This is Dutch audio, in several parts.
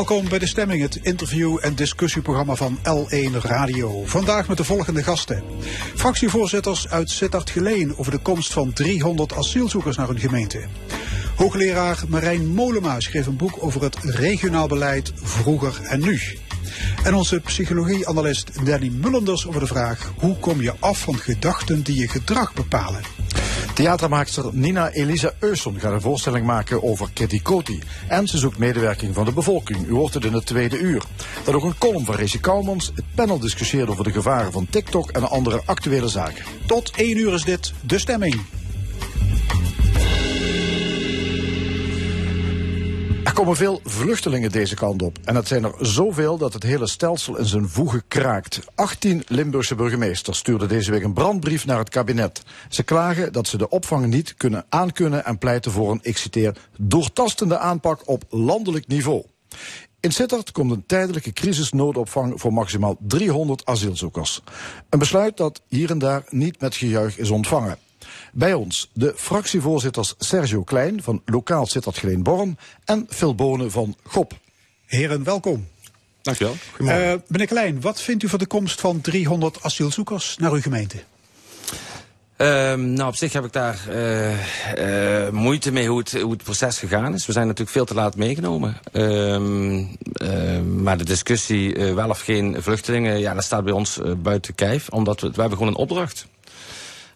Welkom bij De Stemming, het interview- en discussieprogramma van L1 Radio. Vandaag met de volgende gasten. Fractievoorzitters uit Sittard-Geleen over de komst van 300 asielzoekers naar hun gemeente. Hoogleraar Marijn Molenma schreef een boek over het regionaal beleid vroeger en nu. En onze psychologieanalist Danny Mullenders over de vraag... hoe kom je af van gedachten die je gedrag bepalen? Theatermaakster Nina Elisa Euson gaat een voorstelling maken over Kitty Koti. En ze zoekt medewerking van de bevolking. U hoort het in het tweede uur. Dan ook een column van Regie Kouwmans. Het panel discussieert over de gevaren van TikTok en andere actuele zaken. Tot 1 uur is dit De Stemming. Er komen veel vluchtelingen deze kant op. En het zijn er zoveel dat het hele stelsel in zijn voegen kraakt. 18 Limburgse burgemeesters stuurden deze week een brandbrief naar het kabinet. Ze klagen dat ze de opvang niet kunnen aankunnen en pleiten voor een, ik citeer, doortastende aanpak op landelijk niveau. In Sittard komt een tijdelijke crisisnoodopvang voor maximaal 300 asielzoekers. Een besluit dat hier en daar niet met gejuich is ontvangen. Bij ons de fractievoorzitters Sergio Klein van Lokaal Sittard Geleen Born en Phil Bonen van GOP. Heren, welkom. Dankjewel. Uh, meneer Klein, wat vindt u van de komst van 300 asielzoekers naar uw gemeente? Um, nou, op zich heb ik daar uh, uh, moeite mee hoe het, hoe het proces gegaan is. We zijn natuurlijk veel te laat meegenomen. Um, uh, maar de discussie wel of geen vluchtelingen, ja, dat staat bij ons buiten kijf. Omdat we, we hebben gewoon een opdracht.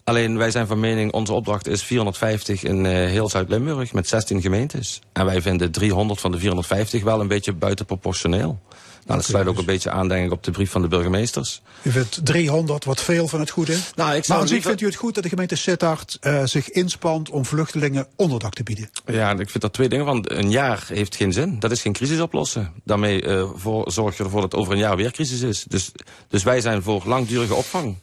Alleen wij zijn van mening, onze opdracht is 450 in heel Zuid-Limburg met 16 gemeentes. En wij vinden 300 van de 450 wel een beetje buitenproportioneel. Nou, dat sluit ook een beetje aan, denk ik, op de brief van de burgemeesters. U vindt 300 wat veel van het goede. Nou, ik maar aan zich vindt u het goed dat de gemeente Sittard uh, zich inspant om vluchtelingen onderdak te bieden? Ja, ik vind daar twee dingen van. Een jaar heeft geen zin. Dat is geen crisis oplossen. Daarmee uh, voor, zorg je ervoor dat over een jaar weer crisis is. Dus, dus wij zijn voor langdurige opvang.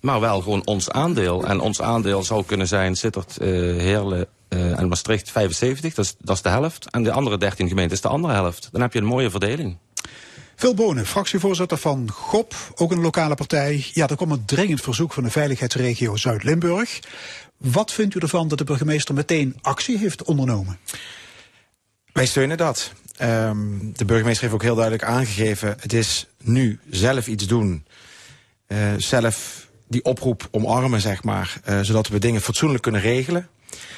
Maar wel gewoon ons aandeel. En ons aandeel zou kunnen zijn Sittard, uh, Heerlen, uh, en Maastricht 75. Dat is, dat is de helft. En de andere 13 gemeenten is de andere helft. Dan heb je een mooie verdeling. Phil Bonen, fractievoorzitter van GOP, ook een lokale partij. Ja, er komt een dringend verzoek van de veiligheidsregio Zuid-Limburg. Wat vindt u ervan dat de burgemeester meteen actie heeft ondernomen? Wij steunen dat. Um, de burgemeester heeft ook heel duidelijk aangegeven... het is nu zelf iets doen. Uh, zelf die oproep omarmen, zeg maar. Uh, zodat we dingen fatsoenlijk kunnen regelen.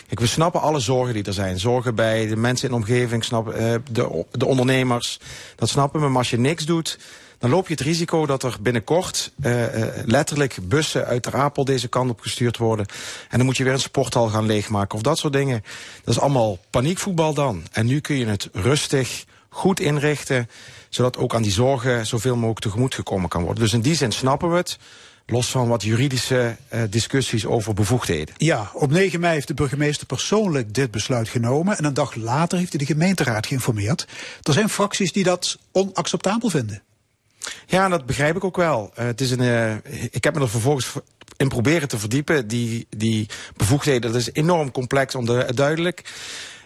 Kijk, we snappen alle zorgen die er zijn. Zorgen bij de mensen in de omgeving, snap, uh, de, de ondernemers. Dat snappen we, maar als je niks doet... dan loop je het risico dat er binnenkort uh, letterlijk bussen uit de Apel deze kant op gestuurd worden. En dan moet je weer een sporthal gaan leegmaken of dat soort dingen. Dat is allemaal paniekvoetbal dan. En nu kun je het rustig, goed inrichten... zodat ook aan die zorgen zoveel mogelijk tegemoet gekomen kan worden. Dus in die zin snappen we het... Los van wat juridische uh, discussies over bevoegdheden. Ja, op 9 mei heeft de burgemeester persoonlijk dit besluit genomen. En een dag later heeft hij de gemeenteraad geïnformeerd. Er zijn fracties die dat onacceptabel vinden. Ja, dat begrijp ik ook wel. Uh, het is een, uh, ik heb me er vervolgens in proberen te verdiepen. Die, die bevoegdheden, dat is enorm complex, onduidelijk.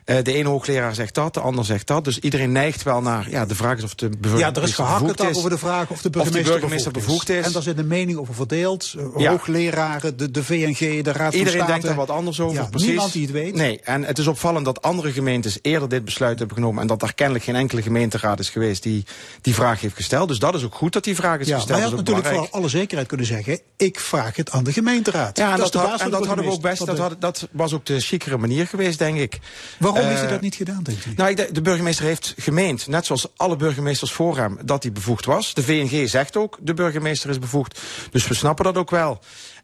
Uh, de ene hoogleraar zegt dat, de ander zegt dat. Dus iedereen neigt wel naar, ja, de vraag is of de Ja, er is gehakkeld over de vraag of de burgemeester, of de burgemeester bevoegd, is. En daar zit een mening over verdeeld. Ja. Hoogleraren, de, de VNG, de Raad van Iedereen State. denkt er wat anders over, ja, precies. Niemand die het weet. Nee, en het is opvallend dat andere gemeentes eerder dit besluit hebben genomen... en dat daar kennelijk geen enkele gemeenteraad is geweest die die vraag heeft gesteld. Dus dat is ook goed dat die vraag is ja, gesteld. Maar je had natuurlijk voor alle zekerheid kunnen zeggen... ik vraag het aan de gemeenteraad. Ja, en dat, dat, is had, en dat hadden we ook best. Dat, had, dat was ook de chicere manier geweest, denk ik. Waarom uh, heeft hij dat niet gedaan? Nou, de, de, burgemeester heeft gemeend, net zoals alle burgemeesters voor hem, dat hij bevoegd was. De VNG zegt ook, de burgemeester is bevoegd. Dus we snappen dat ook wel.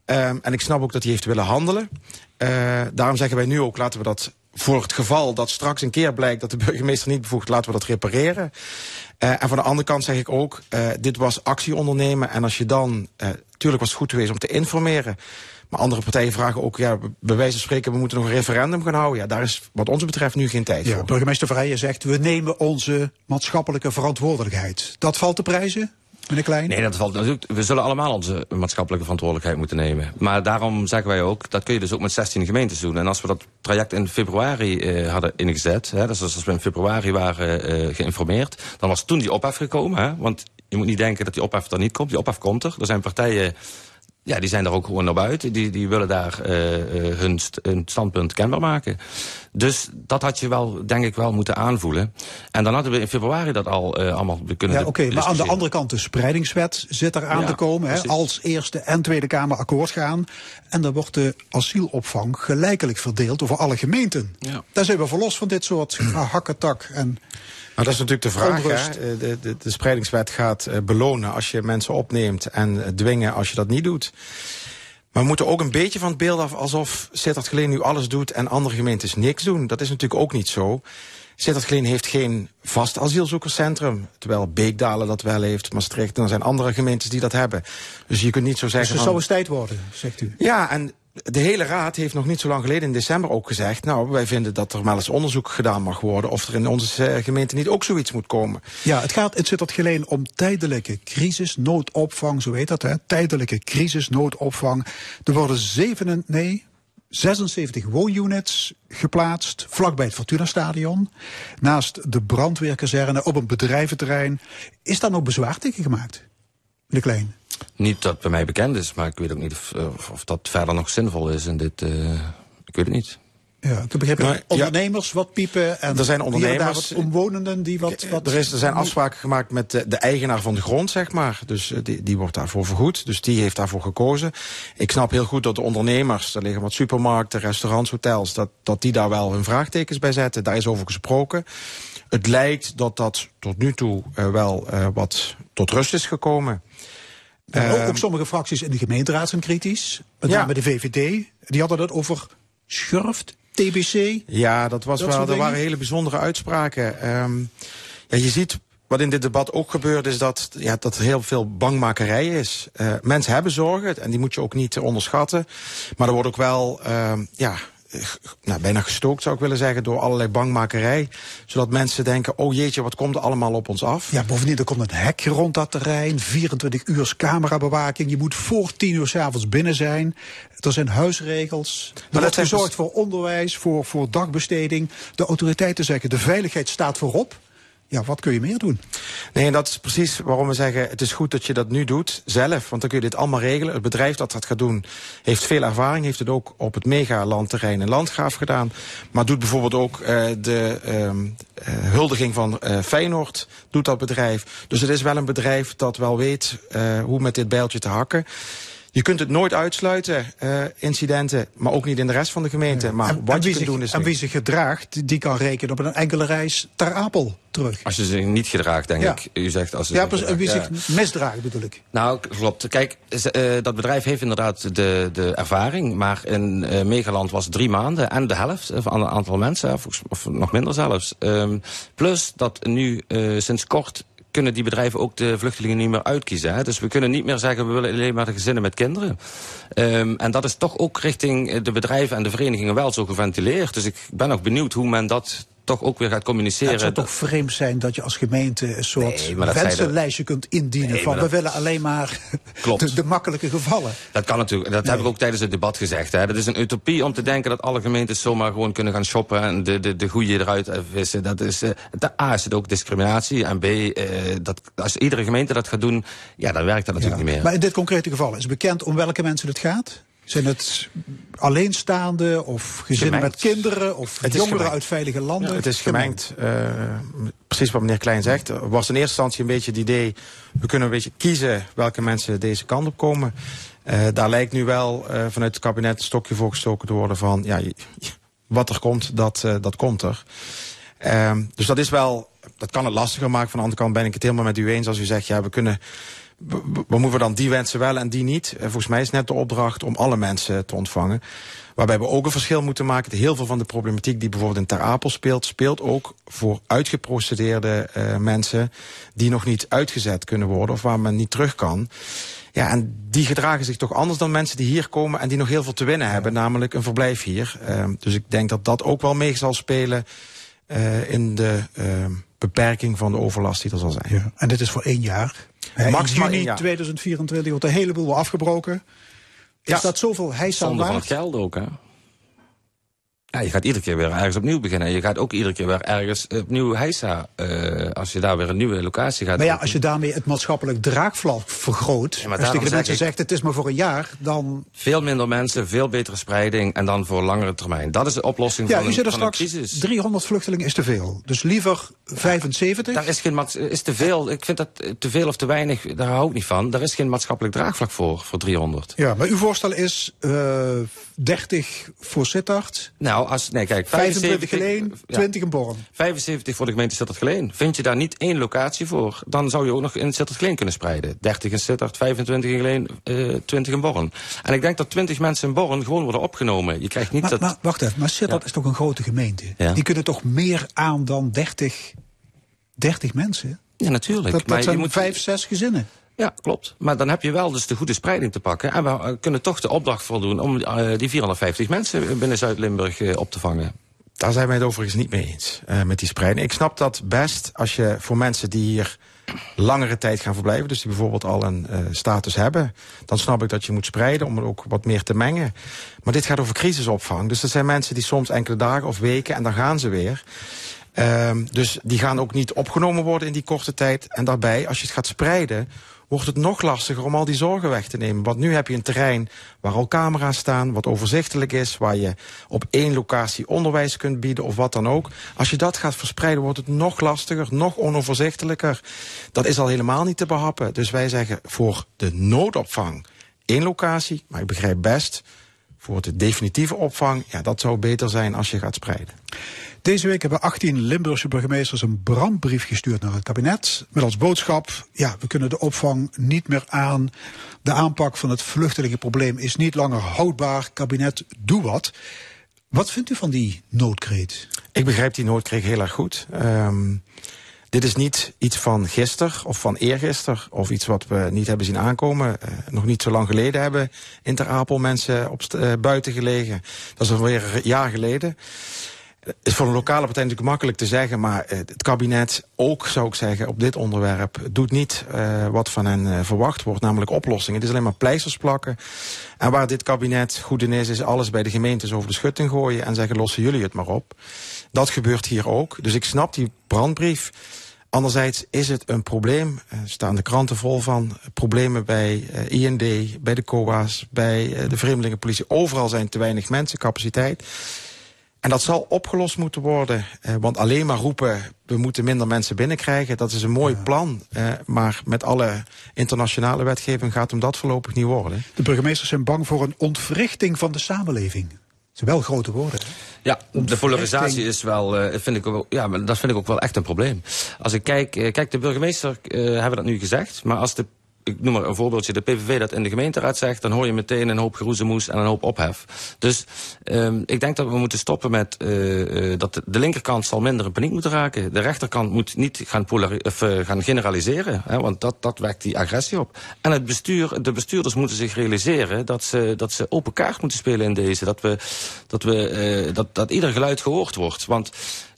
Um, en ik snap ook dat hij heeft willen handelen. Uh, daarom zeggen wij nu ook, laten we dat voor het geval dat straks een keer blijkt dat de burgemeester niet bevoegd, laten we dat repareren. Uh, en van de andere kant zeg ik ook, uh, dit was actie ondernemen. En als je dan, uh, tuurlijk was het goed geweest om te informeren. Maar andere partijen vragen ook, ja, bij wijze van spreken, we moeten nog een referendum gaan houden. Ja, daar is wat ons betreft nu geen tijd ja, voor. Burgemeester Vrijen zegt, we nemen onze maatschappelijke verantwoordelijkheid. Dat valt te prijzen? Meneer Klein? Nee, dat valt natuurlijk. We zullen allemaal onze maatschappelijke verantwoordelijkheid moeten nemen. Maar daarom zeggen wij ook, dat kun je dus ook met 16 gemeentes doen. En als we dat traject in februari eh, hadden ingezet, hè, dus als we in februari waren eh, geïnformeerd, dan was toen die ophef gekomen. Hè, want je moet niet denken dat die ophef er niet komt. Die ophef komt er. Er zijn partijen ja, die zijn er ook gewoon naar buiten. Die, die willen daar uh, hun, st hun standpunt kenbaar maken. Dus dat had je wel, denk ik, wel moeten aanvoelen. En dan hadden we in februari dat al uh, allemaal kunnen Ja, oké, okay, maar aan de andere kant de spreidingswet zit er aan ja, te komen. Hè, als Eerste en Tweede Kamer akkoord gaan. En dan wordt de asielopvang gelijkelijk verdeeld over alle gemeenten. Ja. Daar zijn we verlost van dit soort hakketak en... Nou, dat is natuurlijk de vraag. Hè? De, de, de spreidingswet gaat uh, belonen als je mensen opneemt en uh, dwingen als je dat niet doet. Maar we moeten ook een beetje van het beeld af alsof Sittard Geleen nu alles doet en andere gemeentes niks doen. Dat is natuurlijk ook niet zo. Sittard Geleen heeft geen vast asielzoekerscentrum. Terwijl Beekdalen dat wel heeft, Maastricht. En er zijn andere gemeentes die dat hebben. Dus je kunt niet zo zeggen... Dus het zou eens tijd worden, zegt u? Ja, en de hele raad heeft nog niet zo lang geleden in december ook gezegd... nou, wij vinden dat er wel eens onderzoek gedaan mag worden... of er in onze gemeente niet ook zoiets moet komen. Ja, het, gaat, het zit dat geleen om tijdelijke crisisnoodopvang, zo heet dat, hè? Tijdelijke crisisnoodopvang. Er worden zeven, nee, 76 woonunits geplaatst vlakbij het Fortuna Stadion. Naast de brandweerkazerne op een bedrijventerrein. Is daar nog bezwaar tegen gemaakt? Meneer Klein. Niet dat bij mij bekend is, maar ik weet ook niet of, of dat verder nog zinvol is in dit. Uh, ik weet het niet. Ja, ik begrijp nou, ondernemers ja, wat piepen en er zijn ondernemers, wat omwonenden die wat... wat er, is, er zijn afspraken gemaakt met de, de, eigenaar van de grond, zeg maar. Dus die, die wordt daarvoor vergoed. Dus die heeft daarvoor gekozen. Ik snap heel goed dat de ondernemers, er liggen wat supermarkten, restaurants, hotels... dat, dat die daar wel hun vraagtekens bij zetten. Daar is over gesproken. Het lijkt dat dat tot nu toe uh, wel uh, wat tot rust is gekomen. Ook, ook, sommige fracties in de gemeenteraad zijn kritisch. Met name ja. de VVD. Die hadden het over schurft, TBC. Ja, dat was dat wel. Er waren hele bijzondere uitspraken. Um, ja, je ziet wat in dit debat ook gebeurt, is dat, ja, dat er heel veel bangmakerij is. Uh, mensen hebben zorgen en die moet je ook niet onderschatten. Maar er wordt ook wel, uh, ja, nou, bijna gestookt zou ik willen zeggen door allerlei bangmakerij. Zodat mensen denken, oh jeetje, wat komt er allemaal op ons af? Ja, bovendien, er komt een hek rond dat terrein. 24 uur camerabewaking. Je moet voor 10 uur s'avonds binnen zijn. Er zijn huisregels. Er maar wordt gezorgd voor onderwijs, voor, voor dagbesteding. De autoriteiten zeggen, de veiligheid staat voorop ja, wat kun je meer doen? Nee, en dat is precies waarom we zeggen... het is goed dat je dat nu doet, zelf. Want dan kun je dit allemaal regelen. Het bedrijf dat dat gaat doen, heeft veel ervaring. Heeft het ook op het megalandterrein in Landgraaf gedaan. Maar doet bijvoorbeeld ook uh, de uh, huldiging van uh, Feyenoord, doet dat bedrijf. Dus het is wel een bedrijf dat wel weet hoe met dit bijltje te hakken. Je kunt het nooit uitsluiten, uh, incidenten, maar ook niet in de rest van de gemeente. Ja. Maar en, wat en je kunt doen is... En wie zich gedraagt, die kan rekenen op een enkele reis ter Apel terug. Als je zich niet gedraagt, denk ja. ik. U zegt als ja, precies, wie zich misdraagt bedoel ik. Nou, klopt. Kijk, uh, dat bedrijf heeft inderdaad de, de ervaring. Maar in uh, Megaland was drie maanden en de helft van het aantal mensen. Of, of nog minder zelfs. Um, plus dat nu sinds kort kunnen die bedrijven ook de vluchtelingen niet meer uitkiezen. Hè? Dus we kunnen niet meer zeggen, we willen alleen maar de gezinnen met kinderen. Um, en dat is toch ook richting de bedrijven en de verenigingen wel zo geventileerd. Dus ik ben nog benieuwd hoe men dat toch ook weer gaat communiceren. Het zou toch vreemd zijn dat je als gemeente een soort nee, wensenlijstje kunt indienen nee, van dat... we willen alleen maar de, de, makkelijke gevallen. Dat kan natuurlijk, dat nee. heb ik ook tijdens het debat gezegd. Hè. Dat is een utopie om te denken dat alle gemeentes zomaar gewoon kunnen gaan shoppen en de, de, de goede eruit vissen. Dat is, uh, A is het ook discriminatie en B, uh, dat, als iedere gemeente dat gaat doen, ja, dan werkt dat natuurlijk ja. niet meer. Maar in dit concrete geval, is bekend om welke mensen het gaat? Zijn het alleenstaande of gezinnen gemengd. met kinderen of het jongeren uit veilige landen? het is gemengd. Uh, precies wat meneer Klein zegt. Er was in eerste instantie een beetje het idee... we kunnen een beetje kiezen welke mensen deze kant op komen. Uh, daar lijkt nu wel uh, vanuit het kabinet een stokje voor gestoken te worden van... ja, wat er komt, dat, dat komt er. dus dat is wel... Dat kan het lastiger maken. Van de andere kant ben ik het helemaal met u eens als u zegt... ja, we kunnen moeten we dan die wensen wel en die niet? Uh, volgens mij is net de opdracht om alle mensen te ontvangen. Waarbij we ook een verschil moeten maken. Heel veel van de problematiek die bijvoorbeeld in Ter Apel speelt... speelt ook voor uitgeprocedeerde uh, mensen... die nog niet uitgezet kunnen worden of waar men niet terug kan. Ja, en die gedragen zich toch anders dan mensen die hier komen... en die nog heel veel te winnen hebben, namelijk een verblijf hier. Uh, dus ik denk dat dat ook wel mee zal spelen uh, in de beperking van de overlast die er zal zijn. En dit is voor één jaar. Max juni 2024 wordt een heleboel afgebroken. Is ja. dat zoveel heisa Zonder van het geld ook, hè? Ja, je gaat iedere keer weer ergens opnieuw beginnen. Je gaat ook iedere keer weer ergens opnieuw heisa. Uh, als je daar weer een nieuwe locatie gaat. Maar ja, als je daarmee het maatschappelijk draagvlak vergroot. Ja, als je mensen zegt het is maar voor een jaar, dan. Veel minder mensen, veel betere spreiding en dan voor langere termijn. Dat is de oplossing ja, van, u er straks, crisis. 300 vluchtelingen is te veel. Dus liever 75. Daar is geen is te veel. Ik vind dat te veel of te weinig, daar hou ik niet van. Daar is geen maatschappelijk draagvlak voor, voor 300. Ja, maar uw voorstel is uh, 30 voor Sittard. Nou, als, nee, kijk, 25 Geleen, 20 in Born. 75 voor de gemeente Sittard Geleen. Vind je daar niet één locatie voor, dan zou je ook nog in Sittard Geleen kunnen spreiden. 30 in Sittard, 25 in Geleen, uh, 20 in Born. En ik denk dat 20 mensen in Born gewoon worden opgenomen. Je krijgt niet maar, dat... Maar wacht even, maar Sittard ja. is toch een grote gemeente? Ja. Die kunnen toch meer aan dan 30, 30 mensen? Ja, natuurlijk. Dat, dat maar zijn je moet... vijf, zes gezinnen. Ja, klopt. Maar dan heb je wel dus de goede spreiding te pakken. En we uh, kunnen toch de opdracht voldoen om uh, die 450 mensen binnen Zuid-Limburg uh, op te vangen. Daar zijn wij het overigens niet mee eens, uh, met die spreiding. Ik snap dat best als je voor mensen die hier langere tijd gaan verblijven... dus die bijvoorbeeld al een status hebben... dan snap ik dat je moet spreiden om er ook wat meer te mengen. Maar dit gaat over crisisopvang. Dus dat zijn mensen die soms enkele dagen of weken... en dan gaan ze weer... Uh, dus die gaan ook niet opgenomen worden in die korte tijd. En daarbij, als je het gaat spreiden wordt het nog lastiger om al die zorgen weg te nemen. Want nu heb je een terrein waar al camera's staan, wat overzichtelijk is... waar je op één locatie onderwijs kunt bieden of wat dan ook. Als je dat gaat verspreiden, wordt het nog lastiger, nog onoverzichtelijker. Dat is al helemaal niet te behappen. Dus wij zeggen voor de noodopvang één locatie, maar ik begrijp best... voor de definitieve opvang, ja, dat zou beter zijn als je gaat spreiden. Deze week hebben 18 Limburgse burgemeesters een brandbrief gestuurd naar het kabinet. Met als boodschap, ja, we kunnen de opvang niet meer aan. De aanpak van het vluchtelingenprobleem is niet langer houdbaar. Kabinet, doe wat. Wat vindt u van die noodkreet? Ik begrijp die noodkreet heel erg goed. Um, dit is niet iets van gisteren of van eergisteren of iets wat we niet hebben zien aankomen. Uh, nog niet zo lang geleden hebben in Ter Apel mensen op uh, buiten gelegen. Dat is alweer een jaar geleden is voor een lokale partij natuurlijk makkelijk te zeggen... maar het kabinet ook, zou ik zeggen, op dit onderwerp... doet niet uh, wat van hen uh, verwacht wordt, namelijk oplossingen. Het is alleen maar pleisters plakken. En waar dit kabinet goed in is, is alles bij de gemeentes over de schutting gooien... en zeggen, lossen jullie het maar op. Dat gebeurt hier ook. Dus ik snap die brandbrief... Anderzijds is het een probleem, er staan de kranten vol van, problemen bij IND, bij de COA's, bij de vreemdelingenpolitie. Overal zijn te weinig mensen, capaciteit. En dat zal opgelost moeten worden. Uh, want alleen maar roepen, we moeten minder mensen binnenkrijgen... dat is een mooi ja. plan. Uh, maar met alle internationale wetgeving gaat hem dat voorlopig niet worden. De burgemeesters zijn bang voor een ontwrichting van de samenleving. Dat zijn wel grote woorden. Ja, de polarisatie is wel, uh, vind ik ook, ja, maar dat vind ik ook wel echt een probleem. Als ik kijk, uh, kijk de burgemeester uh, hebben dat nu gezegd... maar als de ik noem maar een voorbeeldje, de PVV dat in de gemeenteraad zegt... dan hoor je meteen een hoop geroezemoes en een hoop ophef. Dus um, ik denk dat we moeten stoppen met uh, dat de, linkerkant zal minder in paniek moeten raken. De rechterkant moet niet gaan, of, uh, gaan generaliseren, hè, want dat, dat wekt die agressie op. En het bestuur, de bestuurders moeten zich realiseren dat ze, dat ze open kaart moeten spelen in deze. Dat, we, dat, we, uh, dat, dat ieder geluid gehoord wordt. Want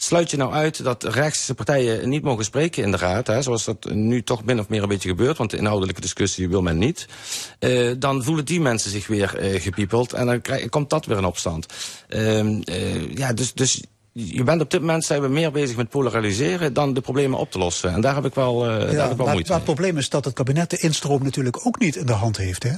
sluit je nou uit dat rechtse partijen niet mogen spreken in de raad... Hè, zoals dat nu toch min of meer een beetje gebeurt... want de inhoudelijke discussie wil men niet... Uh, dan voelen die mensen zich weer uh, gepiepeld... en dan krijg, komt dat weer in opstand. Uh, uh, ja, dus, dus je bent op dit moment zijn we meer bezig met polariseren dan de problemen op te lossen. En daar heb ik wel, uh, ja, daar heb ik wel maar, moeite maar het probleem is dat het kabinet de instroom natuurlijk ook niet in de hand heeft, hè?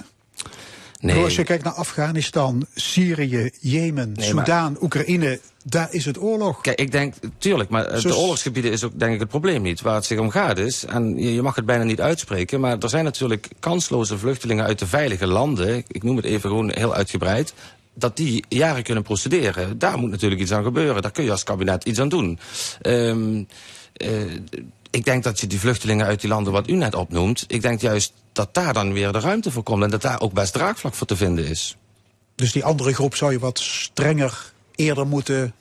Nee. Als je kijkt naar Afghanistan, Syrië, Jemen, nee, Soudaan, maar... Oekraïne, daar is het oorlog. Kijk, ik denk, tuurlijk, maar de oorlogsgebieden is ook denk ik het probleem niet. Waar het zich om gaat is, en je, je mag het bijna niet uitspreken... maar er zijn natuurlijk kansloze vluchtelingen uit de veilige landen... ik noem het even gewoon heel uitgebreid dat die jaren kunnen procederen. Daar moet natuurlijk iets aan gebeuren. Daar kun je als kabinet iets aan doen. Um, uh, ik denk dat je die vluchtelingen uit die landen wat u net opnoemt... ik denk juist dat daar dan weer de ruimte voor komt... en dat daar ook best draagvlak voor te vinden is. Dus die andere groep zou je wat strenger eerder moeten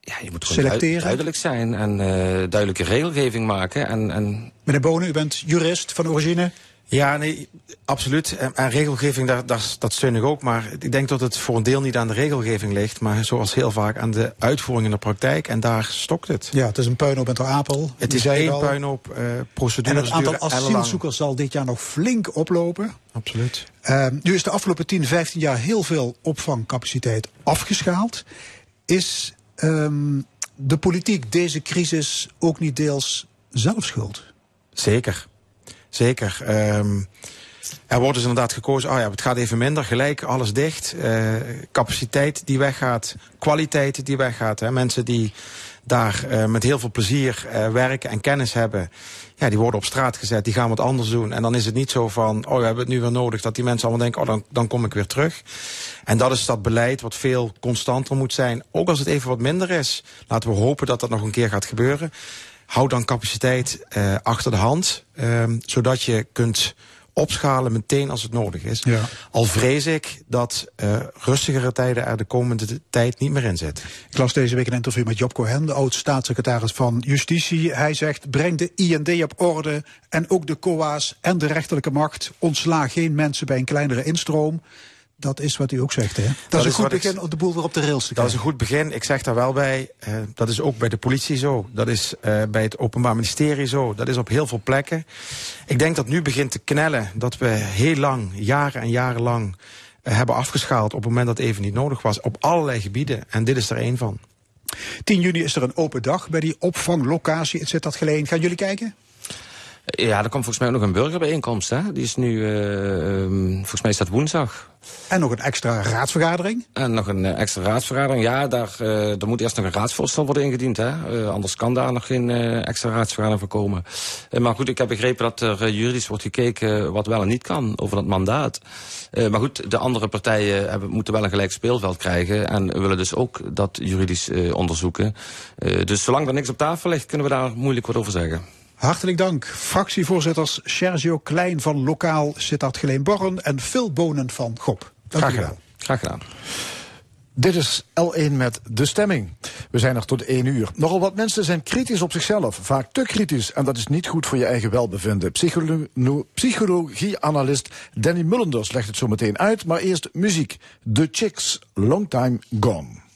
ja, je moet gewoon selecteren. duidelijk zijn en uh, duidelijke regelgeving maken. En, en... Meneer Bonen, u bent jurist van origine. Ja, nee, absoluut. En, en regelgeving, daar, daar, dat steun ik ook. Maar ik denk dat het voor een deel niet aan de regelgeving ligt... maar zoals heel vaak aan de uitvoering in de praktijk. En daar stokt het. Ja, het is een puinhoop met de apel. Het is één puinhoop, uh, procedures En het aantal asielzoekers zal dit jaar nog flink oplopen. Absoluut. Uh, nu is de afgelopen 10, 15 jaar heel veel opvangcapaciteit afgeschaald. Is um, de politiek deze crisis ook niet deels zelf schuld? Zeker. Zeker. Um, er wordt dus inderdaad gekozen, oh ja, het gaat even minder, gelijk, alles dicht. Uh, capaciteit die weggaat, kwaliteit die weggaat. Hè. Mensen die daar uh, met heel veel plezier uh, werken en kennis hebben... ja, die worden op straat gezet, die gaan wat anders doen. En dan is het niet zo van, oh, we hebben het nu weer nodig... dat die mensen allemaal denken, oh, dan, dan kom ik weer terug. En dat is dat beleid wat veel constanter moet zijn. Ook als het even wat minder is. Laten we hopen dat dat nog een keer gaat gebeuren. Houd dan capaciteit uh, achter de hand, um, zodat je kunt opschalen meteen als het nodig is. Ja. Al vrees ik dat uh, rustigere tijden er de komende tijd niet meer in zitten. Ik las deze week een interview met Job Cohen, de oud-staatssecretaris van Justitie. Hij zegt, breng de IND op orde en ook de COA's en de rechterlijke macht. Ontsla geen mensen bij een kleinere instroom. Dat is wat u ook zegt, hè? Dat, dat is een goed begin om de boel weer op de rails te krijgen. Dat is een goed begin. Ik zeg daar wel bij, uh, dat is ook bij de politie zo. Dat is uh, bij het Openbaar Ministerie zo. Dat is op heel veel plekken. Ik denk dat nu begint te knellen dat we heel lang, jaren en jaren lang... Uh, hebben afgeschaald op het moment dat het even niet nodig was. Op allerlei gebieden. En dit is er één van. 10 juni is er een open dag bij die opvanglocatie. Het zit dat geleen. Gaan jullie kijken? Ja, er komt volgens mij ook nog een burgerbijeenkomst. Hè? Die is nu, uh, volgens mij is dat woensdag. En nog een extra raadsvergadering? En nog een uh, extra raadsvergadering. Ja, daar, uh, er moet eerst nog een raadsvoorstel worden ingediend. Hè? Anders kan daar nog geen extra raadsvergadering voor komen. maar goed, ik heb begrepen dat er juridisch wordt gekeken wat wel en niet kan over dat mandaat. maar goed, de andere partijen hebben, moeten wel een gelijk speelveld krijgen. En willen dus ook dat juridisch onderzoeken. dus zolang er niks op tafel ligt, kunnen we daar moeilijk wat over zeggen. Hartelijk dank. Fractievoorzitters Sergio Klein van Lokaal Sittard Geleen Borren en Phil Bonen van GOP. Dank Graag gedaan. Graag gedaan. Dit is L1 met de stemming. We zijn er tot 1 uur. Nogal wat mensen zijn kritisch op zichzelf, vaak te kritisch. En dat is niet goed voor je eigen welbevinden. Psycholo Psychologieanalist Danny Mullenders legt het zo meteen uit. Maar eerst muziek. The Chicks, Long Time Gone.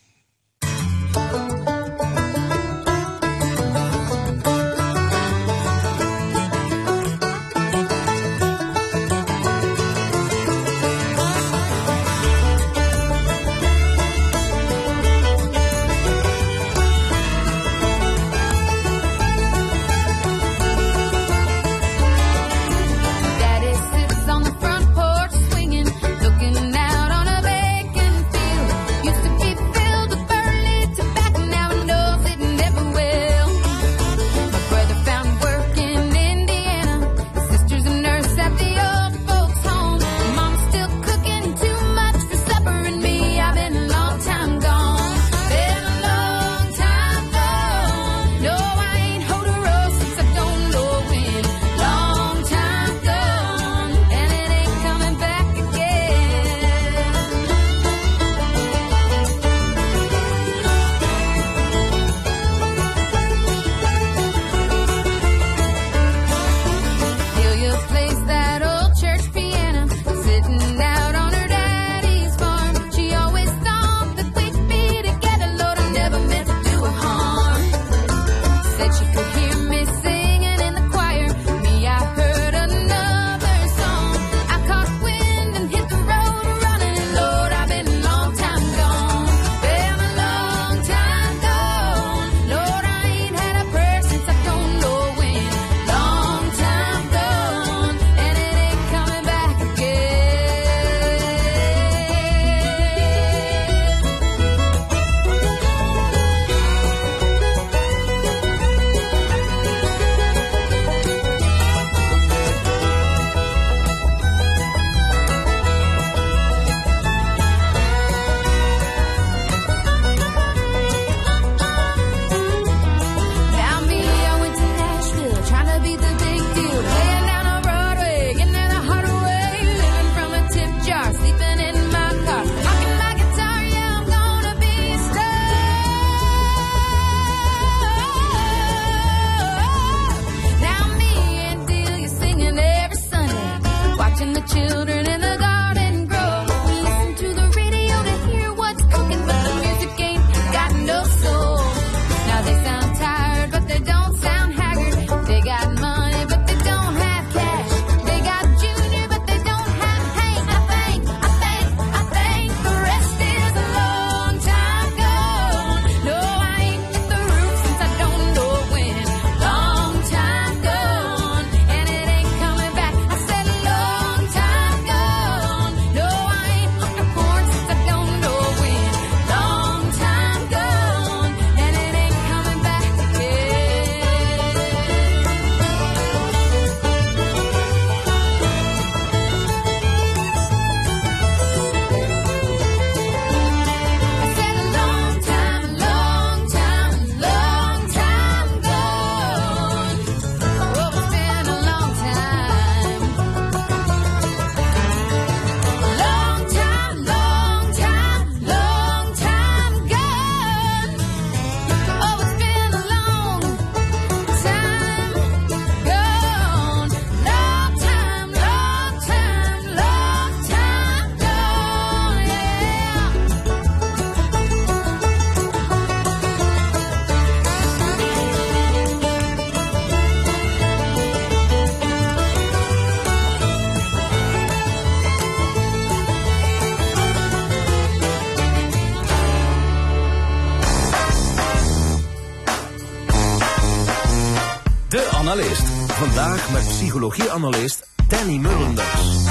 Vandaag met psychologieanalist Danny Mullenders.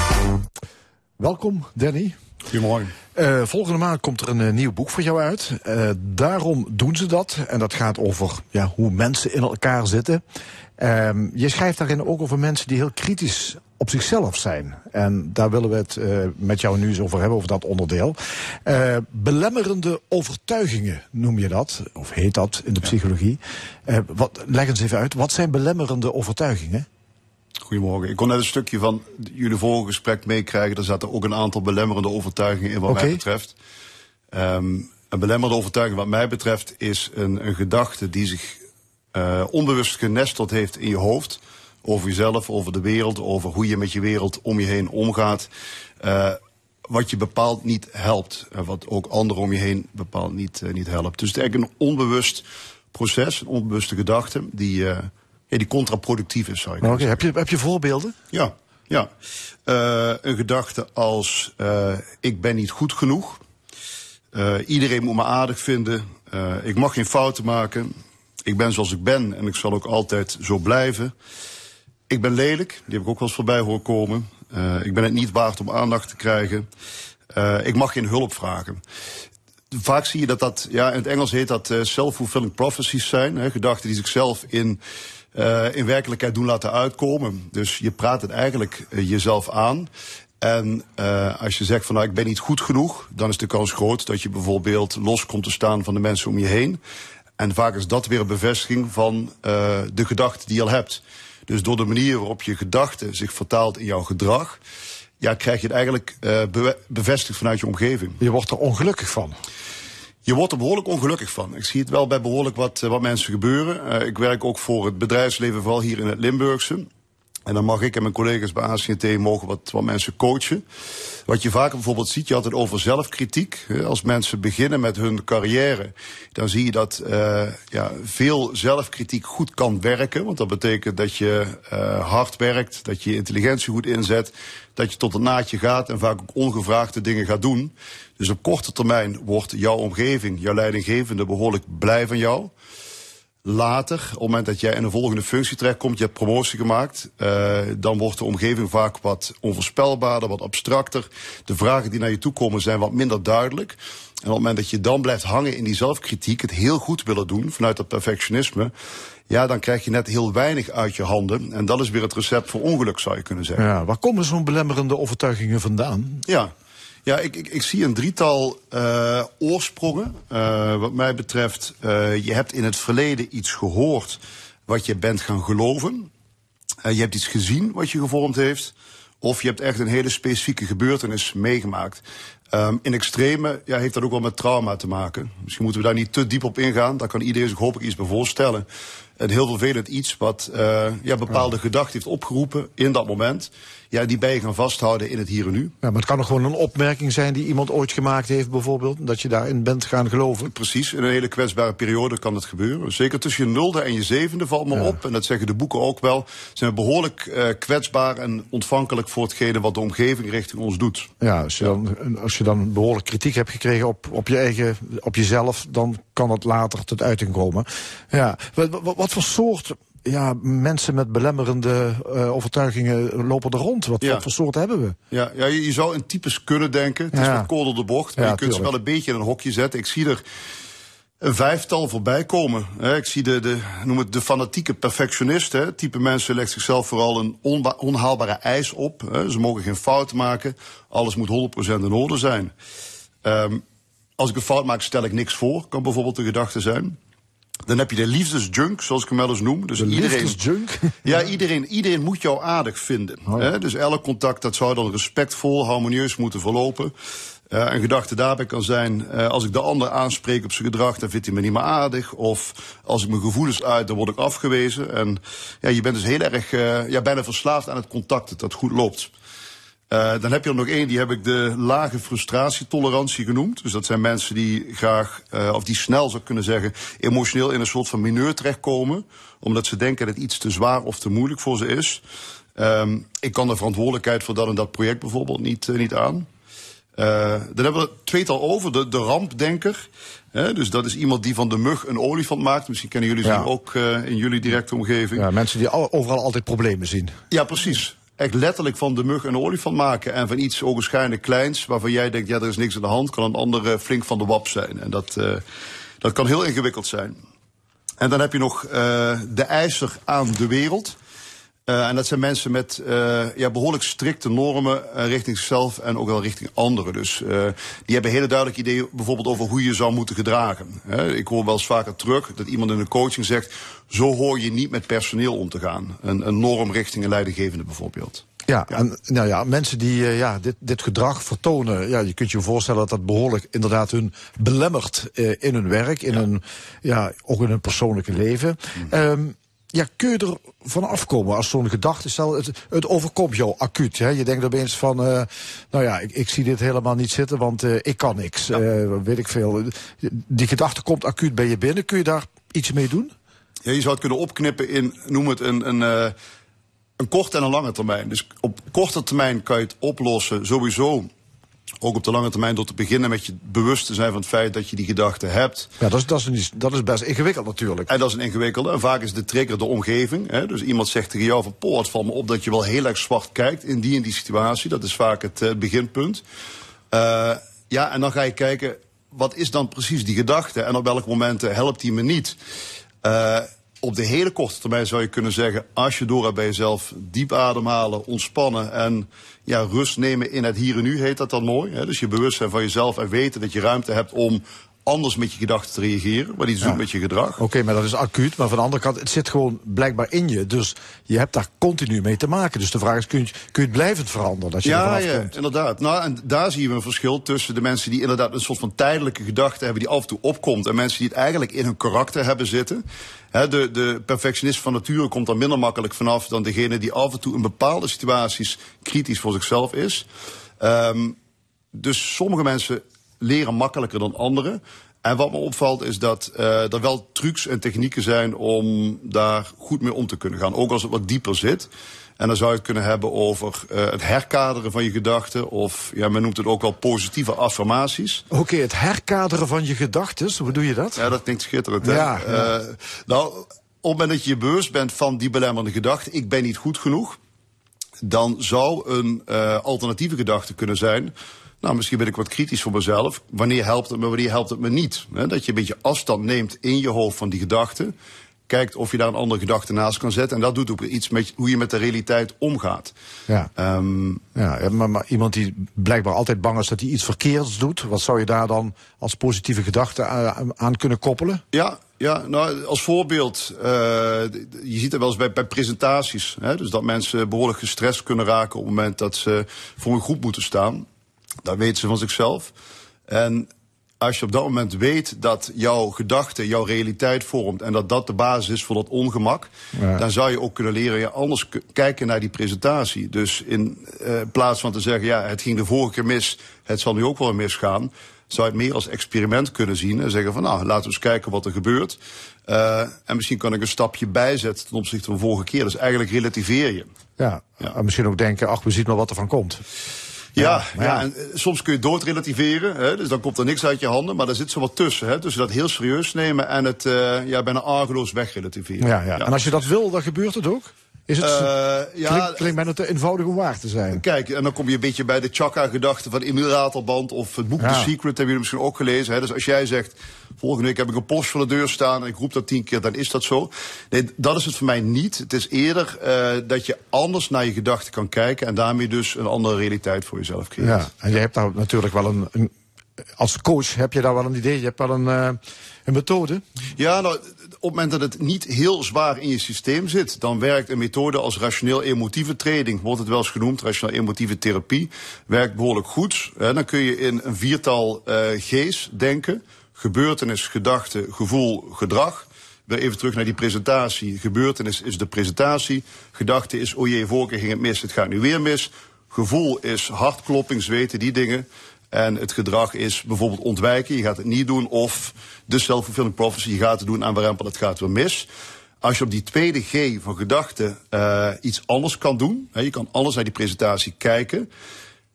Welkom, Danny. Goedemorgen. Uh, volgende maand komt er een uh, nieuw boek voor jou uit. Uh, daarom doen ze dat. En dat gaat over ja, hoe mensen in elkaar zitten. Ehm, je schrijft daarin ook over mensen die heel kritisch op zichzelf zijn. En daar willen we het met jou nu eens over hebben, over dat onderdeel. belemmerende overtuigingen noem je dat, of heet dat in de psychologie. wat, leg eens even uit, wat zijn belemmerende overtuigingen? Goedemorgen. Ik kon net een stukje van jullie vorige gesprek meekrijgen. Er zaten ook een aantal belemmerende overtuigingen in wat okay. mij betreft. Um, een belemmerende overtuiging wat mij betreft is een, een gedachte die zich uh, onbewust genesteld heeft in je hoofd. Over jezelf, over de wereld, over hoe je met je wereld om je heen omgaat. Uh, wat je bepaald niet helpt. En wat ook anderen om je heen bepaald niet, uh, niet helpt. Dus het is eigenlijk een onbewust proces, een onbewuste gedachte die ja, die contraproductief is, zou ik okay, heb, je, heb je voorbeelden? Ja, ja. Uh, een gedachte als uh, ik ben niet goed genoeg. Uh, iedereen moet me aardig vinden. ik mag geen fouten maken. Ik ben zoals ik ben en ik zal ook altijd zo blijven. Ik ben lelijk, die heb ik ook wel eens voorbij horen komen. ik ben het niet waard om aandacht te krijgen. ik mag geen hulp vragen vaak zie je dat dat, ja, in het Engels heet dat uh, self-fulfilling prophecies zijn. Hè, gedachten die zichzelf in uh, in werkelijkheid doen laten uitkomen. Dus je praat het eigenlijk uh, jezelf aan. En uh, als je zegt van nou ik ben niet goed genoeg, dan is de kans groot dat je bijvoorbeeld los komt te staan van de mensen om je heen. En vaak is dat weer een bevestiging van de gedachte die je al hebt. Dus door de manier waarop je gedachte zich vertaalt in jouw gedrag, ja, krijg je het eigenlijk bevestigd vanuit je omgeving. Je wordt er ongelukkig van. Je wordt er behoorlijk ongelukkig van. Ik zie het wel bij behoorlijk wat, eh, wat mensen gebeuren. Uh, ik werk ook voor het bedrijfsleven, vooral hier in het Limburgse. En dan mag ik en mijn collega's bij ACNT mogen wat, wat mensen coachen. Wat je vaak bijvoorbeeld ziet, je had het over zelfkritiek. Als mensen beginnen met hun carrière, dan zie je dat uh, ja, veel zelfkritiek goed kan werken. Want dat betekent dat je uh, hard werkt, dat je je intelligentie goed inzet, dat je tot het naadje gaat en vaak ook ongevraagde dingen gaat doen. Dus op korte termijn wordt jouw omgeving, jouw leidinggevende, behoorlijk blij van jou. Later, op het moment dat jij in een volgende functie terechtkomt, je hebt promotie gemaakt, uh, dan wordt de omgeving vaak wat onvoorspelbaarder, wat abstracter. De vragen die naar je toe komen zijn wat minder duidelijk. En op het moment dat je dan blijft hangen in die zelfkritiek, het heel goed willen doen vanuit dat perfectionisme, ja, dan krijg je net heel weinig uit je handen. En dat is weer het recept voor ongeluk, zou je kunnen zeggen. Ja, waar komen zo'n belemmerende overtuigingen vandaan? Ja, ja, ik, ik, ik zie een drietal uh, oorsprongen. Uh, wat mij betreft, uh, je hebt in het verleden iets gehoord wat je bent gaan geloven. je hebt iets gezien wat je gevormd heeft. Of je hebt echt een hele specifieke gebeurtenis meegemaakt. Um, in extreme ja, heeft dat ook wel met trauma te maken. Misschien moeten we daar niet te diep op ingaan. Daar kan iedereen zich hopelijk iets bij voorstellen. En heel vervelend iets wat ja, bepaalde gedachten heeft opgeroepen in dat moment ja, die bij je gaan vasthouden in het hier en nu. Ja, maar het kan nog gewoon een opmerking zijn die iemand ooit gemaakt heeft, bijvoorbeeld. Dat je daarin bent gaan geloven. Precies, in een hele kwetsbare periode kan het gebeuren. Zeker tussen je nulde en je zevende valt me ja. op. En dat zeggen de boeken ook wel. Zijn we behoorlijk uh, kwetsbaar en ontvankelijk voor hetgene wat de omgeving richting ons doet. Ja, als je, Dan, als je dan behoorlijk kritiek hebt gekregen op, op je eigen, op jezelf, dan kan het later tot uiting komen. Ja, wat, wat, wat voor soort ja, mensen met belemmerende uh, overtuigingen lopen er rond. Wat, ja. wat, voor soort hebben we? Ja, ja je, je zou in types kunnen denken. Het is wat kool de bocht. Maar je kunt tuurlijk. ze wel een beetje in een hokje zetten. Ik zie er een vijftal voorbij komen. Ik zie de, de, noem het de fanatieke perfectionist. Hè. Type mensen legt zichzelf vooral een onhaalbare eis op. Hè. Ze mogen geen fout maken. Alles moet 100% in orde zijn. Um, als ik een fout maak, stel ik niks voor. Kan bijvoorbeeld de gedachte zijn. Dan heb je de liefdesjunk, zoals ik hem wel eens noem. Dus de iedereen, liefdesjunk? Ja, iedereen, iedereen moet jou aardig vinden. Oh. Hè? Dus elk contact dat zou dan respectvol, harmonieus moeten verlopen. Uh, een gedachte daarbij kan zijn, uh, als ik de ander aanspreek op zijn gedrag, dan vindt hij me niet meer aardig. Of als ik mijn gevoelens uit, dan word ik afgewezen. En ja, je bent dus heel erg, uh, ja, bijna verslaafd aan het contact dat goed loopt. Uh, dan heb je er nog één, die heb ik de lage frustratietolerantie genoemd. Dus dat zijn mensen die graag, uh, of die snel zou kunnen zeggen, emotioneel in een soort van mineur terechtkomen. Omdat ze denken dat iets te zwaar of te moeilijk voor ze is. Um, ik kan de verantwoordelijkheid voor dat en dat project bijvoorbeeld niet, uh, niet aan. Dan hebben we het tweetal over, de, de rampdenker. Dus dat is iemand die van de mug een olifant maakt. Misschien kennen jullie Ja. ze ook uh, in jullie directe omgeving. Ja, mensen die al- overal altijd problemen zien. Ja, precies. Echt letterlijk van de mug een olifant maken. En van iets ogenschijnlijk kleins, waarvan jij denkt, ja, er is niks aan de hand, kan een ander eh, flink van de wap zijn. En dat, eh, dat kan heel ingewikkeld zijn. En dan heb je nog eh, de eiser aan de wereld. Eh, en dat zijn mensen met eh, ja, behoorlijk strikte normen eh, richting zichzelf en ook wel richting anderen. Dus die hebben hele duidelijke ideeën bijvoorbeeld over hoe je zou moeten gedragen. Ik hoor wel eens vaker terug dat iemand in een coaching zegt... zo hoor je niet met personeel om te gaan. Een, een norm richting een leidinggevende bijvoorbeeld. Ja, en nou ja, mensen die ja, dit, dit gedrag vertonen, ja, je kunt je voorstellen dat dat behoorlijk inderdaad hun belemmert in hun werk, in hun, ja, ook in hun persoonlijke leven. Ehm, ja, kun je er van afkomen als zo'n gedachte, stel het, het overkomt jou acuut. Hè? Je denkt opeens van, eh, nou ja, ik, ik zie dit helemaal niet zitten, want eh, ik kan niks. Eh, weet ik veel. Die gedachte komt acuut bij je binnen. Kun je daar iets mee doen? Ja, je zou het kunnen opknippen in, noem het een, een, een korte en een lange termijn. Dus op korte termijn kan je het oplossen sowieso. Ook op de lange termijn door te beginnen met je bewust te zijn van het feit dat je die gedachte hebt. Ja, dat is, dat is, dat is best ingewikkeld natuurlijk. En dat is een ingewikkelde. En vaak is de trigger de omgeving. Hè? Dus iemand zegt tegen jou van... Poh, het valt me op dat je wel heel erg zwart kijkt in die en die situatie. Dat is vaak het eh, beginpunt. Eh, ja, en dan ga je kijken... wat is dan precies die gedachte? En op welke momenten helpt die me niet? Eh, op de hele korte termijn zou je kunnen zeggen... als je door hebt bij jezelf, diep ademhalen, ontspannen... en ja, rust nemen in het hier en nu heet dat dan mooi. Hè? Dus je bewust zijn van jezelf en weten dat je ruimte hebt... om anders met je gedachten te reageren. Wat iets doet met je gedrag. Oké, maar dat is acuut. Maar van de andere kant, het zit gewoon blijkbaar in je. Dus je hebt daar continu mee te maken. Dus de vraag is, kun je, kun je het blijvend veranderen? Dat je Ja, ja, komt? inderdaad. Nou, en daar zien we een verschil tussen de mensen die inderdaad een soort van tijdelijke gedachte hebben die af en toe opkomt. En mensen die het eigenlijk in hun karakter hebben zitten. De, de perfectionist van nature komt er minder makkelijk vanaf dan degene die af en toe in bepaalde situaties kritisch voor zichzelf is. Ehm, dus sommige mensen leren makkelijker dan anderen. En wat me opvalt is dat eh, er wel trucs en technieken zijn om daar goed mee om te kunnen gaan. Ook als het wat dieper zit. En dan zou je het kunnen hebben over eh, het herkaderen van je gedachten. Of ja, men noemt het ook wel positieve affirmaties. Oké, het herkaderen van je gedachten, hoe doe je dat? Ja, dat klinkt schitterend. Hè? Ja, ja. Eh, nou, op het moment dat je je bewust bent van die belemmerende gedachte, ik ben niet goed genoeg, dan zou een alternatieve gedachte kunnen zijn. Nou, misschien ben ik wat kritisch voor mezelf. Wanneer helpt het me, wanneer helpt het me niet? Dat je een beetje afstand neemt in je hoofd van die gedachte. Kijkt of je daar een andere gedachte naast kan zetten. En dat doet ook iets met hoe je met de realiteit omgaat. Ja. Ehm, Ja, maar, maar iemand die blijkbaar altijd bang is dat hij iets verkeerds doet, wat zou je daar dan als positieve gedachte aan, aan kunnen koppelen? Ja, ja, nou, als voorbeeld, eh, je ziet het wel eens bij, bij presentaties. Hè, dus dat mensen behoorlijk gestrest kunnen raken op het moment dat ze voor een groep moeten staan. Dat weten ze van zichzelf. En als je op dat moment weet dat jouw gedachte jouw realiteit vormt en dat dat de basis is voor dat ongemak, Ja. dan zou je ook kunnen leren ja, anders kijken naar die presentatie. Dus in eh, plaats van te zeggen, ja, het ging de vorige keer mis, het zal nu ook wel misgaan, zou je het meer als experiment kunnen zien en zeggen van, nou, laten we eens kijken wat er gebeurt. Eh, en misschien kan ik een stapje bijzetten ten opzichte van de vorige keer. Dus eigenlijk relativeer je. Ja, Ja. en misschien ook denken, ach, we zien wel wat er van komt. Ja, Ja, en eh, soms kun je doodrelativeren. Hè, dus dan komt er niks uit je handen. Maar er zit zo wat tussen. Hè, tussen dat heel serieus nemen en het eh, ja, bijna argeloos wegrelativeren. Ja, ja. En als je dat wil, dan gebeurt het ook? Is het, Eh, ja, klinkt, bijna te eenvoudig om waar te zijn. Kijk, en dan kom je een beetje bij de Chaka-gedachte van Emil of het boek Ja. The Secret, hebben jullie misschien ook gelezen. Hè? Dus als jij zegt, volgende week heb ik een post voor de deur staan en ik roep dat tien keer, dan is dat zo. Nee, dat is het voor mij niet. Het is eerder eh, dat je anders naar je gedachten kan kijken en daarmee dus een andere realiteit voor jezelf creëert. Ja, en je hebt daar natuurlijk wel een, een- als coach heb je daar wel een idee, je hebt wel een, eh, een methode. Ja, nou, op het moment dat het niet heel zwaar in je systeem zit, dan werkt een methode als rationeel-emotieve training, wordt het wel eens genoemd, rationeel-emotieve therapie, werkt behoorlijk goed. Dan kun je in een viertal eh G's denken: gebeurtenis, gedachte, gevoel, gedrag. Weer even terug naar die presentatie. Gebeurtenis is de presentatie. Gedachte is, oh jee, vorige ging het mis, het gaat nu weer mis. Gevoel is hartklopping, zweten, die dingen. En het gedrag is bijvoorbeeld ontwijken, je gaat het niet doen. Of de self-fulfilling prophecy, je gaat het doen aan warempel, het gaat weer mis. Als je op die tweede G van gedachten eh iets anders kan doen, hè, je kan anders naar die presentatie kijken,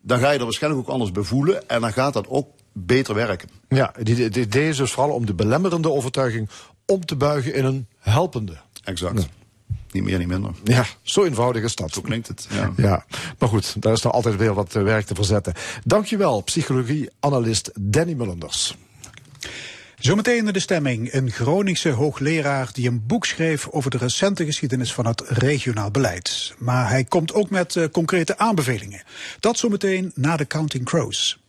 dan ga je er waarschijnlijk ook anders bij voelen. En dan gaat dat ook beter werken. Ja, het idee is dus vooral om de belemmerende overtuiging om te buigen in een helpende. Exact. Niet meer, niet minder. Ja, zo eenvoudig is dat. Zo klinkt het. Ja. ja. maar goed, daar is er altijd weer wat eh, werk te verzetten. Dankjewel, psychologie-analyst Danny Mullenders. Zometeen de stemming een Groningse hoogleraar die een boek schreef over de recente geschiedenis van het regionaal beleid. Maar hij komt ook met uh, concrete aanbevelingen. Dat zometeen na de Counting Crows.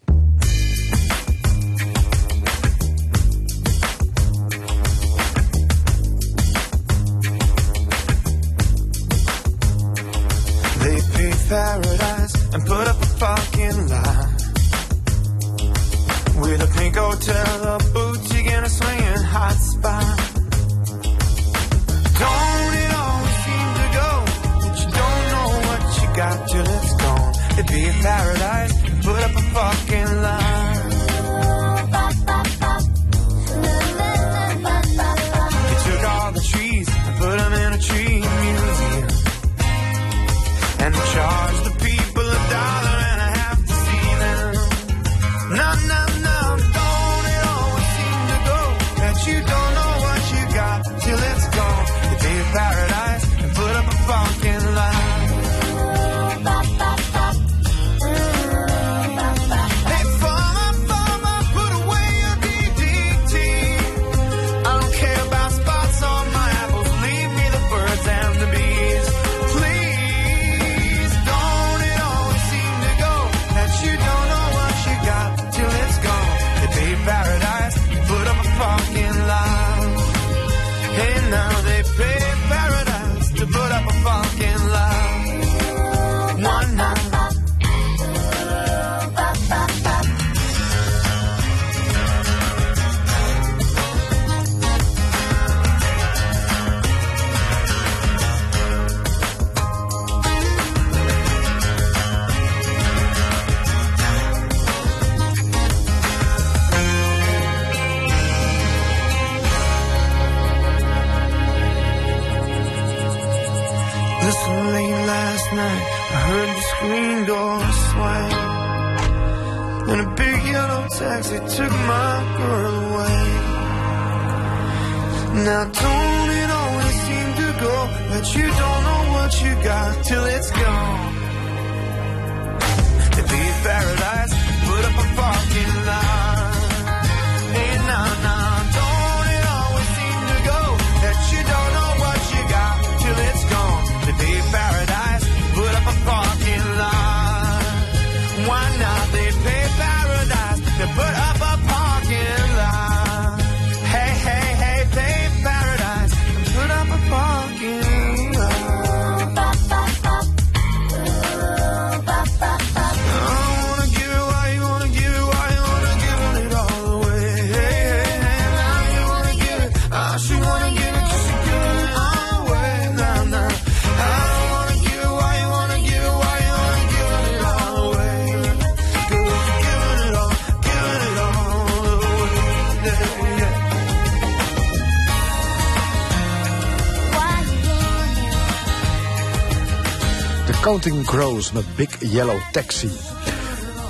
Counting Crows met Big Yellow Taxi.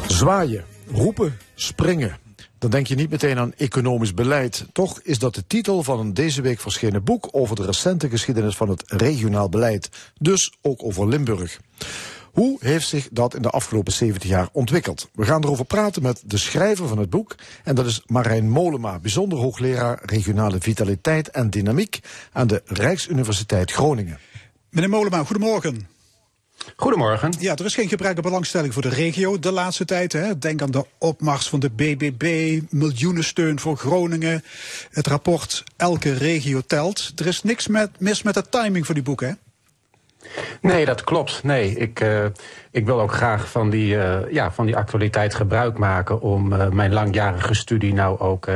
Zwaaien, roepen, springen. Dan denk je niet meteen aan economisch beleid. Toch is dat de titel van een deze week verschenen boek over de recente geschiedenis van het regionaal beleid. Dus ook over Limburg. Hoe heeft zich dat in de afgelopen 70 jaar ontwikkeld? We gaan erover praten met de schrijver van het boek. En dat is Marijn Molema, bijzonder hoogleraar regionale vitaliteit en dynamiek aan de Rijksuniversiteit Groningen. Meneer Molema, goedemorgen. Goedemorgen. Ja, er is geen gebruikelijke belangstelling voor de regio de laatste tijd. Hè. Denk aan de opmars van de BBB, miljoenensteun voor Groningen. Het rapport Elke regio telt. Er is niks met, mis met de timing van die boeken, hè? Nee, dat klopt. Nee, ik, uh, ik wil ook graag van die, uh, ja, van die actualiteit gebruik maken om uh, mijn langjarige studie nou ook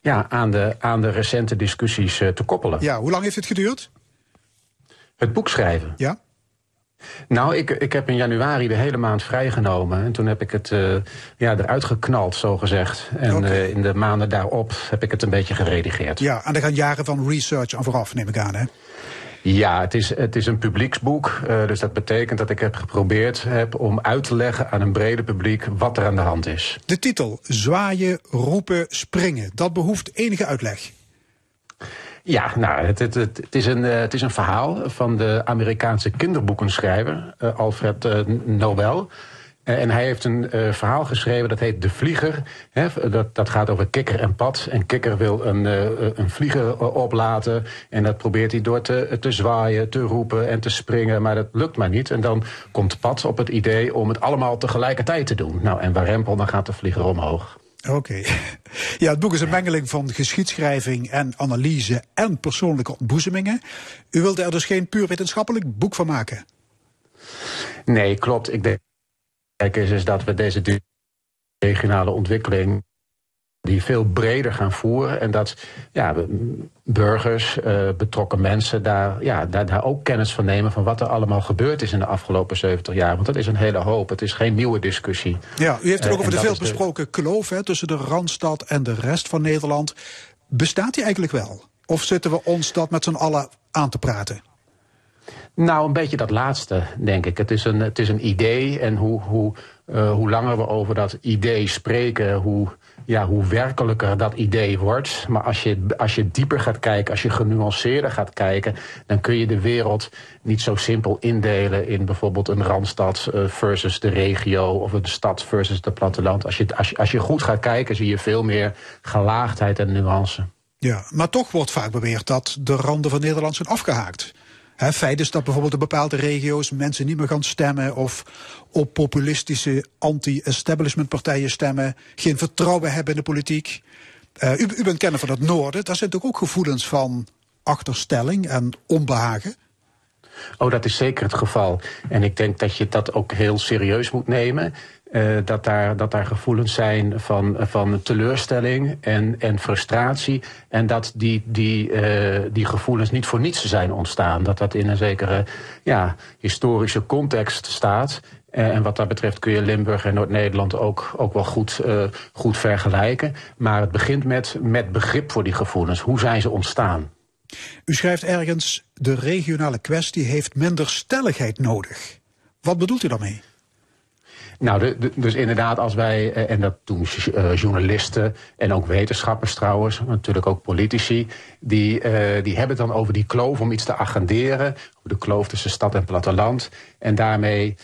ja, aan, de, aan de recente discussies te koppelen. Ja, hoe lang heeft het geduurd? Het boek schrijven. Ja? Nou, ik, ik heb in januari de hele maand vrijgenomen. En toen heb ik het uh, ja, eruit geknald, zo gezegd. En okay. uh, in de maanden daarop heb ik het een beetje geredigeerd. Ja, en er gaan jaren van research aan vooraf, neem ik aan, hè? Ja, het is, het is een publieksboek. Uh, dus dat betekent dat ik heb geprobeerd heb om uit te leggen aan een breder publiek wat er aan de hand is. De titel Zwaaien, roepen, springen. Dat behoeft enige uitleg. Ja, nou, het, het, het, is een, uh, het is een verhaal van de Amerikaanse kinderboekenschrijver uh, Alfred uh, Nobel. En hij heeft een verhaal geschreven dat heet De Vlieger. Dat, dat gaat over kikker en pad. En kikker wil een, een vlieger oplaten. En dat probeert hij door te, te zwaaien, te roepen en te springen. Maar dat lukt maar niet. En dan komt pad op het idee om het allemaal tegelijkertijd te doen. Nou, en waar rempel, dan gaat de vlieger omhoog. Oké. Ja, het boek is een mengeling van geschiedschrijving en analyse en persoonlijke ontboezemingen. U wilde er dus geen puur wetenschappelijk boek van maken? Nee, klopt. Ik denk is, is dat we deze regionale ontwikkeling die veel breder gaan voeren. En dat ja, burgers, uh, betrokken mensen daar, ja, daar, daar ook kennis van nemen van wat er allemaal gebeurd is in de afgelopen 70 jaar. Want dat is een hele hoop. Het is geen nieuwe discussie. Ja, u heeft het ook uh, over de veel besproken de... kloof hè, tussen de Randstad en de rest van Nederland. Bestaat die eigenlijk wel? Of zitten we ons dat met z'n allen aan te praten? Nou, een beetje dat laatste, denk ik. Het is een, het is een idee en hoe, hoe, uh, hoe langer we over dat idee spreken, hoe, ja, hoe werkelijker dat idee wordt. Maar als je, als je dieper gaat kijken, als je genuanceerder gaat kijken, dan kun je de wereld niet zo simpel indelen in bijvoorbeeld een randstad uh, versus de regio of een stad versus het platteland. Als je, als, je, als je goed gaat kijken, zie je veel meer gelaagdheid en nuance. Ja, maar toch wordt vaak beweerd dat de randen van Nederland zijn afgehaakt. He, feit is dat bijvoorbeeld in bepaalde regio's mensen niet meer gaan stemmen of op populistische anti-establishment partijen stemmen, geen vertrouwen hebben in de politiek. Uh, u, u bent kenner van het noorden, daar zijn ook gevoelens van achterstelling en onbehagen? Oh, dat is zeker het geval. En ik denk dat je dat ook heel serieus moet nemen. Uh, dat, daar, dat daar gevoelens zijn van, van teleurstelling en, en frustratie. En dat die, die, uh, die gevoelens niet voor niets zijn ontstaan. Dat dat in een zekere ja, historische context staat. Uh, en wat dat betreft kun je Limburg en Noord-Nederland ook, ook wel goed, goed vergelijken. Maar het begint met, met begrip voor die gevoelens. Hoe zijn ze ontstaan? U schrijft ergens, de regionale kwestie heeft minder stelligheid nodig. Wat bedoelt u daarmee? Nou, dus inderdaad, als wij, en dat doen uh, journalisten en ook wetenschappers trouwens, natuurlijk ook politici, die, uh, die hebben het dan over die kloof om iets te agenderen, de kloof tussen stad en platteland. En daarmee,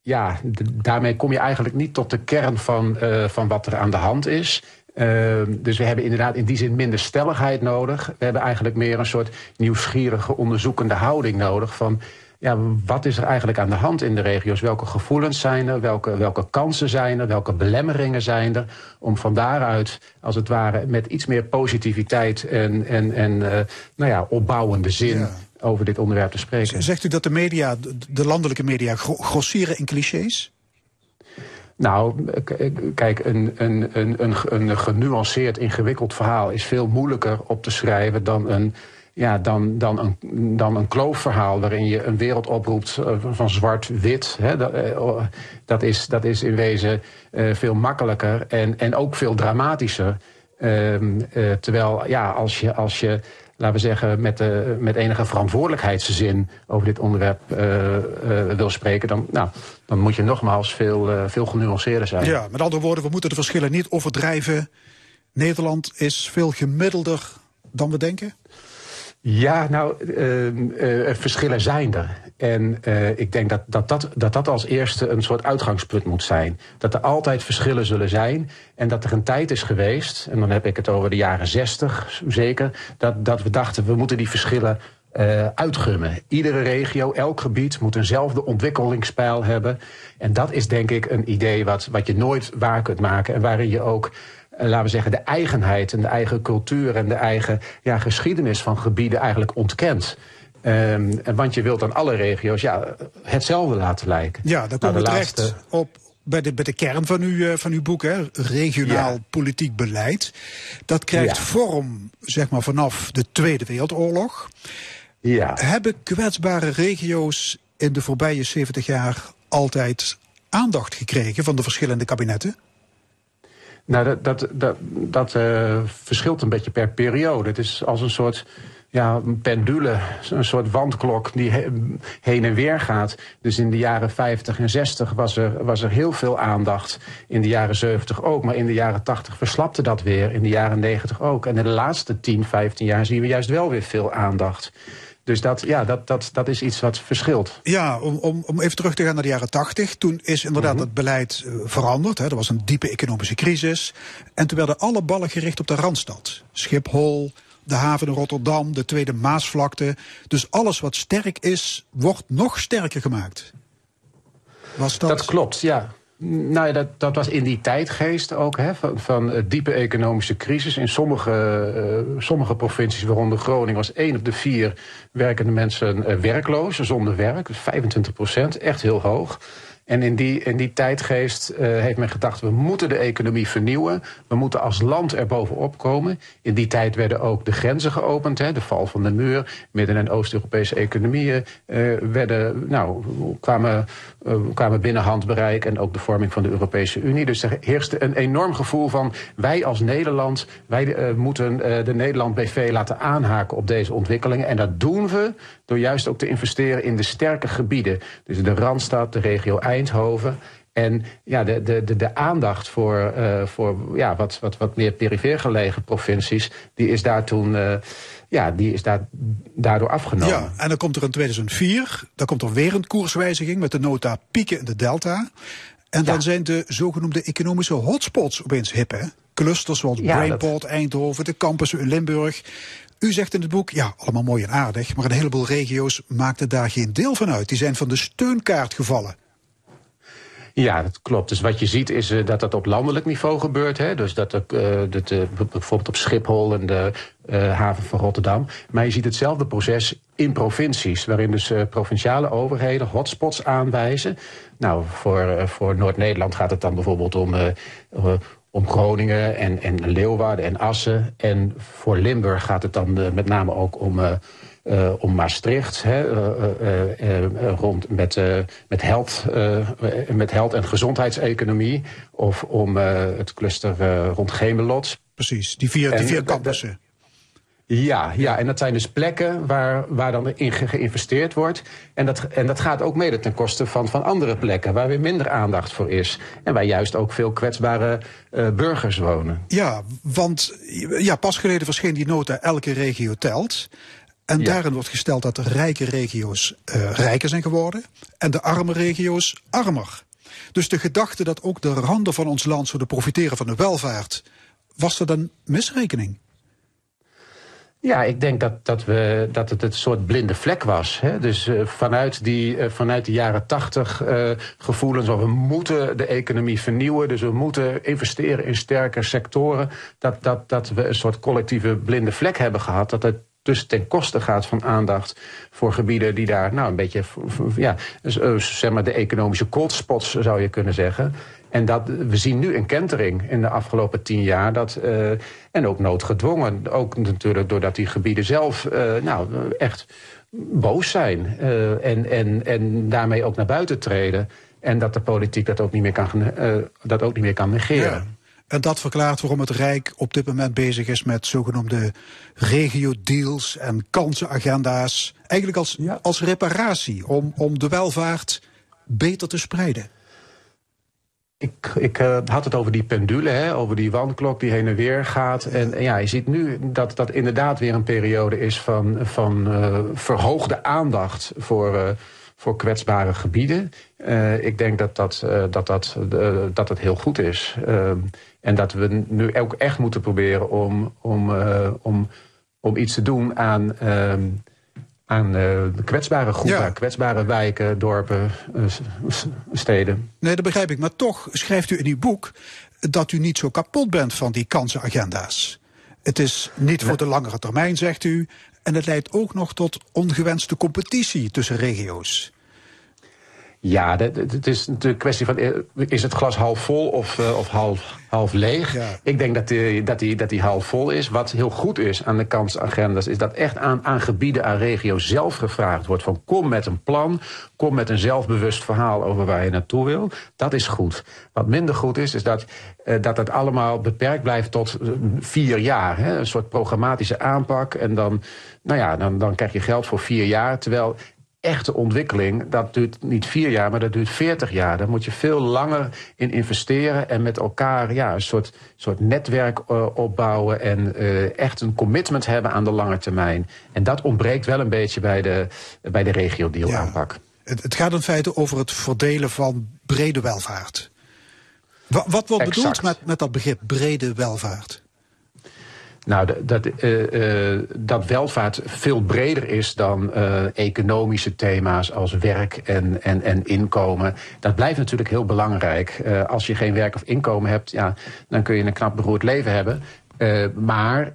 ja, daarmee kom je eigenlijk niet tot de kern van, van wat er aan de hand is. Uh, dus we hebben inderdaad in die zin minder stelligheid nodig. We hebben eigenlijk meer een soort nieuwsgierige, onderzoekende houding nodig van ja, wat is er eigenlijk aan de hand in de regio's? Welke gevoelens zijn er? Welke, welke kansen zijn er? Welke belemmeringen zijn er? Om van daaruit, als het ware, met iets meer positiviteit en, en, en uh, nou ja, opbouwende zin ja. over dit onderwerp te spreken. Zegt u dat de media, de landelijke media, grossieren in clichés? Nou, kijk, een, een, een, een, een genuanceerd, ingewikkeld verhaal is veel moeilijker op te schrijven dan een ja, dan, dan, een, dan een kloofverhaal waarin je een wereld oproept van zwart-wit. Dat, dat, is, dat is in wezen uh, veel makkelijker en, en ook veel dramatischer. Uh, terwijl, ja, als je, als je laten we zeggen, met, de, met enige verantwoordelijkheidszin over dit onderwerp wil spreken, dan, nou, dan moet je nogmaals veel, veel genuanceerder zijn. Ja, met andere woorden, we moeten de verschillen niet overdrijven. Nederland is veel gemiddelder dan we denken? Ja, nou, uh, uh, verschillen zijn er. En uh, ik denk dat dat, dat dat dat als eerste een soort uitgangspunt moet zijn. Dat er altijd verschillen zullen zijn. En dat er een tijd is geweest, en dan heb ik het over de jaren zestig zeker, dat, dat we dachten we moeten die verschillen uh, uitgummen. Iedere regio, elk gebied moet eenzelfde ontwikkelingspeil hebben. En dat is denk ik een idee wat, wat je nooit waar kunt maken. En waarin je ook laten we zeggen, de eigenheid en de eigen cultuur en de eigen ja, geschiedenis van gebieden eigenlijk ontkent. Um, want je wilt dan alle regio's ja, hetzelfde laten lijken. Ja, daar komen nou, we terecht laatste... op bij de, bij de kern van, uw, van uw boek, hè, regionaal ja. politiek beleid. Dat krijgt ja. vorm, zeg maar, vanaf de Tweede Wereldoorlog. Ja. Hebben kwetsbare regio's in de voorbije 70 jaar altijd aandacht gekregen van de verschillende kabinetten? Nou, dat, dat, dat, dat uh, verschilt een beetje per periode. Het is als een soort ja, pendule, een soort wandklok die he- heen en weer gaat. Dus in de jaren 50 en 60 was er, was er heel veel aandacht. In de jaren 70 ook, maar in de jaren 80 verslapte dat weer. In de jaren 90 ook. En in de laatste 10, 15 jaar zien we juist wel weer veel aandacht. Dus dat, ja, dat, dat, dat is iets wat verschilt. Ja, om, om, om even terug te gaan naar de jaren tachtig. Toen is inderdaad het beleid eh, veranderd. Hè. Er was een diepe economische crisis. En toen werden alle ballen gericht op de Randstad. Schiphol, de haven in Rotterdam, de Tweede Maasvlakte. Dus alles wat sterk is, wordt nog sterker gemaakt. Was dat... Dat klopt, ja. Nou ja, dat, dat was in die tijdgeest ook, hè, van, diepe economische crisis. In sommige, eh, sommige provincies, waaronder Groningen, was één op de vier werkende mensen eh, werkloos, zonder werk. Dus 25 procent, echt heel hoog. En in die, in die tijdgeest eh, heeft men gedacht, we moeten de economie vernieuwen. We moeten als land er bovenop komen. In die tijd werden ook de grenzen geopend. Hè, de val van de muur, Midden- en Oost-Europese economieën eh, werden, nou, kwamen, eh, kwamen binnen handbereik. En ook de vorming van de Europese Unie. Dus er heerste een enorm gevoel van, wij als Nederland, wij moeten de Nederland BV laten aanhaken op deze ontwikkelingen. En dat doen we door juist ook te investeren in de sterke gebieden. Dus de Randstad, de regio Eindhoven. En ja, de, de, de, de aandacht voor, eh, voor ja, wat, wat, wat meer perifeer gelegen provincies, die is daar toen. eh, ja, die is daar, daardoor afgenomen. Ja, en dan komt er in 2004, dan komt er weer een koerswijziging met de nota pieken in de delta. En dan Ja. zijn de zogenoemde economische hotspots opeens hip, hè? Clusters zoals Ja, Brainport, Eindhoven, de campussen in Limburg. U zegt in het boek, ja, allemaal mooi en aardig, maar een heleboel regio's maakten daar geen deel van uit. Die zijn van de steunkaart gevallen. Ja, dat klopt. Dus wat je ziet is eh, dat dat op landelijk niveau gebeurt. Hè? Dus dat, eh, dat eh, bijvoorbeeld op Schiphol en de haven van Rotterdam. Maar je ziet hetzelfde proces in provincies, waarin dus provinciale overheden hotspots aanwijzen. Nou, voor, voor Noord-Nederland gaat het dan bijvoorbeeld om. Om Groningen en, en Leeuwarden en Assen. En voor Limburg gaat het dan eh, met name ook om, eh, eh, om Maastricht. Hè, rond met, met, health, met health en gezondheidseconomie. Of om het cluster rond Gemelot. Precies, die vier, die vier campussen. Ja, ja, en dat zijn dus plekken waar, waar dan in ge- geïnvesteerd wordt. En dat, en dat gaat ook mede ten koste van, van andere plekken waar weer minder aandacht voor is. En waar juist ook veel kwetsbare eh, burgers wonen. Ja, want ja, pas geleden verscheen die nota Elke regio telt. En Ja. daarin wordt gesteld dat de rijke regio's eh, rijker zijn geworden en de arme regio's armer. Dus de gedachte dat ook de randen van ons land zouden profiteren van de welvaart, was dat een misrekening? Ja, ik denk dat, dat, we, dat het een soort blinde vlek was. Hè? Dus eh, vanuit, die, eh, vanuit de jaren tachtig eh, gevoelens van we moeten de economie vernieuwen. Dus we moeten investeren in sterke sectoren. Dat, dat, dat we een soort collectieve blinde vlek hebben gehad. Dat het dus ten koste gaat van aandacht voor gebieden die daar nou een beetje, ja, zeg maar de economische cold spots zou je kunnen zeggen. En dat, we zien nu een kentering in de afgelopen tien jaar. Dat, eh, en ook noodgedwongen. Ook natuurlijk doordat die gebieden zelf eh, nou, echt boos zijn. eh, en, en, en daarmee ook naar buiten treden. En dat de politiek dat ook niet meer kan, dat ook niet meer kan negeren. En dat verklaart waarom het Rijk op dit moment bezig is met zogenoemde regio-deals en kansenagenda's. Eigenlijk als, Ja. als reparatie om, om de welvaart beter te spreiden. Ik, eh, had het over die pendule, hè, over die wandklok die heen en weer gaat. En, ja, je ziet nu dat dat inderdaad weer een periode is van, van eh, verhoogde aandacht voor, eh, voor kwetsbare gebieden. Ik denk dat dat, dat, dat, dat het heel goed is. Ehm, en dat we nu ook echt moeten proberen om, om, om, om iets te doen aan. Aan eh, de kwetsbare groepen, Ja. kwetsbare wijken, dorpen, eh, steden. Nee, dat begrijp ik. Maar toch schrijft u in uw boek dat u niet zo kapot bent van die kansenagenda's. Het is niet voor de langere termijn, zegt u. En het leidt ook nog tot ongewenste competitie tussen regio's. Ja, het is natuurlijk een kwestie van... eh, is het glas half vol of, eh, of half, half leeg? Ja. Ik denk dat die, dat, die, dat die half vol is. Wat heel goed is aan de kansagendas... is dat echt aan, aan gebieden, aan regio zelf gevraagd wordt... van kom met een plan, kom met een zelfbewust verhaal... over waar je naartoe wil. Dat is goed. Wat minder goed is, is dat eh, dat het allemaal beperkt blijft tot eh, vier jaar. Hè? Een soort programmatische aanpak. En dan, nou ja, dan, dan krijg je geld voor vier jaar. Terwijl echte ontwikkeling, dat duurt niet vier jaar, maar dat duurt veertig jaar. Daar moet je veel langer in investeren en met elkaar ja, een soort, soort netwerk eh, opbouwen en eh, echt een commitment hebben aan de lange termijn. En dat ontbreekt wel een beetje bij de, bij de regio-deal Ja. aanpak. Het, het gaat in feite over het verdelen van brede welvaart. Wa- wat wordt bedoeld met, met dat begrip brede welvaart? Nou, dat, eh, eh, dat welvaart veel breder is dan eh, economische thema's als werk en, en, en inkomen. Dat blijft natuurlijk heel belangrijk. Als je geen werk of inkomen hebt, ja, dan kun je een knap beroerd leven hebben. Maar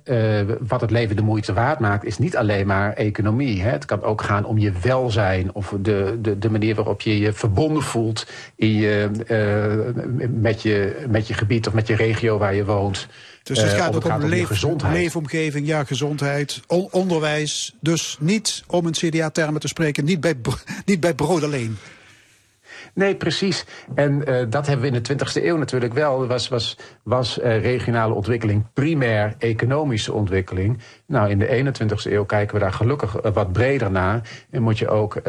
wat het leven de moeite waard maakt, is niet alleen maar economie. Hè. Het kan ook gaan om je welzijn of de, de, de manier waarop je je verbonden voelt in je, met, je, met je gebied of met je regio waar je woont. Dus het Eh, gaat ook om, leef, leefomgeving, ja, gezondheid, on- onderwijs. Dus niet, om in CDA-termen te spreken, niet bij, niet bij brood alleen. Nee, precies. En eh, dat hebben we in de 20e eeuw natuurlijk wel. Was, was, was eh, regionale ontwikkeling primair economische ontwikkeling. Nou, in de 21e eeuw kijken we daar gelukkig wat breder naar. En moet je ook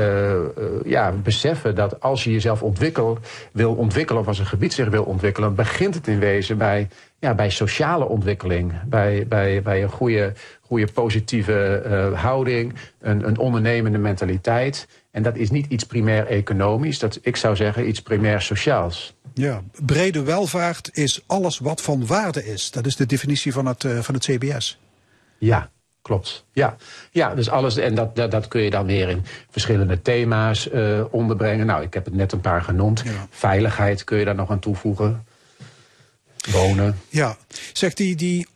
ja, beseffen dat als je jezelf ontwikkel, wil ontwikkelen... of als een gebied zich wil ontwikkelen... begint het in wezen bij, ja, bij sociale ontwikkeling. Bij, bij, bij een goede, goede positieve eh, houding, een, een ondernemende mentaliteit... En dat is niet iets primair economisch, dat ik zou zeggen iets primair sociaals. Ja, brede welvaart is alles wat van waarde is. Dat is de definitie van het, eh, van het CBS. Ja, klopt. Ja, ja dus alles, en dat, dat, dat kun je dan weer in verschillende thema's eh, onderbrengen. Nou, ik heb het net een paar genoemd. Ja. Veiligheid kun je daar nog aan toevoegen. Wonen. Ja, zegt die, die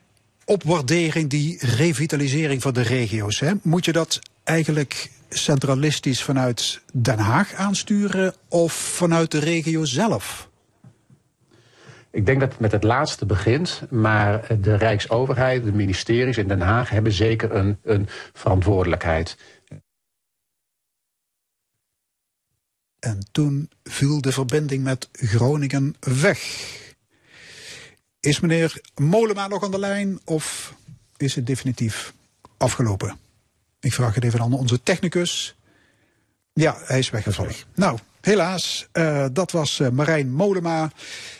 opwaardering, die revitalisering van de regio's, hè, moet je dat eigenlijk centralistisch vanuit Den Haag aansturen of vanuit de regio zelf? Ik denk dat het met het laatste begint, maar de Rijksoverheid, de ministeries in Den Haag hebben zeker een, een verantwoordelijkheid. En toen viel de verbinding met Groningen weg. Is meneer Molema nog aan de lijn of is het definitief afgelopen? Ik vraag het even aan onze technicus. Ja, hij is weggevallen. Nou, helaas, eh, dat was eh, Marijn Molema,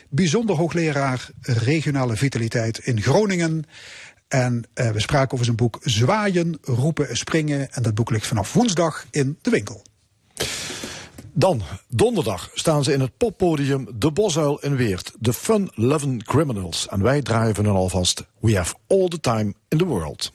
bijzonder hoogleraar regionale vitaliteit in Groningen. En eh, we spraken over zijn boek Zwaaien, roepen, springen. En dat boek ligt vanaf woensdag in de winkel. Dan, donderdag, staan ze in het poppodium De Bosuil in Weert. De Fun Loving Criminals. En wij draaien van hun alvast We Have All the Time in the World.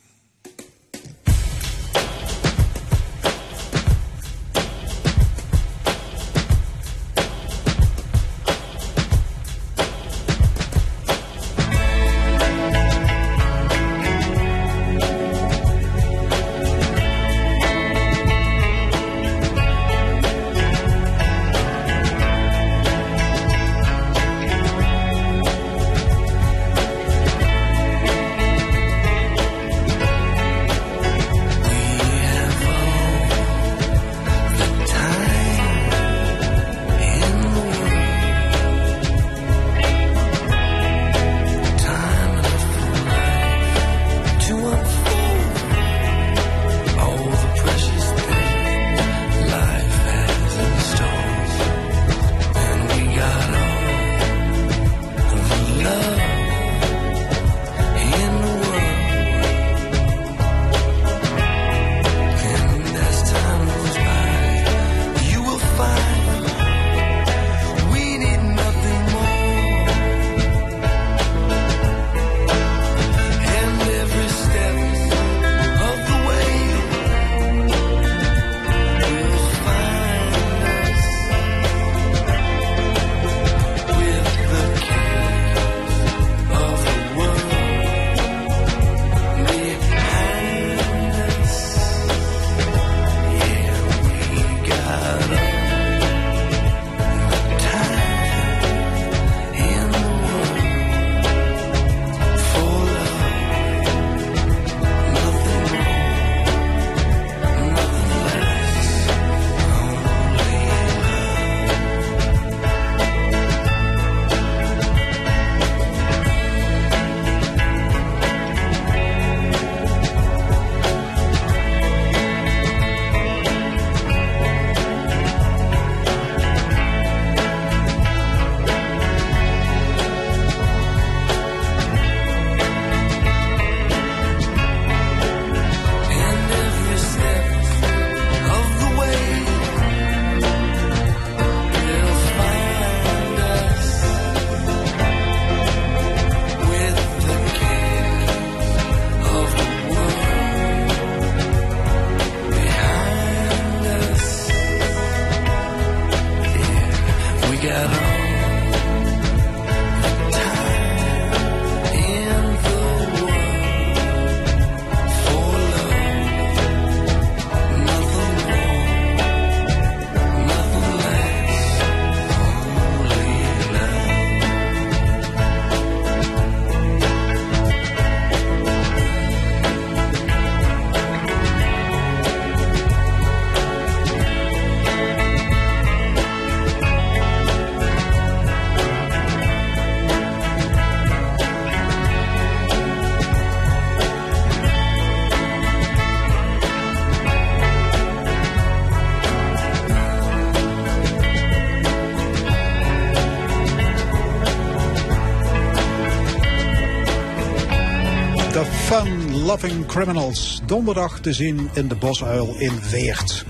Fun-Loving Criminals. Donderdag te zien in de Bosuil in Weert.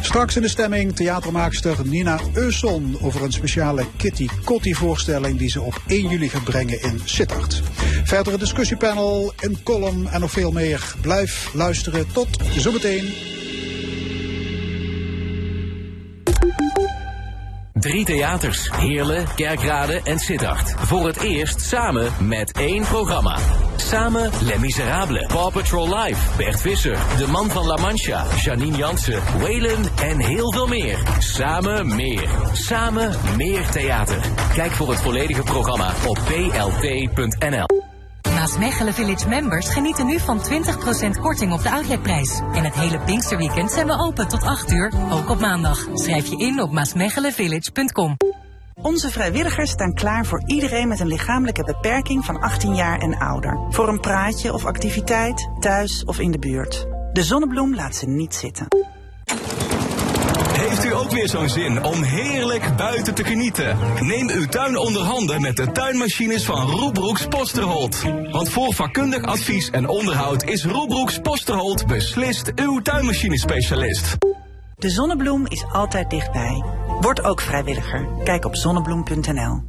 Straks in de stemming theatermaakster Nina Eusson over een speciale Kitty Kotti voorstelling die ze op 1 juli gaat brengen in Sittard. Verdere discussiepanel, een column en nog veel meer. Blijf luisteren. Tot zometeen. Drie theaters, Heerlen, Kerkrade en Sittard. Voor het eerst samen met één programma. Samen Les Miserables, Paw Patrol Live, Bert Visser, De Man van La Mancha, Janine Jansen, Waylon en heel veel meer. Samen meer. Samen meer theater. Kijk voor het volledige programma op plt.nl. Maasmechelen Village members genieten nu van 20% korting op de outletprijs. En het hele Pinksterweekend zijn we open tot 8 uur, ook op maandag. Schrijf je in op maasmechelenvillage.com. Onze vrijwilligers staan klaar voor iedereen met een lichamelijke beperking van 18 jaar en ouder. Voor een praatje of activiteit, thuis of in de buurt. De zonnebloem laat ze niet zitten. Heeft u ook weer zo'n zin om heerlijk buiten te genieten? Neem uw tuin onder handen met de tuinmachines van Roebroeks Posterholt. Want voor vakkundig advies en onderhoud is Roebroeks Posterholt beslist uw tuinmachinespecialist. De zonnebloem is altijd dichtbij. Word ook vrijwilliger. Kijk op zonnebloem.nl.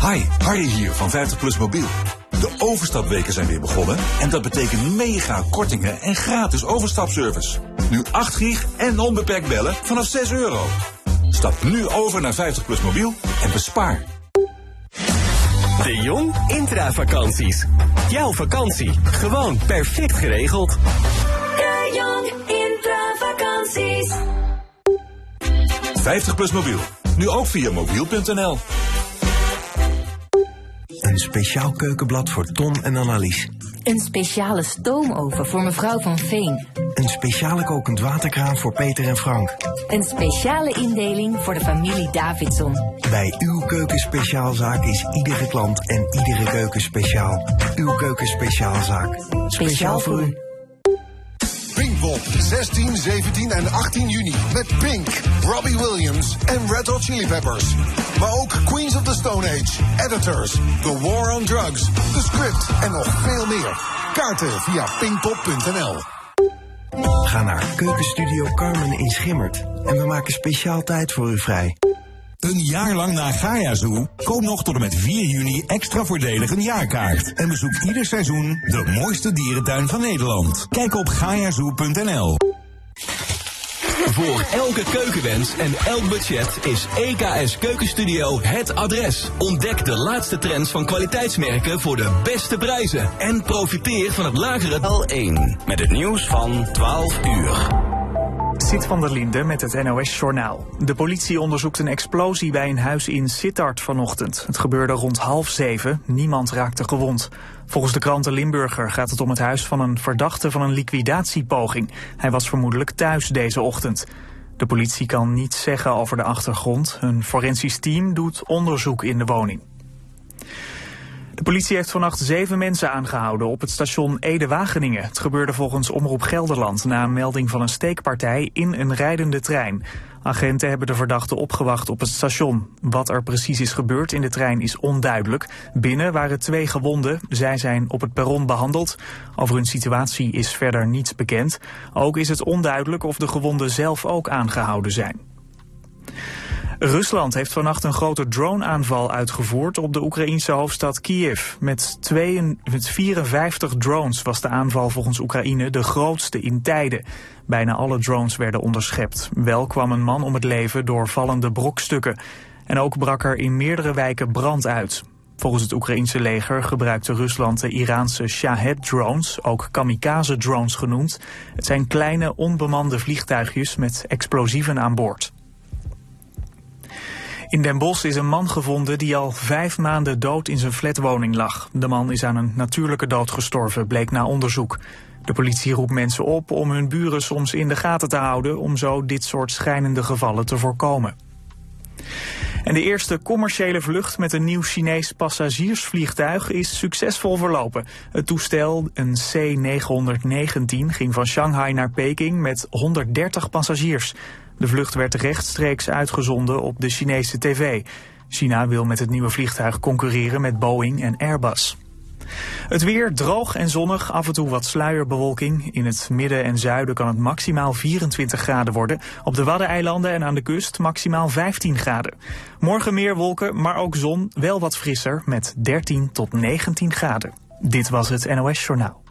Hi, Harry hier van 50PLUS Mobiel. De overstapweken zijn weer begonnen en dat betekent mega kortingen en gratis overstapservice. Nu 8 gig en onbeperkt bellen vanaf 6 euro. Stap nu over naar 50PLUS Mobiel en bespaar. De Jong Intravakanties. Jouw vakantie, gewoon perfect geregeld. De Jong 50PLUS Mobiel. Nu ook via mobiel.nl. Een speciaal keukenblad voor Ton en Annelies. Een speciale stoomoven voor mevrouw van Veen. Een speciale kokend waterkraan voor Peter en Frank. Een speciale indeling voor de familie Davidson. Bij uw keukenspeciaalzaak is iedere klant en iedere keuken speciaal. Uw keukenspeciaalzaak. Speciaal voor u. Pinkpop, 16, 17 en 18 juni. Met Pink, Robbie Williams en Red Hot Chili Peppers. Maar ook Queens of the Stone Age, Editors, The War on Drugs, The Script en nog veel meer. Kaarten via pinkpop.nl. Ga naar Keukenstudio Carmen in Schimmert. En we maken speciaal tijd voor u vrij. Een jaar lang naar Gaia Zoo? Koop nog tot en met 4 juni extra voordelig een jaarkaart. En bezoek ieder seizoen de mooiste dierentuin van Nederland. Kijk op gaiazoo.nl. Voor elke keukenwens en elk budget is EKS Keukenstudio het adres. Ontdek de laatste trends van kwaliteitsmerken voor de beste prijzen. En profiteer van het lagere L1 met het nieuws van 12 uur. Sit van der Linde met het NOS-journaal. De politie onderzoekt een explosie bij een huis in Sittard vanochtend. Het gebeurde rond half zeven. Niemand raakte gewond. Volgens de krant De Limburger gaat het om het huis van een verdachte van een liquidatiepoging. Hij was vermoedelijk thuis deze ochtend. De politie kan niets zeggen over de achtergrond. Een forensisch team doet onderzoek in de woning. De politie heeft vannacht zeven mensen aangehouden op het station Ede-Wageningen. Het gebeurde volgens Omroep Gelderland na een melding van een steekpartij in een rijdende trein. Agenten hebben de verdachte opgewacht op het station. Wat er precies is gebeurd in de trein is onduidelijk. Binnen waren twee gewonden. Zij zijn op het perron behandeld. Over hun situatie is verder niets bekend. Ook is het onduidelijk of de gewonden zelf ook aangehouden zijn. Rusland heeft vannacht een grote drone-aanval uitgevoerd op de Oekraïnse hoofdstad Kiev. Met 54 drones was de aanval volgens Oekraïne de grootste in tijden. Bijna alle drones werden onderschept. Wel kwam een man om het leven door vallende brokstukken. En ook brak er in meerdere wijken brand uit. Volgens het Oekraïense leger gebruikte Rusland de Iraanse Shahed-drones, ook kamikaze-drones genoemd. Het zijn kleine onbemande vliegtuigjes met explosieven aan boord. In Den Bosch is een man gevonden die al vijf maanden dood in zijn flatwoning lag. De man is aan een natuurlijke dood gestorven, bleek na onderzoek. De politie roept mensen op om hun buren soms in de gaten te houden... om zo dit soort schijnende gevallen te voorkomen. En de eerste commerciële vlucht met een nieuw Chinees passagiersvliegtuig is succesvol verlopen. Het toestel, een C-919, ging van Shanghai naar Peking met 130 passagiers. De vlucht werd rechtstreeks uitgezonden op de Chinese tv. China wil met het nieuwe vliegtuig concurreren met Boeing en Airbus. Het weer droog en zonnig, af en toe wat sluierbewolking. In het midden en zuiden kan het maximaal 24 graden worden. Op de Waddeneilanden en aan de kust maximaal 15 graden. Morgen meer wolken, maar ook zon, wel wat frisser met 13 tot 19 graden. Dit was het NOS Journaal.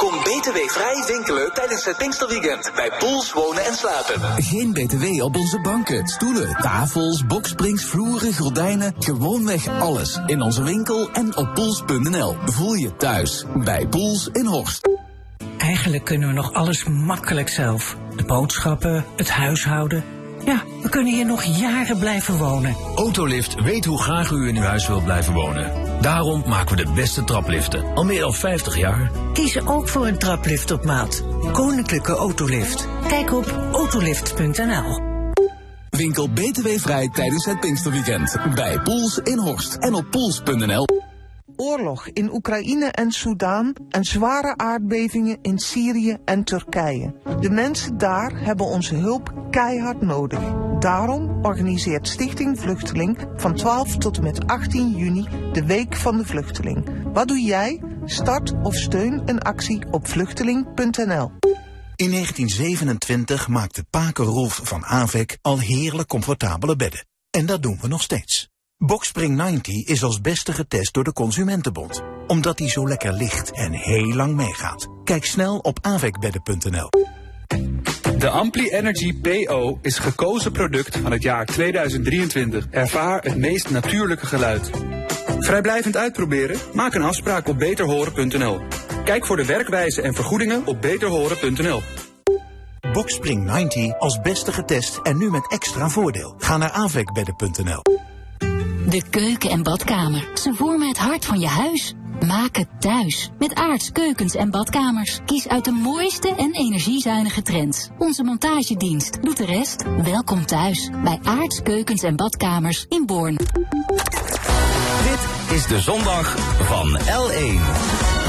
Kom btw-vrij winkelen tijdens het Pinksterweekend bij Pools Wonen en Slapen. Geen btw op onze banken, stoelen, tafels, boksprings, vloeren, gordijnen. Gewoonweg alles in onze winkel en op pools.nl. Voel je thuis bij Pools in Horst. Eigenlijk kunnen we nog alles makkelijk zelf. De boodschappen, het huishouden. Ja, we kunnen hier nog jaren blijven wonen. Autolift weet hoe graag u in uw huis wilt blijven wonen. Daarom maken we de beste trapliften. Al meer dan 50 jaar. Kiezen ook voor een traplift op maat. Koninklijke Autolift. Kijk op autolift.nl. Winkel btw-vrij tijdens het Pinksterweekend. Bij Pools in Horst en op pools.nl. Oorlog in Oekraïne en Soudaan en zware aardbevingen in Syrië en Turkije. De mensen daar hebben onze hulp keihard nodig. Daarom organiseert Stichting Vluchteling van 12 tot en met 18 juni de Week van de Vluchteling. Wat doe jij? Start of steun een actie op vluchteling.nl. In 1927 maakte Paker Rolf van Avec al heerlijk comfortabele bedden. En dat doen we nog steeds. Boxspring 90 is als beste getest door de Consumentenbond. Omdat hij zo lekker ligt en heel lang meegaat. Kijk snel op avecbedden.nl. De Ampli Energy PO is gekozen product van het jaar 2023. Ervaar het meest natuurlijke geluid. Vrijblijvend uitproberen? Maak een afspraak op beterhoren.nl. Kijk voor de werkwijze en vergoedingen op beterhoren.nl. Boxspring 90 als beste getest en nu met extra voordeel. Ga naar avecbedden.nl. De keuken en badkamer. Ze vormen het hart van je huis. Maak het thuis. Met Aarts Keukens en Badkamers. Kies uit de mooiste en energiezuinige trends. Onze montagedienst doet de rest. Welkom thuis bij Aarts Keukens en Badkamers in Born. Dit is de zondag van L1.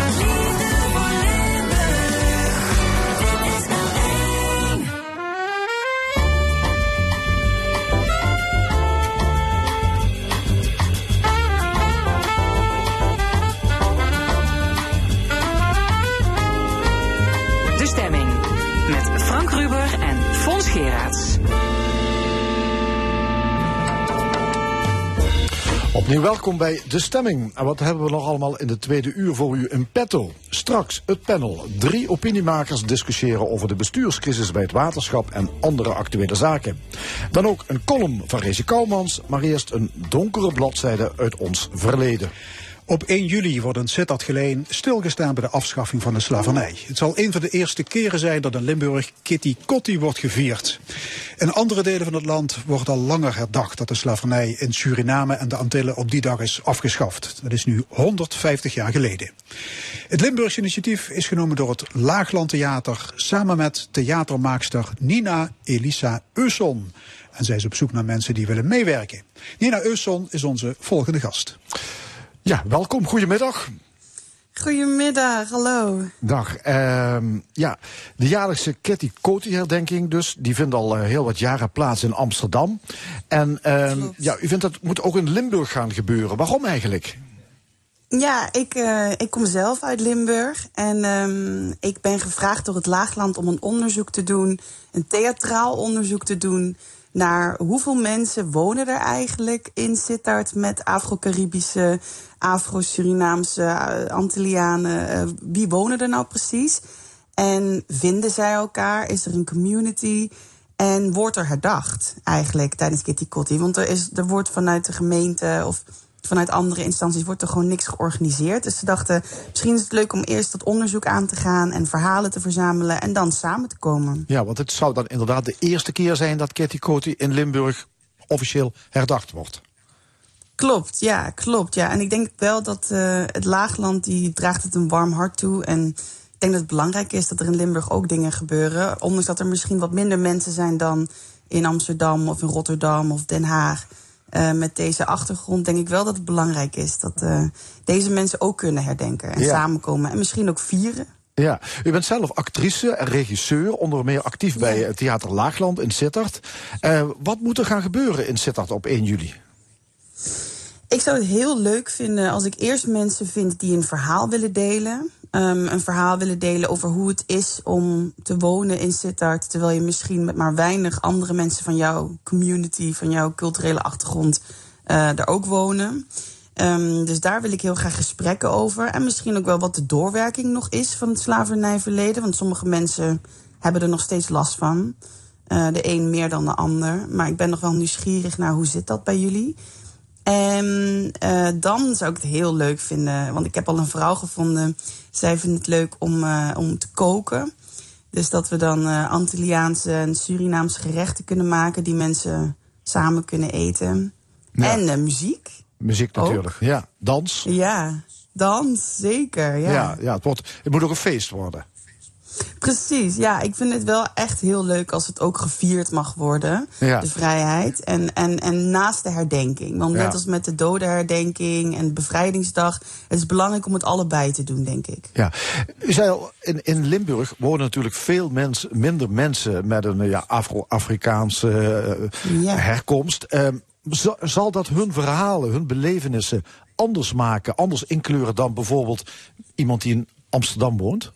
Opnieuw welkom bij De Stemming. En wat hebben we nog allemaal in de tweede uur voor u in petto? Straks het panel. Drie opiniemakers discussiëren over de bestuurscrisis bij het waterschap en andere actuele zaken. Dan ook een column van Rezi Kouwmans, maar eerst een donkere bladzijde uit ons verleden. Op 1 juli wordt in Sittard Geleen stilgestaan bij de afschaffing van de slavernij. Het zal een van de eerste keren zijn dat in Limburg Kitty Kotti wordt gevierd. In andere delen van het land wordt al langer herdacht dat de slavernij in Suriname en de Antillen op die dag is afgeschaft. Dat is nu 150 jaar geleden. Het Limburgse initiatief is genomen door het Laagland Theater samen met theatermaakster Nina Elisa Eusson. En zij is op zoek naar mensen die willen meewerken. Nina Eusson is onze volgende gast. Ja, welkom. Goedemiddag. Goedemiddag, hallo. Dag. Ehm, ja, de jaarlijkse Kitty Coty-herdenking dus, die vindt al eh, heel wat jaren plaats in Amsterdam. En ehm, ja, u vindt dat moet ook in Limburg gaan gebeuren. Waarom eigenlijk? Ja, ik, eh, ik kom zelf uit Limburg en ehm, ik ben gevraagd door het Laagland om een onderzoek te doen, een theatraal onderzoek te doen naar hoeveel mensen wonen er eigenlijk in Sittard met Afro-Caribische, Afro-Surinaamse, eh, Antillianen. eh, wie wonen er nou precies? En vinden zij elkaar? Is er een community? En wordt er herdacht eigenlijk tijdens Kitty Kotti. Want er, is, er wordt vanuit de gemeente of vanuit andere instanties wordt er gewoon niks georganiseerd. Dus ze dachten, misschien is het leuk om eerst dat onderzoek aan te gaan en verhalen te verzamelen en dan samen te komen. Ja, want het zou dan inderdaad de eerste keer zijn dat Kitty Kotti in Limburg officieel herdacht wordt. Klopt, ja, klopt. Ja. En ik denk wel dat uh, het Laagland die draagt het een warm hart toe. En ik denk dat het belangrijk is dat er in Limburg ook dingen gebeuren. Ondanks dat er misschien wat minder mensen zijn dan in Amsterdam of in Rotterdam of Den Haag. Uh, met deze achtergrond denk ik wel dat het belangrijk is dat uh, deze mensen ook kunnen herdenken en Ja. samenkomen. En misschien ook vieren. Ja, u bent zelf actrice en regisseur, onder meer actief bij het Theater Laagland in Sittard. Eh, wat moet er gaan gebeuren in Sittard op 1 juli? Ik zou het heel leuk vinden als ik eerst mensen vind die een verhaal willen delen. Um, een verhaal willen delen over hoe het is om te wonen in Sittard. Terwijl je misschien met maar weinig andere mensen van jouw community, van jouw culturele achtergrond, uh, er ook wonen. Um, dus daar wil ik heel graag gesprekken over. En misschien ook wel wat de doorwerking nog is van het slavernijverleden. Want sommige mensen hebben er nog steeds last van. Uh, de een meer dan de ander. Maar ik ben nog wel nieuwsgierig naar hoe zit dat bij jullie. En uh, dan zou ik het heel leuk vinden, want ik heb al een vrouw gevonden. Zij vindt het leuk om, uh, om te koken. Dus dat we dan uh, Antilliaanse en Surinaamse gerechten kunnen maken die mensen samen kunnen eten. Ja. En muziek. Muziek natuurlijk, ja. Dans. Ja, dans, zeker. Ja. Ja, ja het, wordt, het moet ook een feest worden. Precies, ja. Ik vind het wel echt heel leuk als het ook gevierd mag worden. Ja. De vrijheid. En, en, en naast de herdenking. Want Ja. net als met de dodenherdenking en de bevrijdingsdag... het is belangrijk om het allebei te doen, denk ik. Ja. U zei al, in, in Limburg wonen natuurlijk veel mensen, minder mensen met een ja, Afro-Afrikaanse eh, Ja. herkomst. Ehm, zal, zal dat hun verhalen, hun belevenissen anders maken, anders inkleuren dan bijvoorbeeld iemand die in Amsterdam woont?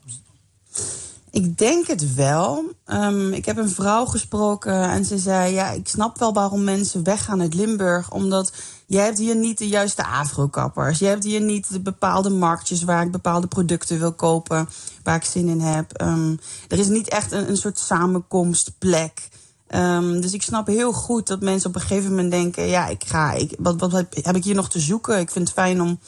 Ik denk het wel. Um, ik heb een vrouw gesproken en ze zei: Ja, ik snap wel waarom mensen weggaan uit Limburg. Omdat je hebt hier niet de juiste afro-kappers. Je hebt hier niet de bepaalde marktjes waar ik bepaalde producten wil kopen. Waar ik zin in heb. Um, er is niet echt een, een soort samenkomstplek. Um, dus ik snap heel goed dat mensen op een gegeven moment denken: Ja, ik ga. Ik, wat, wat heb, ik hier nog te zoeken? Ik vind het fijn om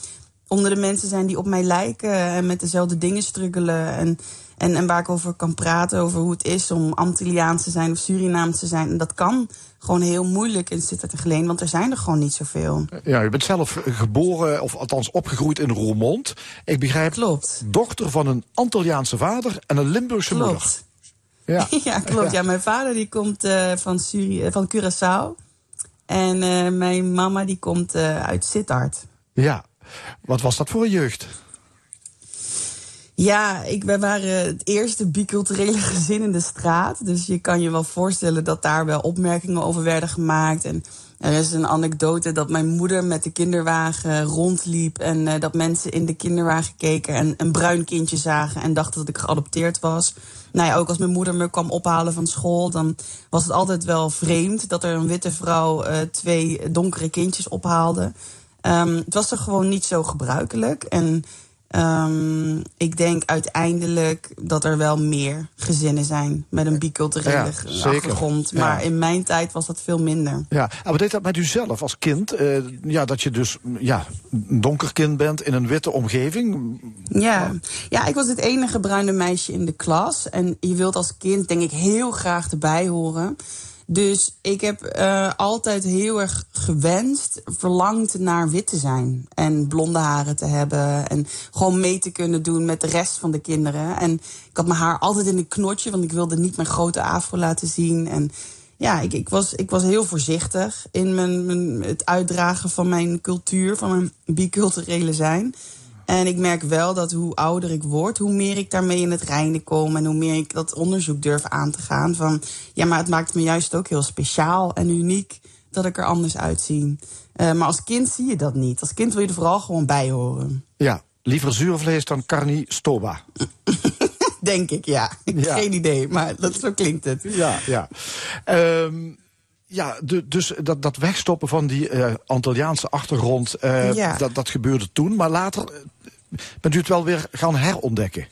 onder de mensen zijn die op mij lijken en met dezelfde dingen struggelen. En, en, en waar ik over kan praten, over hoe het is om Antilliaans te zijn of Surinaams te zijn. En dat kan gewoon heel moeilijk in Sittard en Geleen, want er zijn er gewoon niet zoveel. Ja, u bent zelf geboren, of althans opgegroeid in Roermond. Ik begrijp, Klopt. dochter van een Antilliaanse vader en een Limburgse moeder. Klopt. Ja. ja, klopt. Ja, mijn vader die komt uh, van, Suri uh, van Curaçao. En uh, mijn mama die komt uh, uit Sittard. Ja, wat was dat voor een jeugd? Ja, ik, waren het eerste biculturele gezin in de straat. Dus je kan je wel voorstellen dat daar wel opmerkingen over werden gemaakt. En er is een anekdote dat mijn moeder met de kinderwagen rondliep. En uh, dat mensen in de kinderwagen keken en een bruin kindje zagen en dachten dat ik geadopteerd was. Nou ja, ook als mijn moeder me kwam ophalen van school, dan was het altijd wel vreemd dat er een witte vrouw uh, twee donkere kindjes ophaalde. Um, het was er gewoon niet zo gebruikelijk. En um, ik denk uiteindelijk dat er wel meer gezinnen zijn met een biculturele ja, achtergrond. Ja. Maar in mijn tijd was dat veel minder. Ja, en wat deed dat met u zelf als kind? Uh, ja, dat je dus ja, een donker kind bent in een witte omgeving? Ja. ja, ik was het enige bruine meisje in de klas. En je wilt als kind denk ik heel graag erbij horen. Dus ik heb uh, altijd heel erg gewenst, verlangd naar wit te zijn. En blonde haren te hebben. En gewoon mee te kunnen doen met de rest van de kinderen. En ik had mijn haar altijd in een knotje, want ik wilde niet mijn grote afro laten zien. En ja, ik, ik, was, ik was heel voorzichtig in mijn, mijn, het uitdragen van mijn cultuur, van mijn biculturele zijn. En ik merk wel dat hoe ouder ik word, hoe meer ik daarmee in het reinen kom. En hoe meer ik dat onderzoek durf aan te gaan. Van ja, maar het maakt me juist ook heel speciaal en uniek dat ik er anders uitzie. Uh, maar als kind zie je dat niet. Als kind wil je er vooral gewoon bij horen. Ja, liever zuurvlees dan carni stoba. Denk ik, ja. Geen idee, maar dat, zo klinkt het. Ja, ja. Um, ja, de, dus dat, dat wegstoppen van die uh, Antilliaanse achtergrond, uh, ja. dat, dat gebeurde toen. Maar later bent u het wel weer gaan herontdekken.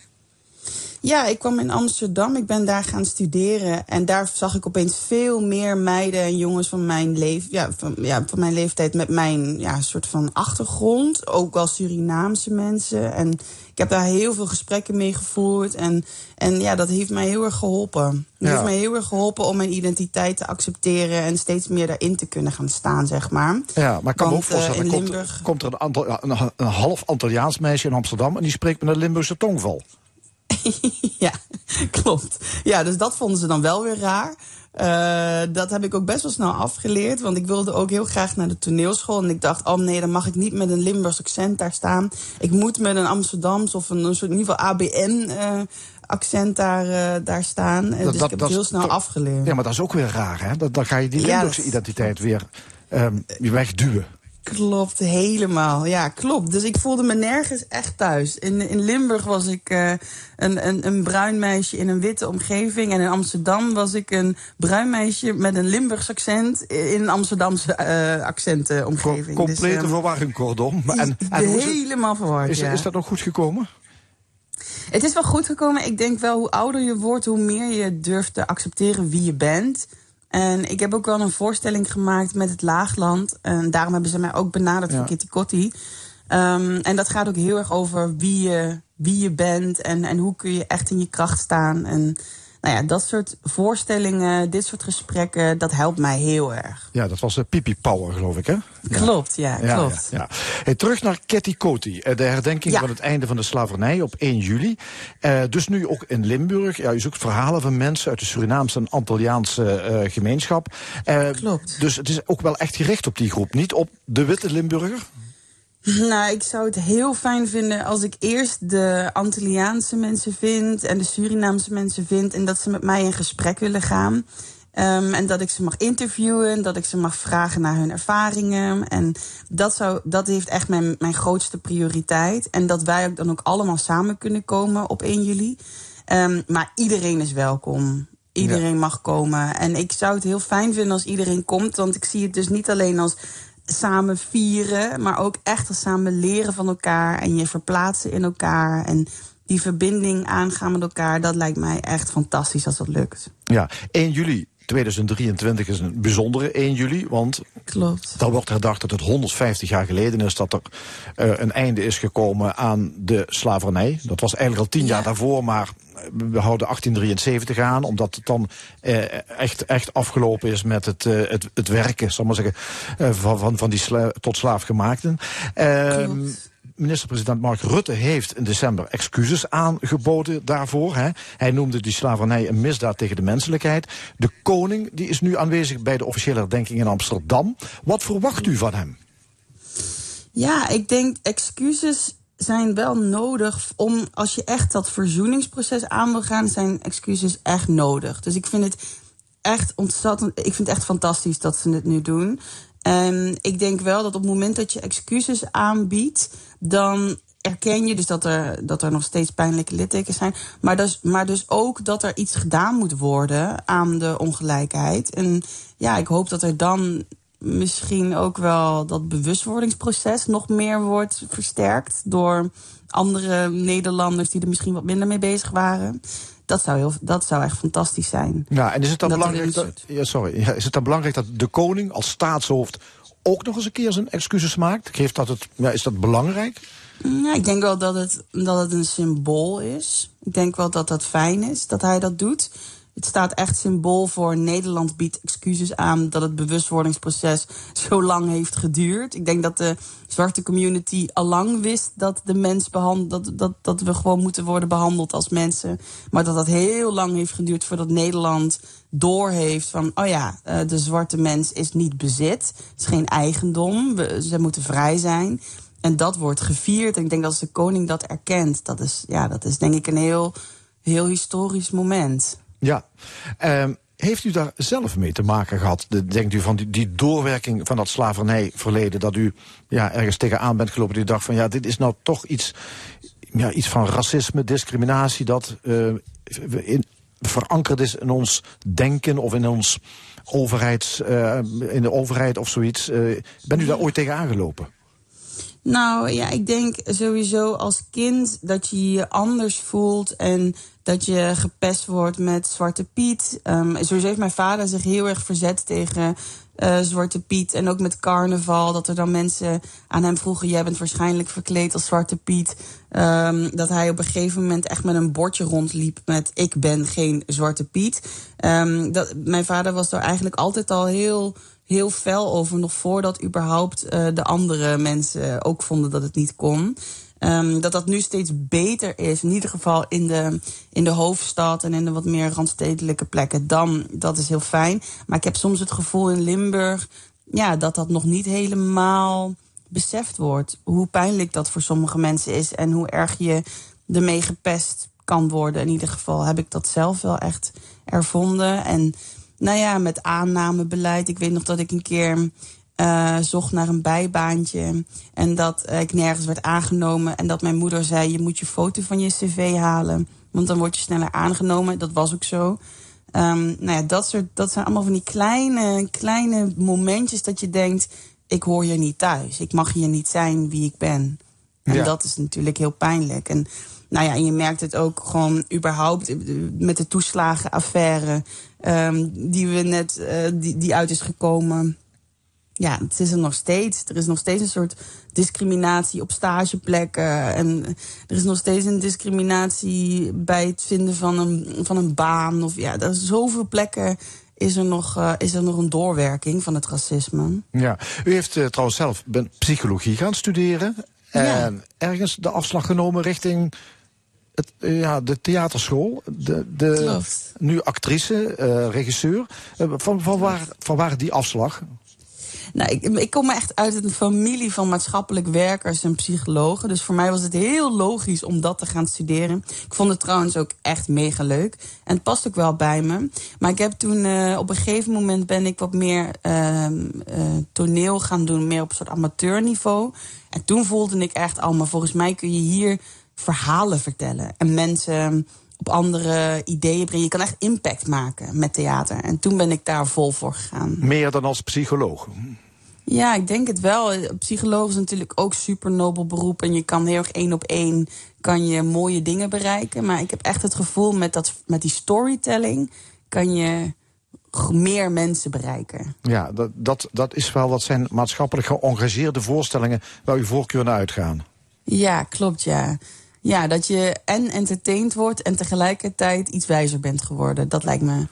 Ja, ik kwam in Amsterdam. Ik ben daar gaan studeren. En daar zag ik opeens veel meer meiden en jongens van mijn, leef, ja, van, ja, van mijn leeftijd met mijn ja, soort van achtergrond. Ook wel Surinaamse mensen. En ik heb daar heel veel gesprekken mee gevoerd. En, en ja, dat heeft mij heel erg geholpen. Het Ja. heeft mij heel erg geholpen om mijn identiteit te accepteren en steeds meer daarin te kunnen gaan staan, zeg maar. Ja, maar ik kan me ook Want, eh, voorstellen, in komt, er een, aantal, een, een half Antilliaans meisje in Amsterdam en die spreekt met een Limburgse tongval. ja, klopt. Ja, dus dat vonden ze dan wel weer raar. Eh, dat heb ik ook best wel snel afgeleerd. Want ik wilde ook heel graag naar de toneelschool. En ik dacht, oh nee, dan mag ik niet met een Limburgs accent daar staan. Ik moet met een Amsterdams of een, een soort in ieder geval ABN-accent daar, eh, daar staan. Eh, dus ik heb het heel snel afgeleerd. Ja, maar dat is ook weer raar, hè? Dat, dan ga je die Limburgse dat- identiteit weer ehm, wegduwen. Klopt, helemaal. Ja, klopt. Dus ik voelde me nergens echt thuis. In, in Limburg was ik eh, een, een, een bruin meisje in een witte omgeving. En in Amsterdam was ik een bruin meisje met een Limburgs accent in een Amsterdamse eh accentenomgeving. Complete dus, verwarring, kortom. En, en het- helemaal verward, is, ja. is dat nog goed gekomen? Het is wel goed gekomen. Ik denk wel, hoe ouder je wordt, hoe meer je durft te accepteren wie je bent. En ik heb ook wel een voorstelling gemaakt met het Laagland. En daarom hebben ze mij ook benaderd Ja. voor Kitty Kotti. Ehm, en dat gaat ook heel erg over wie je, wie je bent en, en hoe kun je echt in je kracht staan. En nou ja, dat soort voorstellingen, dit soort gesprekken, dat helpt mij heel erg. Ja, dat was de Pipi Power, geloof ik, hè? Klopt, ja, Ja, klopt. Ja, ja. Hey, terug naar Ketty Koti, eh, de herdenking van het einde van de slavernij op 1 juli. Eh, dus nu ook in Limburg. Ja, u zoekt verhalen van mensen uit de Surinaamse en Antilliaanse eh, gemeenschap. Eh, Klopt. Dus het is ook wel echt gericht op die groep, niet op de witte Limburger. Nou, ik zou het heel fijn vinden als ik eerst de Antilliaanse mensen vind en de Surinaamse mensen vind en dat ze met mij in gesprek willen gaan. Ehm, en dat ik ze mag interviewen, dat ik ze mag vragen naar hun ervaringen. En dat, zou, dat heeft echt mijn, mijn grootste prioriteit. En dat wij ook dan ook allemaal samen kunnen komen op 1 juli. Ehm, maar iedereen is welkom. Iedereen mag komen. En ik zou het heel fijn vinden als iedereen komt. Want ik zie het dus niet alleen als samen vieren, maar ook echt samen leren van elkaar. En je verplaatsen in elkaar. En die verbinding aangaan met elkaar. Dat lijkt mij echt fantastisch als dat lukt. Ja, 1 juli 2023 is een bijzondere 1 juli, want Klopt. dan wordt herdacht dat het 150 jaar geleden is dat er eh, een einde is gekomen aan de slavernij. Dat was eigenlijk al tien jaar daarvoor, maar we houden 1873 aan, omdat het dan eh, echt, echt afgelopen is met het, eh, het, het werken, zal maar zeggen, eh, van, van, van die sla tot slaafgemaakten. Ehm, Minister-president Mark Rutte heeft in december excuses aangeboden daarvoor. Hè. Hij noemde die slavernij een misdaad tegen de menselijkheid. De koning die is nu aanwezig bij de officiële herdenking in Amsterdam. Wat verwacht u van hem? Ja, ik denk excuses zijn wel nodig om als je echt dat verzoeningsproces aan wil gaan, zijn excuses echt nodig. Dus ik vind het echt ontzettend. Ik vind het echt fantastisch dat ze het nu doen. En ik denk wel dat op het moment dat je excuses aanbiedt, dan erken je dus dat er, dat er nog steeds pijnlijke littekens zijn. Maar dus, maar dus ook dat er iets gedaan moet worden aan de ongelijkheid. En ja, ik hoop dat er dan misschien ook wel dat bewustwordingsproces nog meer wordt versterkt door andere Nederlanders die er misschien wat minder mee bezig waren. Dat zou, heel, dat zou echt fantastisch zijn. Ja, en is het dan Dat belangrijk dat, ja, sorry, ja, is het dan belangrijk dat de koning als staatshoofd ook nog eens een keer zijn excuses maakt? Geeft dat het, ja, is dat belangrijk? Ja, ik denk wel dat het, dat het een symbool is. Ik denk wel dat dat fijn is dat hij dat doet. Het staat echt symbool voor Nederland biedt excuses aan dat het bewustwordingsproces zo lang heeft geduurd. Ik denk dat de zwarte community allang wist dat de mens behand, dat, dat, dat we gewoon moeten worden behandeld als mensen. Maar dat dat heel lang heeft geduurd voordat Nederland doorheeft van, oh ja, eh, de zwarte mens is niet bezit, is geen eigendom, ze moeten vrij zijn. En dat wordt gevierd. En ik denk dat als de koning dat erkent, dat is, ja, dat is denk ik een heel, heel historisch moment. Ja. Ehm, heeft u daar zelf mee te maken gehad? De, denkt u van die, die doorwerking van dat slavernijverleden, dat u ja, ergens tegenaan bent gelopen, u dacht van ja, dit is nou toch iets, ja, iets van racisme, discriminatie, dat eh, in, verankerd is in ons denken of in ons overheids, eh, in de overheid of zoiets. Eh, bent u daar ooit tegen aangelopen? Nou ja, ik denk sowieso als kind dat je je anders voelt en dat je gepest wordt met Zwarte Piet. Um, sowieso heeft mijn vader zich heel erg verzet tegen uh, Zwarte Piet. En ook met carnaval, dat er dan mensen aan hem vroegen: Jij bent waarschijnlijk verkleed als Zwarte Piet. Um, dat hij op een gegeven moment echt met een bordje rondliep met: Ik ben geen Zwarte Piet. Um, dat, mijn vader was daar eigenlijk altijd al heel heel fel over, nog voordat überhaupt uh, de andere mensen ook vonden dat het niet kon. Um, dat dat nu steeds beter is, in ieder geval in de, in de hoofdstad en in de wat meer randstedelijke plekken, dan dat is heel fijn. Maar ik heb soms het gevoel in Limburg ja, dat dat nog niet helemaal beseft wordt. Hoe pijnlijk dat voor sommige mensen is en hoe erg je ermee gepest kan worden. In ieder geval heb ik dat zelf wel echt ervonden. En nou ja, met aannamebeleid. Ik weet nog dat ik een keer uh, zocht naar een bijbaantje. En dat uh, ik nergens werd aangenomen. En dat mijn moeder zei: Je moet je foto van je cv halen. Want dan word je sneller aangenomen. Dat was ook zo. Um, nou ja, dat, soort, dat zijn allemaal van die kleine, kleine momentjes dat je denkt: Ik hoor hier niet thuis. Ik mag hier niet zijn wie ik ben. En ja. dat is natuurlijk heel pijnlijk. En nou ja, en je merkt het ook gewoon überhaupt eh, met de toeslagenaffaire. Um, die we net, uh, die, die uit is gekomen ja, het is er nog steeds. Er is nog steeds een soort discriminatie op stageplekken. En er is nog steeds een discriminatie bij het vinden van een, van een baan. Of ja, er zoveel plekken is er nog, uh, is er nog een doorwerking van het racisme. Ja, u heeft uh, trouwens zelf psychologie gaan studeren. En ja. ergens de afslag genomen richting het, ja, de theaterschool. De, de, nu actrice, regisseur. van, van, waar, van waar die afslag? Nou, ik, ik kom echt uit een familie van maatschappelijk werkers en psychologen. Dus voor mij was het heel logisch om dat te gaan studeren. Ik vond het trouwens ook echt mega leuk. En het past ook wel bij me. Maar ik heb toen uh, op een gegeven moment ben ik wat meer uh, uh, toneel gaan doen. Meer op een soort amateurniveau. En toen voelde ik echt al, maar volgens mij kun je hier verhalen vertellen. En mensen op andere ideeën brengen. Je kan echt impact maken met theater. En toen ben ik daar vol voor gegaan. Meer dan als psycholoog? Ja, ik denk het wel. Psycholoog is natuurlijk ook super nobel beroep. En je kan heel erg één op één kan je mooie dingen bereiken. Maar ik heb echt het gevoel met, dat, met die storytelling kan je meer mensen bereiken. Ja, dat, dat, dat is wel, dat zijn maatschappelijk geëngageerde voorstellingen waar u voorkeur naar uitgaan. Ja, klopt ja. Ja, dat je en entertained wordt en tegelijkertijd iets wijzer bent geworden. Dat lijkt me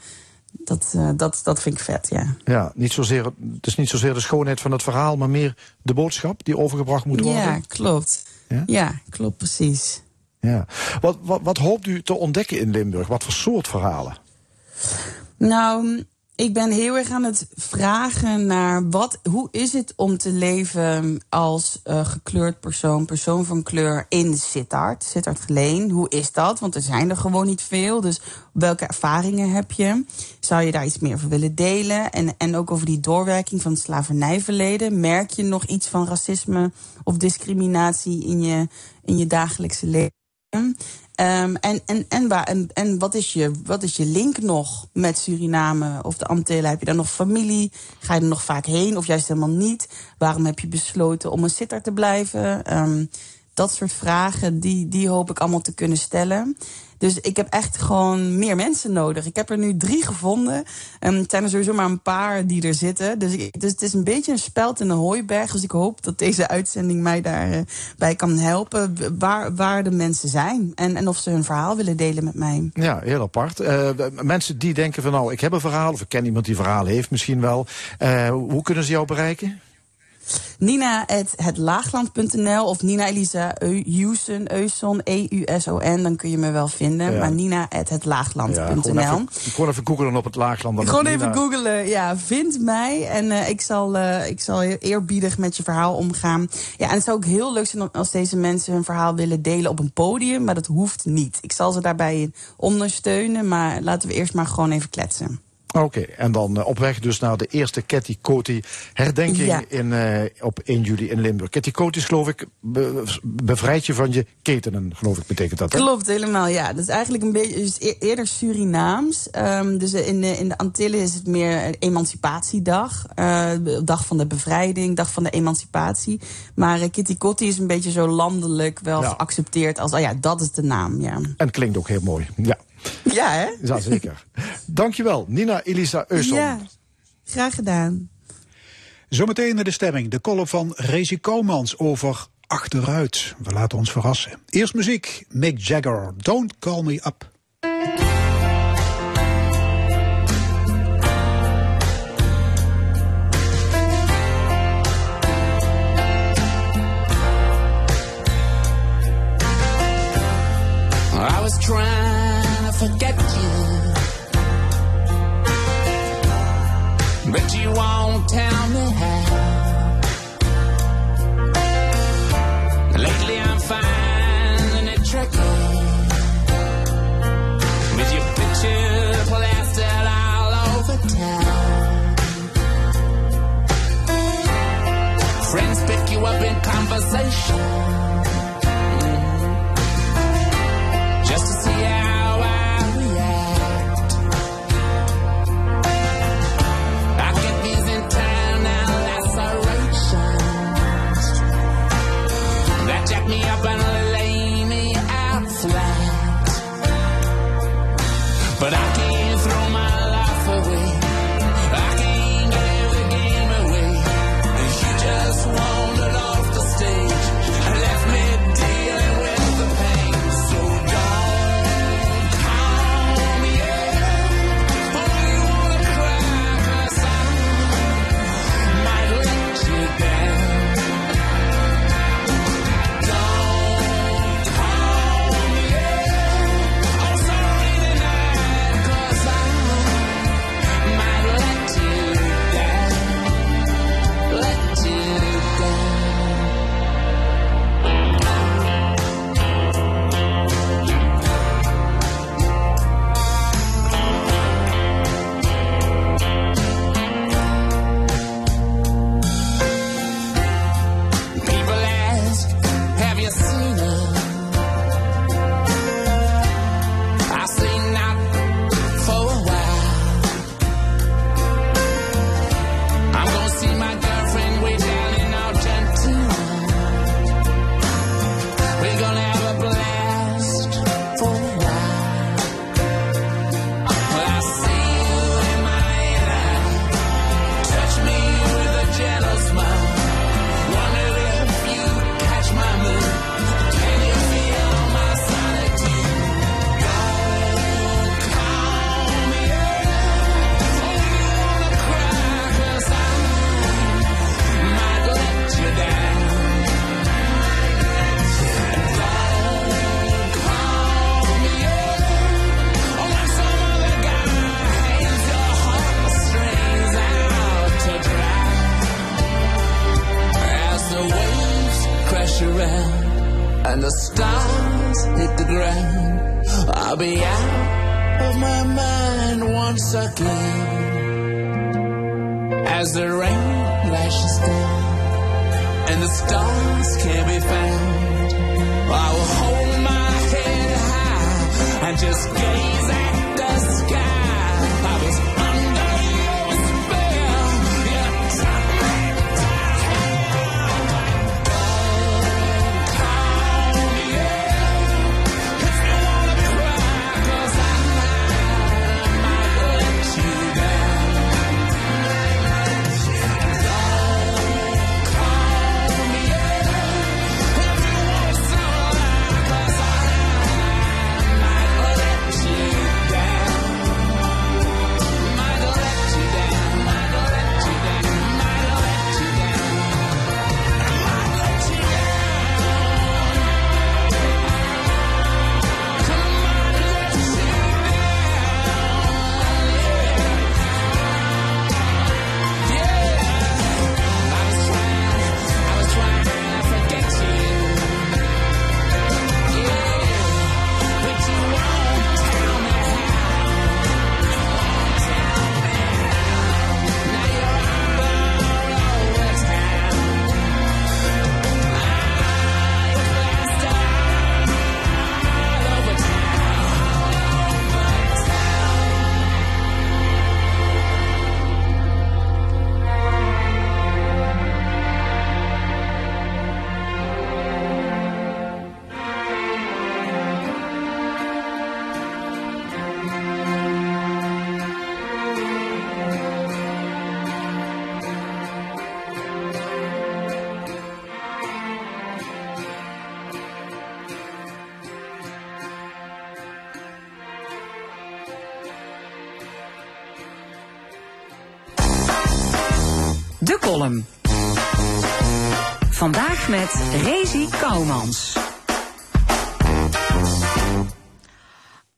dat, uh, dat, dat vind ik vet, ja. Ja, niet zozeer, het is niet zozeer de schoonheid van het verhaal, maar meer de boodschap die overgebracht moet worden. Ja, klopt. Ja, ja klopt precies. Ja. Wat, wat, wat hoopt u te ontdekken in Limburg? Wat voor soort verhalen? Nou, ik ben heel erg aan het vragen naar wat, hoe is het om te leven als uh, gekleurd persoon, persoon van kleur in Sittard, Sittard Geleen. Hoe is dat? Want er zijn er gewoon niet veel. Dus welke ervaringen heb je? Zou je daar iets meer over willen delen? En, en ook over die doorwerking van het slavernijverleden. Merk je nog iets van racisme of discriminatie in je, in je dagelijkse leven? Um, en, en, en, waar, en, en wat, is je, wat is je link nog met Suriname of de Antillen? Heb je daar nog familie? Ga je er nog vaak heen of juist helemaal niet? Waarom heb je besloten om een sitter te blijven? Um, dat soort vragen, die, die hoop ik allemaal te kunnen stellen. Dus ik heb echt gewoon meer mensen nodig. Ik heb er nu drie gevonden. Um, het zijn er sowieso maar een paar die er zitten. Dus, dus het is een beetje een speld in een hooiberg. Dus ik hoop dat deze uitzending mij daarbij uh, bij kan helpen. Waar, waar de mensen zijn. En, en of ze hun verhaal willen delen met mij. Ja, heel apart. Uh, mensen die denken van nou, ik heb een verhaal. Of ik ken iemand die verhaal heeft misschien wel. Uh, hoe kunnen ze jou bereiken? Nina het laagland.nl of Nina Elisa Eusen, Euson, E-U-S-O-N. Dan kun je me wel vinden. Ja. Maar Nina het laagland.nl. Ja, gewoon, gewoon, even googelen op het laagland. Dan gewoon even googelen. Ja, vind mij. En uh, ik, zal, uh, ik zal eerbiedig met je verhaal omgaan. Ja, en het zou ook heel leuk zijn als deze mensen hun verhaal willen delen op een podium. Maar dat hoeft niet. Ik zal ze daarbij ondersteunen. Maar laten we eerst maar gewoon even kletsen. Oké, en dan eh, op weg dus naar de eerste Ketty Coty herdenking Ja. in, eh, op 1 juli in Limburg. Ketty Coty is geloof ik be- bevrijd je van je ketenen, geloof ik, betekent dat. Hè? Klopt, helemaal, ja. Dat is eigenlijk een beetje dus e- eerder Surinaams. Ehm, dus in de, in de Antillen is het meer een emancipatiedag. Eh, dag van de bevrijding, dag van de emancipatie. Maar eh, Kitty Kotti is een beetje zo landelijk wel Ja. geaccepteerd als, oh ja, dat is de naam, ja. En klinkt ook heel mooi. Ja, Ja, hè? ja zeker. Dankjewel, Nina Elisa Eusson. Ja, graag gedaan. Zometeen naar de stemming. De column van Rezi Koumans over achteruit. We laten ons verrassen. Eerst muziek. Mick Jagger. Don't call me up. I was trying forget you, but you won't tell me how. Lately I'm finding it tricky with your picture plastered all over town. Friends pick you up in conversation. Column. Vandaag met Rezi Kouwmans.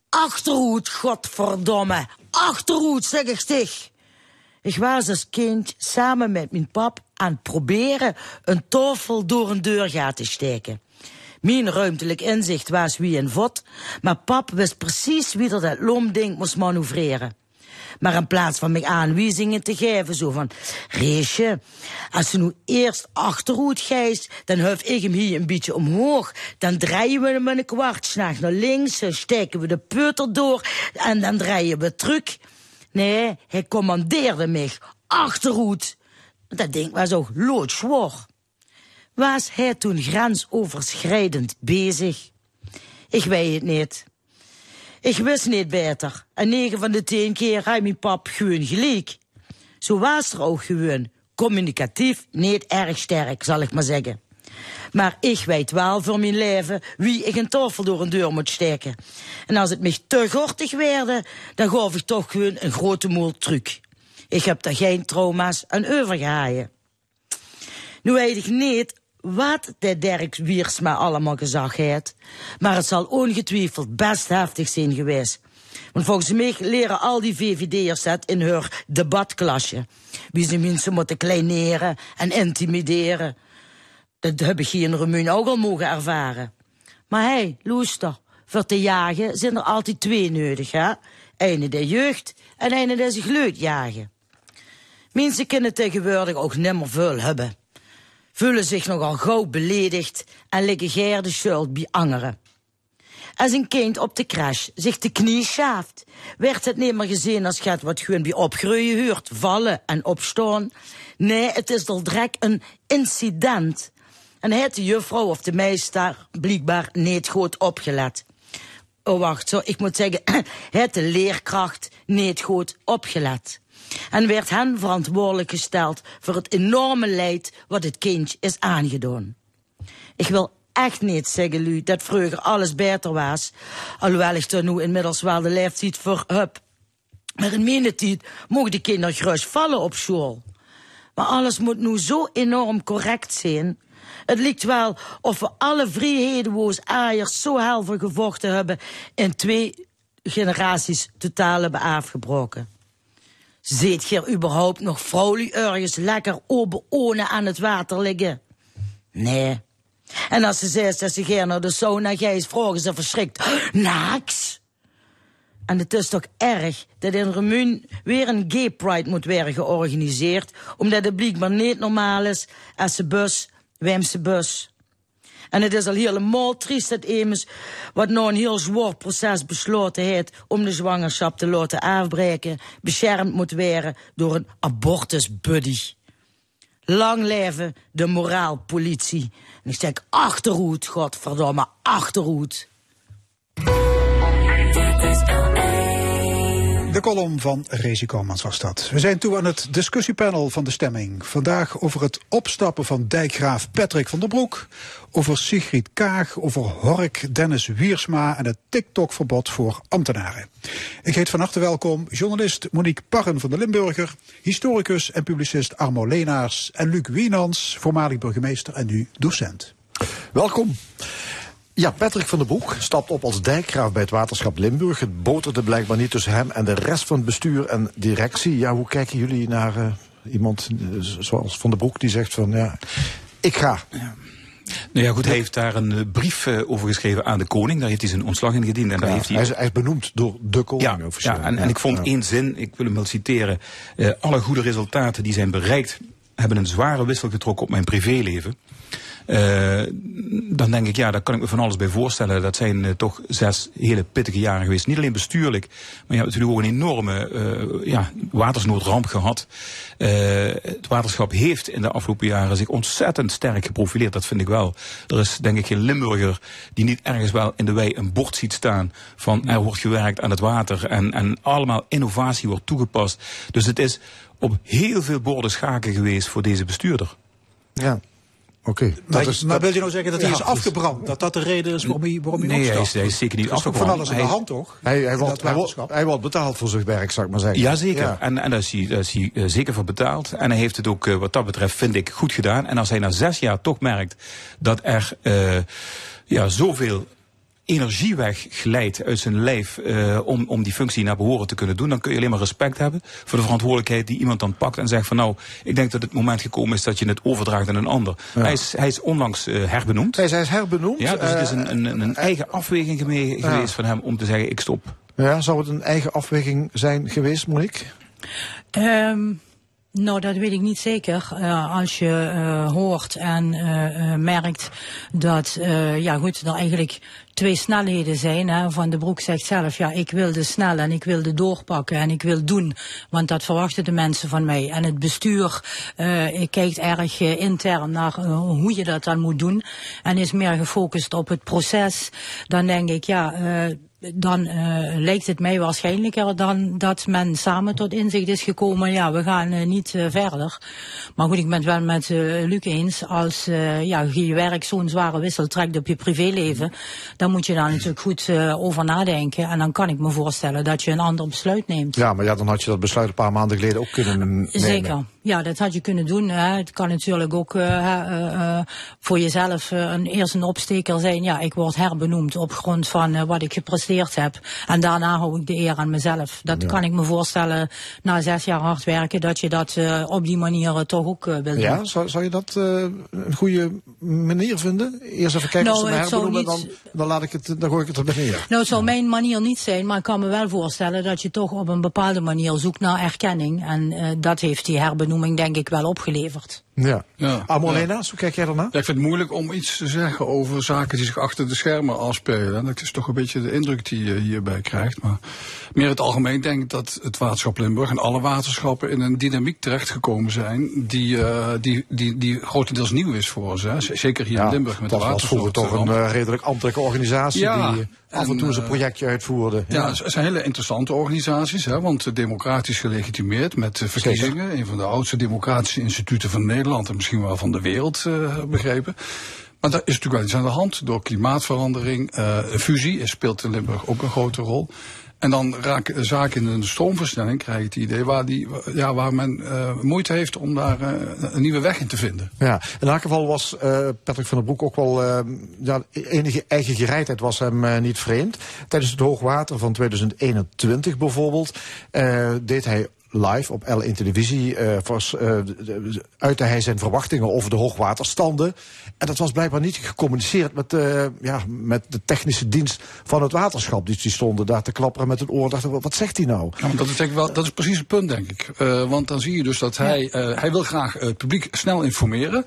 Achterhoed, godverdomme. Achterhoed, zeg ik stig. Ik was als kind samen met mijn pap aan het proberen een tafel door een deurgaat te steken. Mijn ruimtelijk inzicht was wie en wat, maar pap wist precies wie er dat lomding moest manoeuvreren. Maar in plaats van me aanwijzingen te geven, zo van... Reesje, als je nu eerst achterhoed gijst, dan huif ik hem hier een beetje omhoog. Dan draaien we hem een kwartslag naar links, dan steken we de peuter door en dan draaien we terug. Nee, hij commandeerde mij. Achterhoed. Dat ding was ook loodzwaar. Was hij toen grensoverschrijdend bezig? Ik weet het niet. Ik wist niet beter. En negen van de tien keer had mijn pap gewoon gelijk. Zo was er ook gewoon. Communicatief niet erg sterk, zal ik maar zeggen. Maar ik weet wel voor mijn leven wie ik een tafel door een deur moet steken. En als het me te gortig werd, dan gaf ik toch gewoon een grote moel truc. Ik heb daar geen trauma's aan overgehaaien. Nu weet ik niet wat de Dirk Wiersma allemaal gezag heeft. Maar het zal ongetwijfeld best heftig zijn geweest. Want volgens mij leren al die VVD'ers dat in hun debatklasje. Wie ze mensen moeten kleineren en intimideren. Dat heb ik hier in Remuun ook al mogen ervaren. Maar hey, loester, voor te jagen zijn er altijd twee nodig, hè? Ene de jeugd en ene die zich leuk jagen. Mensen kunnen tegenwoordig ook nimmer veel hebben. Voelen zich nogal gauw beledigd en liggen geer de schuld bij anderen. Als een kind op de crash zich de knie schaaft, werd het niet meer gezien als gaat wat gewoon bij opgroeien huurt, vallen en opstaan. Nee, het is al direct een incident. En heeft de juffrouw of de meester blijkbaar niet goed opgelet. Oh, wacht, zo, ik moet zeggen, heeft de leerkracht niet goed opgelet. En werd hen verantwoordelijk gesteld voor het enorme leid wat het kind is aangedaan. Ik wil echt niet zeggen, Lu, dat vroeger alles beter was. Alhoewel ik er nu inmiddels wel de leeftijd voor heb. Maar in mijn tijd mogen de kinderen gerust vallen op school. Maar alles moet nu zo enorm correct zijn. Het lijkt wel of we alle vrijheden aaiers zo helder gevochten hebben... in twee generaties totaal hebben afgebroken. Zit je überhaupt nog vrolijk ergens lekker open ohne aan het water liggen? Nee. En als ze zegt dat ze geen naar de sauna gaat, vragen ze verschrikt. Naks! En het is toch erg dat in Remun weer een gay pride moet worden georganiseerd, omdat het blijkbaar niet normaal is als ze bus, Wemse bus. En het is al helemaal triest dat Emus, wat nou een heel zwaar proces besloten heeft om de zwangerschap te laten afbreken, beschermd moet worden door een abortusbuddy. Lang leven de moraalpolitie. En ik zeg achterhoed, godverdomme, achterhoed. De column van Rezi Komans was dat. We zijn toe aan het discussiepanel van de stemming. Vandaag over het opstappen van dijkgraaf Patrick van der Broek. Over Sigrid Kaag, over Hork Dennis Wiersma en het TikTok-verbod voor ambtenaren. Ik heet van harte welkom journalist Monique Parren van de Limburger, historicus en publicist Armo Leenaars en Luc Wienans, voormalig burgemeester en nu docent. Welkom. Ja, Patrick van der Broek stapt op als dijkgraaf bij het waterschap Limburg. Het boterde blijkbaar niet tussen hem en de rest van het bestuur en directie. Ja, hoe kijken jullie naar uh, iemand uh, zoals Van der Broek die zegt van ja, ik ga. Ja. Nou ja, goed, hij heeft daar een uh, brief over geschreven aan de koning. Daar heeft hij zijn ontslag in gediend. En daar heeft hij... Hij, is, hij is benoemd door de koning ja, officieel. Ja, en, en ik vond één zin, ik wil hem wel citeren. alle goede resultaten die zijn bereikt, hebben een zware wissel getrokken op mijn privéleven. Uh, dan denk ik, ja, daar kan ik me van alles bij voorstellen. Dat zijn uh, toch zes hele pittige jaren geweest. Niet alleen bestuurlijk, maar je hebt natuurlijk ook een enorme uh, ja, watersnoodramp gehad. het waterschap heeft in de afgelopen jaren zich ontzettend sterk geprofileerd. Dat vind ik wel. Er is denk ik geen Limburger die niet ergens wel in de wei een bord ziet staan van er wordt gewerkt aan het water en, en allemaal innovatie wordt toegepast. Dus het is op heel veel borden schaken geweest voor deze bestuurder. Ja, Oké. Maar, Dat is- maar dat- wil je nou zeggen dat hij Ja, is afgebrand? Dat dat de reden is waarom hij, waarom hij Nee, hij is, opstapt? hij is zeker niet Dat is toch afgebrand. van alles aan de hand, toch? Hij, hij, In wordt, dat hij, wordt, hij wordt betaald voor zijn werk, zou ik maar zeggen. Jazeker. Ja. En, en daar is hij, daar is hij eh, zeker voor betaald. En hij heeft het ook eh, wat dat betreft, vind ik, goed gedaan. En als hij na zes jaar toch merkt dat er eh, ja, zoveel energie wegglijdt uit zijn lijf eh, om, om die functie naar behoren te kunnen doen, dan kun je alleen maar respect hebben voor de verantwoordelijkheid die iemand dan pakt en zegt van nou, ik denk dat het moment gekomen is dat je het overdraagt aan een ander. Ja. Hij, is, hij is onlangs eh, herbenoemd. Hij is, hij is herbenoemd. Ja, dus het is eh, een, een, een eigen afweging geme- Ja. geweest van hem om te zeggen ik stop. ja, zou het een eigen afweging zijn geweest, Monique? Ehm, nou, dat weet ik niet zeker. Eh, als je eh, hoort en eh, merkt dat, ja goed, er eigenlijk twee snelheden zijn. Hè. Van de Broek zegt zelf, ja, ik wilde snel en ik wilde doorpakken en ik wil doen. Want dat verwachten de mensen van mij. En het bestuur kijkt erg intern naar hoe je dat dan moet doen. En is meer gefocust op het proces. Dan denk ik, ja... dan eh, lijkt het mij waarschijnlijker dan dat men samen tot inzicht is gekomen, ja, we gaan eh, niet eh, verder. Maar goed, ik ben het wel met Luc eens, als ja, je werk zo'n zware wissel trekt op je privéleven, dan moet je daar natuurlijk goed over nadenken. En dan kan ik me voorstellen dat je een ander besluit neemt. Ja, maar ja, dan had je dat besluit een paar maanden geleden ook kunnen nemen. Zeker. Ja, dat had je kunnen doen. Hè. Het kan natuurlijk ook eh, eh, eh, voor jezelf een, eerst een opsteker zijn. Ja, ik word herbenoemd op grond van wat ik gepresteerd heb. En daarna hou ik de eer aan mezelf. Dat kan ik me voorstellen na zes jaar hard werken, dat je dat op die manier toch ook wil Ja, doen. zou, zou je dat een goede manier vinden? Eerst even kijken Nou, of ze me herbenoemen en niet- dan, dan, laat ik het, dan gooi ik het erbij neer. Nou, het zou mijn manier niet zijn, maar ik kan me wel voorstellen dat je toch op een bepaalde manier zoekt naar erkenning. En dat heeft die herbenoeming denk ik wel opgeleverd. Ja. Ja. Amorlena's, hoe kijk jij daarna? Ja, ik vind het moeilijk om iets te zeggen over zaken die zich achter de schermen afspelen. Dat is toch een beetje de indruk die je hierbij krijgt. Maar meer in het algemeen denk ik dat het waterschap Limburg en alle waterschappen in een dynamiek terechtgekomen zijn die, eh, die, die, die grotendeels nieuw is voor ze. hè. Zeker hier in Limburg met dat de was vroeger toch een eh, redelijk ambtelijke organisatie Ja, die af en toe eh, projectje uitvoerde. Ja, het zijn hele interessante organisaties, hè, want democratisch gelegitimeerd met verkiezingen. Een van de oudste democratische instituten van Nederland en misschien wel van de wereld, eh, begrepen. Maar daar is natuurlijk wel iets aan de hand door klimaatverandering. eh, fusie eh, speelt in Limburg ook een grote rol. En dan raken zaken in een stroomversnelling, krijg je het idee, waar, die, ja, waar men moeite heeft om daar een nieuwe weg in te vinden. Ja, in elk geval was Patrick van der Broek ook wel, ja, enige eigen gereidheid was hem niet vreemd. Tijdens het hoogwater van 2021 bijvoorbeeld, deed hij live op L1 televisie, eh, was, eh, de- de- uitte hij zijn verwachtingen over de hoogwaterstanden. En dat was blijkbaar niet gecommuniceerd met, eh, ja, met de technische dienst van het waterschap. Dus die stonden daar te klapperen met het oor. Dachten, wat zegt hij nou? Ja, maar dat is, denk ik wel, dat is precies het punt, denk ik. Eh, want dan zie je dus dat hij, eh, hij wil graag het publiek snel informeren.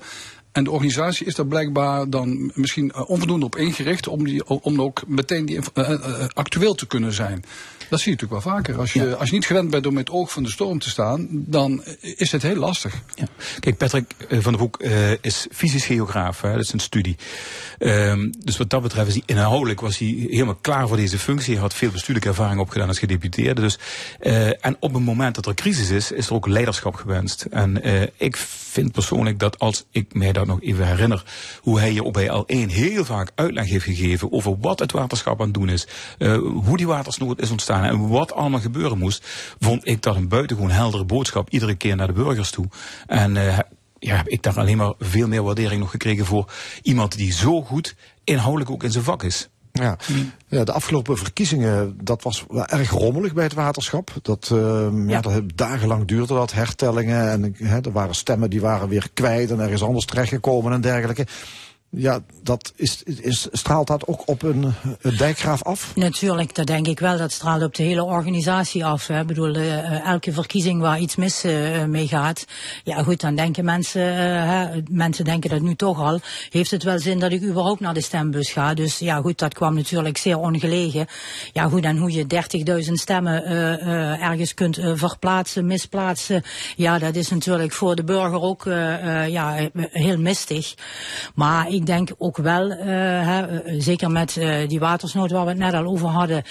En de organisatie is daar blijkbaar dan misschien eh, onvoldoende op ingericht om, die, om ook meteen die, eh, eh, actueel te kunnen zijn. Dat zie je natuurlijk wel vaker. Als je, als je niet gewend bent om met het oog van de storm te staan, dan is het heel lastig. Kijk, Patrick van der Broek eh, is fysisch geograaf, hè, dat is een studie. Ehm, dus wat dat betreft is hij inhoudelijk was hij helemaal klaar voor deze functie. Hij had veel bestuurlijke ervaring opgedaan als gedeputeerde. Dus, en op het moment dat er crisis is, is er ook leiderschap gewenst. En ik vind persoonlijk dat als ik mij dat nog even herinner, hoe hij hier op bij L1 heel vaak uitleg heeft gegeven over wat het waterschap aan het doen is, eh, hoe die watersnood is ontstaan en wat allemaal gebeuren moest, vond ik dat een buitengewoon heldere boodschap iedere keer naar de burgers toe. En eh, ja, heb ik daar alleen maar veel meer waardering nog gekregen voor iemand die zo goed inhoudelijk ook in zijn vak is. Ja. ja, de afgelopen verkiezingen, dat was wel erg rommelig bij het waterschap. Dat, ehm, ja. dat dagenlang duurde dat, hertellingen. En hè, er waren stemmen die waren weer kwijt en ergens anders terechtgekomen en dergelijke. Ja, dat is, is, straalt dat ook op een, dijkgraaf af? Natuurlijk, dat denk ik wel. Dat straalt op de hele organisatie af. Hè. Ik bedoel, eh, elke verkiezing waar iets mis eh, mee gaat. Ja goed, dan denken mensen, eh, hè, mensen denken dat nu toch al. Heeft het wel zin dat ik überhaupt naar de stembus ga? Dus ja goed, dat kwam natuurlijk zeer ongelegen. Ja goed, en hoe je 30.000 stemmen eh, eh, ergens kunt eh, verplaatsen, misplaatsen. Ja, dat is natuurlijk voor de burger ook eh, eh, ja, heel mistig. Maar ik denk ook wel, eh, hè, eh, zeker met eh, die watersnood waar we het net al over hadden,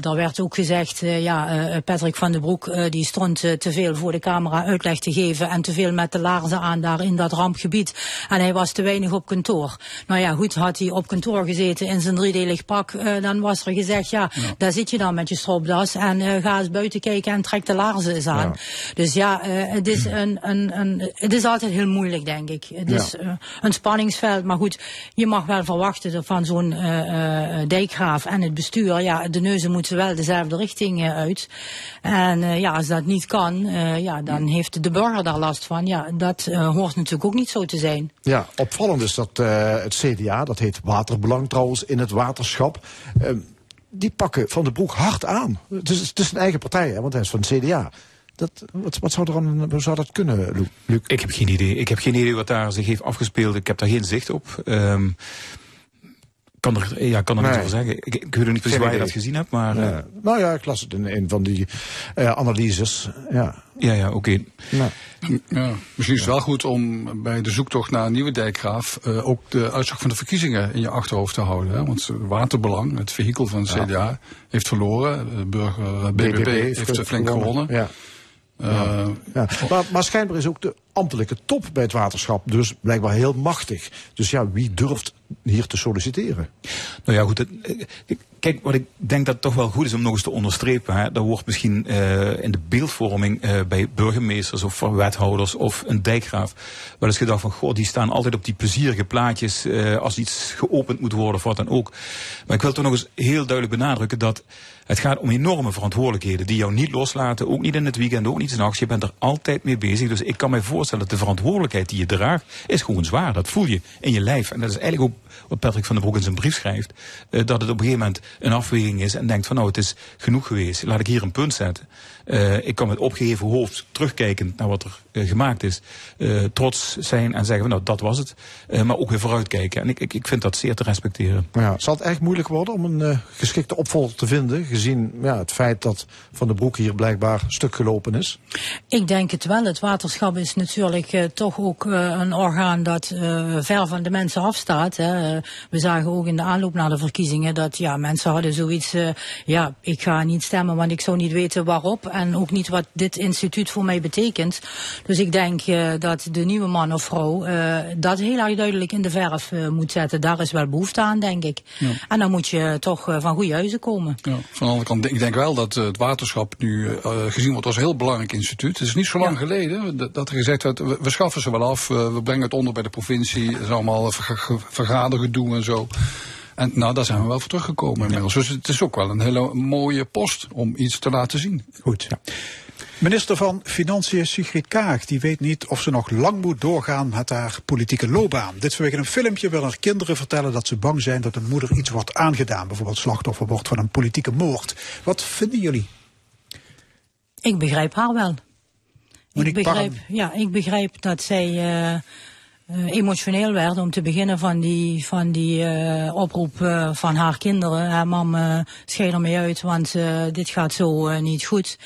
daar werd ook gezegd, ja, Patrick van den Broek die stond te veel voor de camera uitleg te geven en te veel met de laarzen aan daar in dat rampgebied. En hij was te weinig op kantoor. Nou ja, goed, had hij op kantoor gezeten in zijn driedelig pak, dan was er gezegd, ja, daar zit je dan met je stropdas en ga eens buiten kijken en trek de laarzen eens aan. Dus ja, het, is een, een, een, het is altijd heel moeilijk, denk ik. Het Ja. is een spanningsveld, maar goed, je mag wel verwachten van zo'n eh, dijkgraaf en het bestuur, ja, de neuzen moeten wel dezelfde richting eh, uit. En ja, als dat niet kan, ja, dan heeft de burger daar last van. Ja, dat hoort natuurlijk ook niet zo te zijn. Ja, opvallend is dat het CDA, dat heet Waterbelang trouwens, in het waterschap. die pakken Van de Broek hard aan. Het is, het is een eigen partij, hè, want hij is van het CDA. Dat, wat, wat zou er aan, hoe zou dat kunnen, Lu- Luc? Ik heb geen idee. Ik heb geen idee wat daar zich heeft afgespeeld. Ik heb daar geen zicht op. Ehm kan er, ja, kan er Nee. niets over zeggen. Ik, ik weet ook niet precies waar je dat gezien hebt, maar... Ja. eh, Nou ja, ik las het in een van die eh, analyses. Ja, ja, ja oké. Nou. Ja, misschien is het wel goed om bij de zoektocht naar een nieuwe dijkgraaf eh, ook de uitslag van de verkiezingen in je achterhoofd te houden. Hè? Want Waterbelang, het vehikel van. CDA, heeft verloren. De burger BBB, BBB heeft flink gewonnen. Ja. Eh, Ja. Maar, maar schijnbaar is ook de ambtelijke top bij het waterschap dus blijkbaar heel machtig. Dus ja, wie durft hier te solliciteren? Nou ja, goed. eh, kijk, wat ik denk dat het toch wel goed is om nog eens te onderstrepen. Hè, er wordt misschien eh, in de beeldvorming eh, bij burgemeesters of wethouders of een dijkgraaf wel eens gedacht van, goh, die staan altijd op die plezierige plaatjes als iets geopend moet worden of wat dan ook. Maar ik wil toch nog eens heel duidelijk benadrukken dat het gaat om enorme verantwoordelijkheden die jou niet loslaten, ook niet in het weekend, ook niet s'nachts. Je bent er altijd mee bezig. Dus ik kan mij voorstellen dat de verantwoordelijkheid die je draagt, is gewoon zwaar. Dat voel je in je lijf. En dat is eigenlijk ook wat Patrick van den Broek in zijn brief schrijft. eh, dat het op een gegeven moment een afweging is en denkt van nou, het is genoeg geweest. Laat ik hier een punt zetten. Eh, ik kan met opgeheven hoofd terugkijken naar wat er eh, gemaakt is. eh, trots zijn en zeggen van nou, dat was het. Eh, maar ook weer vooruitkijken. En ik, ik, ik vind dat zeer te respecteren. Ja, zal het echt moeilijk worden om een eh, geschikte opvolger te vinden, gezien ja, het feit dat Van den Broek hier blijkbaar stuk gelopen is? Ik denk het wel. Het waterschap is natuurlijk eh, toch ook een orgaan dat eh, ver van de mensen afstaat. Hè. We zagen ook in de aanloop naar de verkiezingen dat ja, mensen hadden zoiets, eh, ja, ik ga niet stemmen, want ik zou niet weten waarop en ook niet wat dit instituut voor mij betekent. Dus ik denk eh, dat de nieuwe man of vrouw eh, dat heel erg duidelijk in de verf eh, moet zetten. Daar is wel behoefte aan, denk ik. Ja. En dan moet je toch van goede huizen komen. Ja, van de andere kant, ik denk wel dat het waterschap nu gezien wordt als een heel belangrijk instituut. Het is niet zo lang geleden dat, er gezegd werd, we, we schaffen ze wel af, we brengen het onder bij de provincie. Het is allemaal vergadergedoe en zo. En nou, daar zijn we wel voor teruggekomen inmiddels. Dus het is ook wel een hele mooie post om iets te laten zien. Goed. Minister van Financiën Sigrid Kaag die weet niet of ze nog lang moet doorgaan met haar politieke loopbaan. Dit vanwege een filmpje wil haar kinderen vertellen dat ze bang zijn dat hun moeder iets wordt aangedaan. Bijvoorbeeld slachtoffer wordt van een politieke moord. Wat vinden jullie? Ik begrijp haar wel. Monique ik begrijp, ja, ik begrijp dat zij eh, emotioneel werd om te beginnen van die, van die eh, oproep eh, van haar kinderen. Hè, mam, eh schei er mee uit, want eh, dit gaat zo eh, niet goed.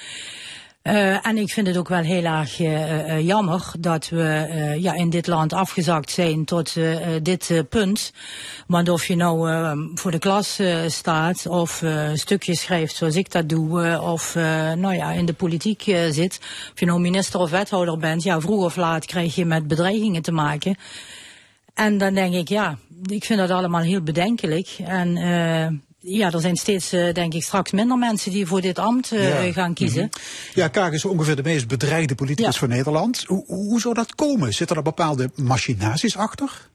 Eh, en ik vind het ook wel heel erg eh, eh, jammer dat we ja, in dit land afgezakt zijn tot dit punt. Want of je nou voor de klas staat of stukjes schrijft zoals ik dat doe, of nou ja, in de politiek zit, of je nou minister of wethouder bent, ja, vroeg of laat krijg je met bedreigingen te maken. En dan denk ik, ja, ik vind dat allemaal heel bedenkelijk. En ja, er zijn steeds, eh, denk ik, straks minder mensen die voor dit ambt eh, Ja. gaan kiezen. Mhm. Ja, Kaag is ongeveer de meest bedreigde politicus Ja. van Nederland. Hoe, hoe zou dat komen? Zitten er bepaalde machinaties achter?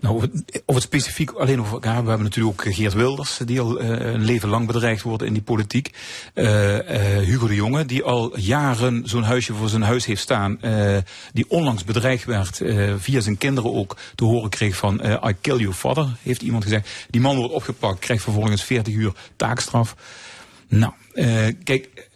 Nou, of het specifiek alleen over elkaar. We hebben natuurlijk ook Geert Wilders, die al eh, een leven lang bedreigd wordt in die politiek. Eh, eh, Hugo de Jonge, die al jaren zo'n huisje voor zijn huis heeft staan. die onlangs bedreigd werd, via zijn kinderen ook te horen kreeg van I kill your father, heeft iemand gezegd. Die man wordt opgepakt, krijgt vervolgens 40 uur taakstraf. Nou, kijk,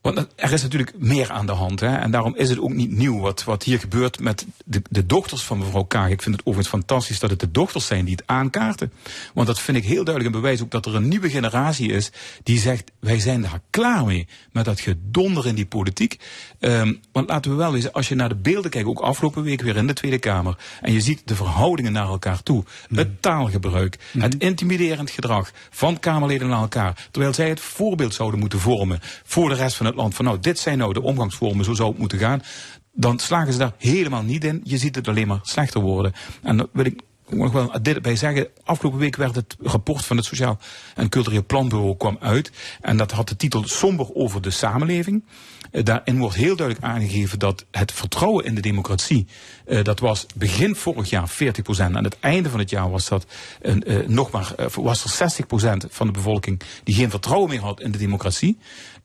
Want er is natuurlijk meer aan de hand. Hè? En daarom is het ook niet nieuw wat, wat hier gebeurt met de, de dochters van mevrouw Kaag. Ik vind het overigens fantastisch dat het de dochters zijn die het aankaarten. Want dat vind ik heel duidelijk een bewijs ook dat er een nieuwe generatie is die zegt, wij zijn daar klaar mee. Met dat gedonder in die politiek. Ehm, want laten we wel wezen, als je naar de beelden kijkt, ook afgelopen week weer in de Tweede Kamer. En je ziet de verhoudingen naar elkaar toe. Het taalgebruik, het intimiderend gedrag van Kamerleden naar elkaar. Terwijl zij het voorbeeld zouden moeten vormen voor de rest van land. Van nou, dit zijn nou de omgangsvormen, zo zou het moeten gaan. Dan slagen ze daar helemaal niet in. Je ziet het alleen maar slechter worden. En dan wil ik nog wel bij zeggen. Afgelopen week werd het rapport van het Sociaal en Cultureel Planbureau kwam uit. En dat had de titel Somber over de samenleving. Eh, Daarin wordt heel duidelijk aangegeven dat het vertrouwen in de democratie, eh, dat was begin vorig jaar 40 procent. Aan het einde van het jaar was dat eh, nog maar, was er 60 procent van de bevolking die geen vertrouwen meer had in de democratie.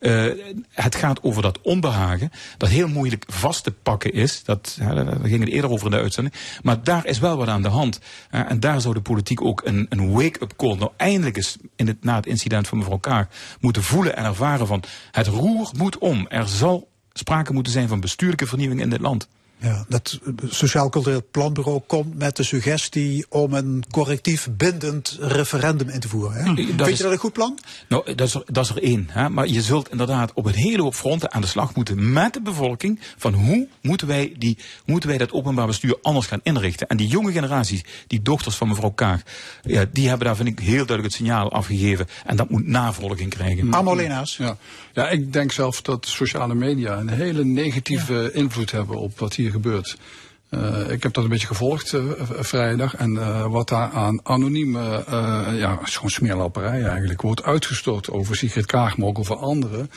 Eh, het gaat over dat onbehagen, dat heel moeilijk vast te pakken is. Dat, ja, daar ging het eerder over in de uitzending. Maar daar is wel wat aan de hand. Eh, en daar zou de politiek ook een, een wake-up call nou eindelijk eens in het, na het incident van mevrouw Kaag moeten voelen en ervaren van het roer moet om. Er zal sprake moeten zijn van bestuurlijke vernieuwing in dit land. Ja, dat Sociaal Cultureel Planbureau komt met de suggestie om een correctief bindend referendum in te voeren. Hè? Vind is- je dat een goed plan? Nou, dat is er, dat is er één. Hè? Maar je zult inderdaad op een hele hoop fronten aan de slag moeten met de bevolking. Van hoe moeten wij, die, moeten wij dat openbaar bestuur anders gaan inrichten? En die jonge generaties, die dochters van mevrouw Kaag, ja, die hebben daar vind ik heel duidelijk het signaal afgegeven. En dat moet navolging krijgen. Amolena's. Ja. Ja, ik denk zelf dat sociale media een hele negatieve invloed hebben op wat hier gebeurt. Eh, ik heb dat een beetje gevolgd eh, vrijdag. En eh, wat daar aan anonieme, ja, gewoon smeerlapperij eigenlijk, wordt uitgestort over Sigrid Kaag, maar ook over anderen.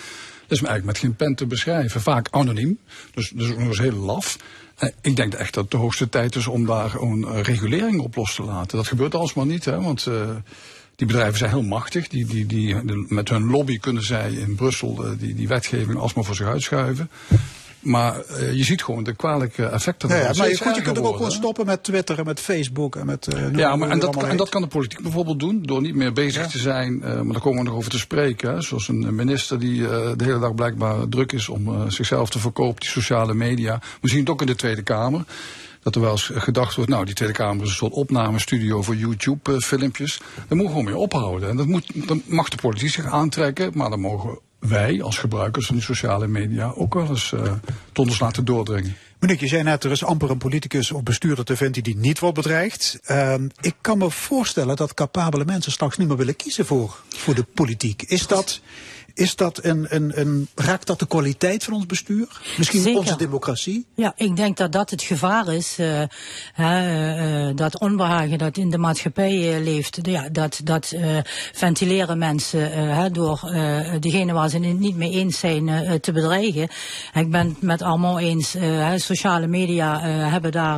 Dat is me eigenlijk met geen pen te beschrijven. Vaak anoniem, dus, dus ook nog eens heel laf. Ik denk echt dat het de hoogste tijd is om daar eh, regulering op los te laten. Dat gebeurt alsmaar niet, hè, want... die bedrijven zijn heel machtig. Die, die, die, de- met hun lobby kunnen zij in Brussel eh, die, die wetgeving alsmaar voor zich uitschuiven. Maar eh, je ziet gewoon de kwalijke effecten Ja, maar je, goed, je kunt ook gewoon stoppen met Twitter en met Facebook en met. noem Ja, maar en dat, en dat kan de politiek bijvoorbeeld doen door niet meer bezig te zijn. maar daar komen we nog over te spreken. Hè, zoals een minister die de hele dag blijkbaar druk is om zichzelf te verkopen, die sociale media. We zien het ook in de Tweede Kamer. Dat er wel eens gedacht wordt, nou, die Tweede Kamer is een soort opnamestudio voor YouTube-filmpjes. Daar moeten we mee ophouden. En dat, moet, mag de politiek zich aantrekken, maar dan mogen wij als gebruikers van die sociale media ook wel eens eh tot ons laten doordringen. Monique, je zei net, er is amper een politicus of bestuurder te vinden die niet wordt bedreigd. Ehm, ik kan me voorstellen dat capabele mensen straks niet meer willen kiezen voor, voor de politiek. Is dat, is dat een, een, een, raakt dat de kwaliteit van ons bestuur? Misschien Zeker. onze democratie? Ja, ik denk dat dat het gevaar is. eh, hè, eh, dat onbehagen dat in de maatschappij eh, leeft. Ja, dat dat eh, ventileren mensen eh, hè, door eh, degene waar ze het niet mee eens zijn eh, te bedreigen. Ik ben het met allemaal eens. eh, hè, sociale media eh, hebben daar,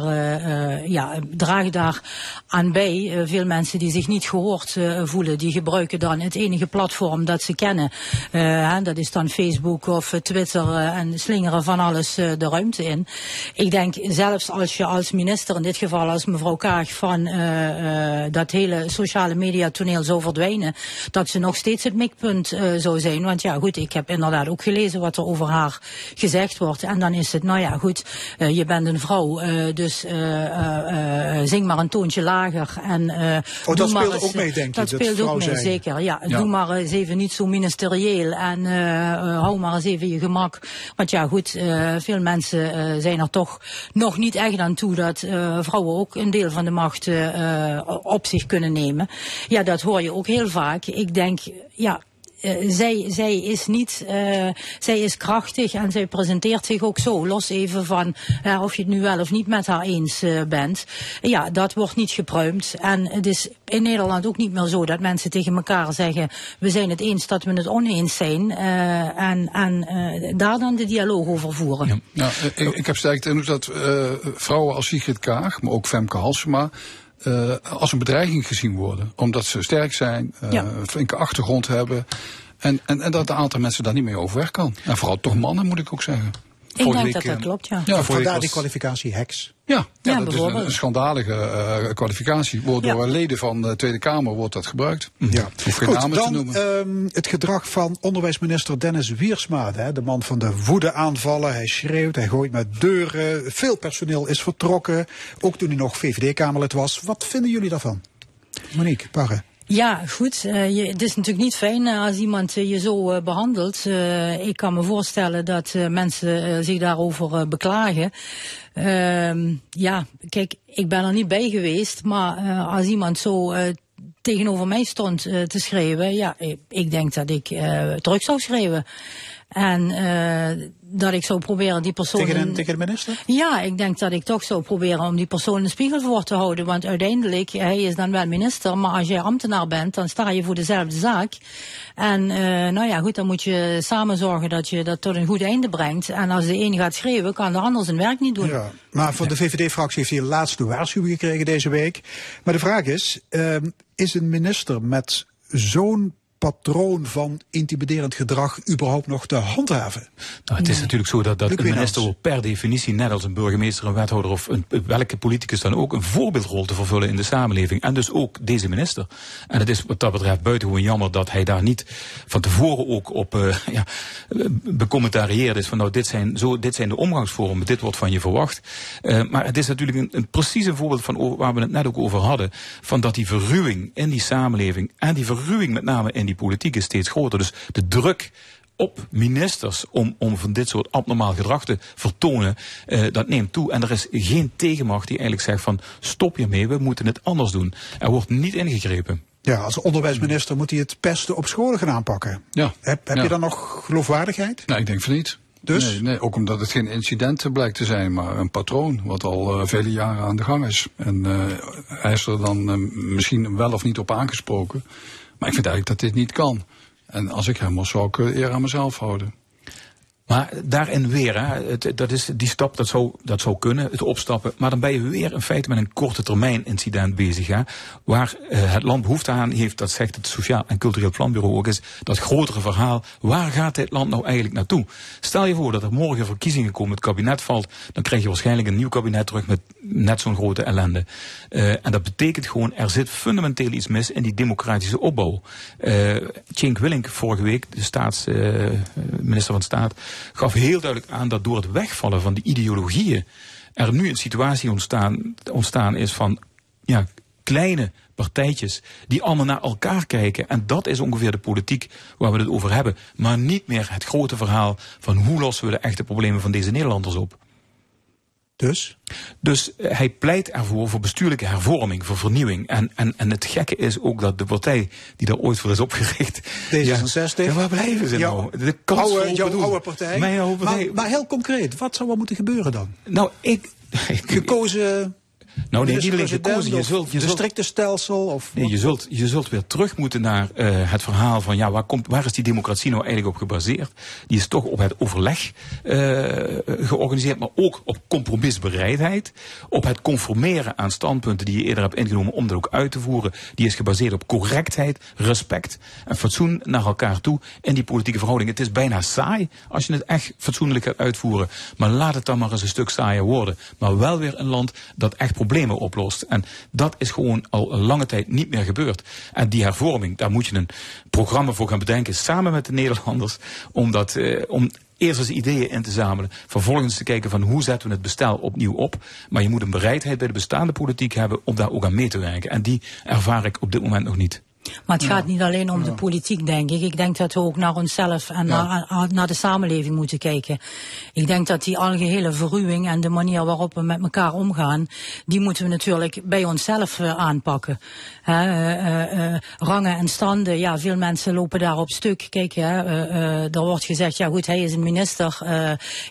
ja, dragen daar aan bij. Veel mensen die zich niet gehoord eh, voelen, die gebruiken dan het enige platform dat ze kennen. Eh, dat is dan Facebook of eh, Twitter eh, en slingeren van alles eh, de ruimte in. Ik denk zelfs als je als minister, in dit geval als mevrouw Kaag, van eh, eh, dat hele sociale media toneel zou verdwijnen, dat ze nog steeds het mikpunt eh, zou zijn. Want ja, goed, ik heb inderdaad ook gelezen wat er over haar gezegd wordt. En dan is het, nou ja, goed, eh, je bent een vrouw, eh, dus eh, eh, eh, zing maar een toontje lager. En, eh, Oh, dat doe maar speelde eens- ook mee, denk je, Dat dat speelt ook mee, zijn. zeker. Ja, Ja. doe maar eens even niet zo ministerieel en eh, eh, hou maar eens even je gemak. Want ja, goed, eh, veel mensen zijn er toch nog niet echt aan toe dat vrouwen ook een deel van de macht op zich kunnen nemen. Ja, dat hoor je ook heel vaak. Ik denk, ja. Eh, zij, zij is niet, eh, zij is krachtig en zij presenteert zich ook zo. Los even van eh, of je het nu wel of niet met haar eens bent. Ja, dat wordt niet gepruimd. En het is in Nederland ook niet meer zo dat mensen tegen elkaar zeggen: we zijn het eens dat we het oneens zijn. en en daar dan de dialoog over voeren. Ja, ik, ik heb sterk de indruk dat vrouwen als Sigrid Kaag, maar ook Femke Halsema, eh, als een bedreiging gezien worden. Omdat ze sterk zijn, Ja. een flinke achtergrond hebben. En, en, en dat een aantal mensen daar niet mee overweg kan. En vooral toch mannen, moet ik ook zeggen. Ik Vorige denk week, dat dat eh, klopt, ja. Vandaar was- die kwalificatie heks. Ja, Ja, ja, dat is een, bijvoorbeeld. een schandalige eh, kwalificatie. Wordt door leden van de Tweede Kamer wordt dat gebruikt. Ja. Hoef geen Goed, namen te dan noemen. ehm, het gedrag van onderwijsminister Dennis Wiersma. Hè, de man van de woedeaanvallen. Hij schreeuwt, hij gooit met deuren. Veel personeel is vertrokken. Ook toen hij nog VVD-Kamerlid was. Wat vinden jullie daarvan? Monique, Parre. Ja, goed. Eh, je, het is natuurlijk niet fijn eh, als iemand eh, je zo eh, behandelt. Eh, ik kan me voorstellen dat mensen zich daarover beklagen. Ehm, ja, kijk, ik ben er niet bij geweest, maar als iemand zo tegenover mij stond te schreeuwen, ja, ik, ik denk dat ik terug zou schreeuwen. En dat ik zou proberen die persoon... Tegen, een- tegen de minister? ja, ik denk dat ik toch zou proberen om die persoon een spiegel voor te houden. Want uiteindelijk, hij is dan wel minister, maar als jij ambtenaar bent, dan sta je voor dezelfde zaak. En eh, nou ja, goed, dan moet je samen zorgen dat je dat tot een goed einde brengt. En als de een gaat schreeuwen, kan de ander zijn werk niet doen. Ja, maar van de VVD-fractie heeft hij een laatste waarschuwing gekregen deze week. Maar de vraag is, ehm, is een minister met zo'n patroon van intimiderend gedrag überhaupt nog te handhaven? Nou, het is natuurlijk zo dat, dat een minister wil per definitie, net als een burgemeester, een wethouder of een, welke politicus dan ook, een voorbeeldrol te vervullen in de samenleving. En dus ook deze minister. En het is wat dat betreft buitengewoon jammer dat hij daar niet van tevoren ook op eh ja, eh, becommentarieerd is van nou, dit zijn, zo, dit zijn de omgangsvormen, dit wordt van je verwacht. Eh, maar het is natuurlijk een, een precies een voorbeeld van waar we het net ook over hadden, van dat die verruwing in die samenleving en die verruwing met name in die politiek is steeds groter. Dus de druk op ministers om, om van dit soort abnormaal gedrag te vertonen, eh, dat neemt toe. En er is geen tegenmacht die eigenlijk zegt van stop hiermee, we moeten het anders doen. Er wordt niet ingegrepen. Ja, als onderwijsminister moet hij het pesten op scholen gaan aanpakken. Ja. Heb, heb Ja. je dan nog geloofwaardigheid? Nee, ik denk van niet. Dus? Nee, nee, ook omdat het geen incident blijkt te zijn, maar een patroon wat al eh, vele jaren aan de gang is. En eh, hij is er dan misschien wel of niet op aangesproken. Maar ik vind eigenlijk dat dit niet kan. En als ik hem was, zou ik eer aan mezelf houden. Maar daarin weer, hè, dat is, die stap dat zou, dat zou kunnen, het opstappen. Maar dan ben je weer in feite met een korte termijn incident bezig. Hè, waar eh, het land behoefte aan heeft, dat zegt het Sociaal en Cultureel Planbureau ook eens, dat grotere verhaal. Waar gaat dit land nou eigenlijk naartoe? Stel je voor dat er morgen verkiezingen komen, het kabinet valt, dan krijg je waarschijnlijk een nieuw kabinet terug met net zo'n grote ellende. Eh, en dat betekent gewoon, er zit fundamenteel iets mis in die democratische opbouw. Cenk Willink vorige week, de staats, minister van Staat, gaf heel duidelijk aan dat door het wegvallen van die ideologieën er nu een situatie ontstaan, ontstaan is van ja, kleine partijtjes die allemaal naar elkaar kijken. En dat is ongeveer de politiek waar we het over hebben. Maar niet meer het grote verhaal van hoe lossen we de echte problemen van deze Nederlanders op. Dus? Dus eh, hij pleit ervoor voor bestuurlijke hervorming, voor vernieuwing. En, en, en het gekke is ook dat de partij die daar ooit voor is opgericht. D66. Ja, ja, waar blijven ze nou? De kans oude, jouw oude partij. Mijn oude partij. Maar, maar heel concreet, wat zou er moeten gebeuren dan? Nou, ik. Gekozen. Nou, nee, niet alleen gekozen. Je zult, je zult, districtenstelsel of. Nee, je zult, je zult weer terug moeten naar eh, het verhaal van ja, waar, komt, waar is die democratie nou eigenlijk op gebaseerd? Die is toch op het overleg eh, georganiseerd, maar ook op compromisbereidheid. Op het conformeren aan standpunten die je eerder hebt ingenomen om dat ook uit te voeren. Die is gebaseerd op correctheid, respect en fatsoen naar elkaar toe in die politieke verhouding. Het is bijna saai als je het echt fatsoenlijk gaat uitvoeren. Maar laat het dan maar eens een stuk saaier worden. Maar wel weer een land dat echt problemen oplost. En dat is gewoon al een lange tijd niet meer gebeurd. En die hervorming, daar moet je een programma voor gaan bedenken samen met de Nederlanders. Om, dat, eh, om eerst eens ideeën in te zamelen. Vervolgens te kijken van hoe zetten we het bestel opnieuw op. Maar je moet een bereidheid bij de bestaande politiek hebben om daar ook aan mee te werken. En die ervaar ik op dit moment nog niet. Maar het gaat niet alleen om de politiek, denk ik. Ik denk dat we ook naar onszelf en naar, naar de samenleving moeten kijken. Ik denk dat die algehele verruwing en de manier waarop we met elkaar omgaan, die moeten we natuurlijk bij onszelf eh, aanpakken. Hè, eh, eh, rangen en standen, ja, veel mensen lopen daar op stuk. Kijk, hè, er wordt gezegd, ja goed, hij is een minister.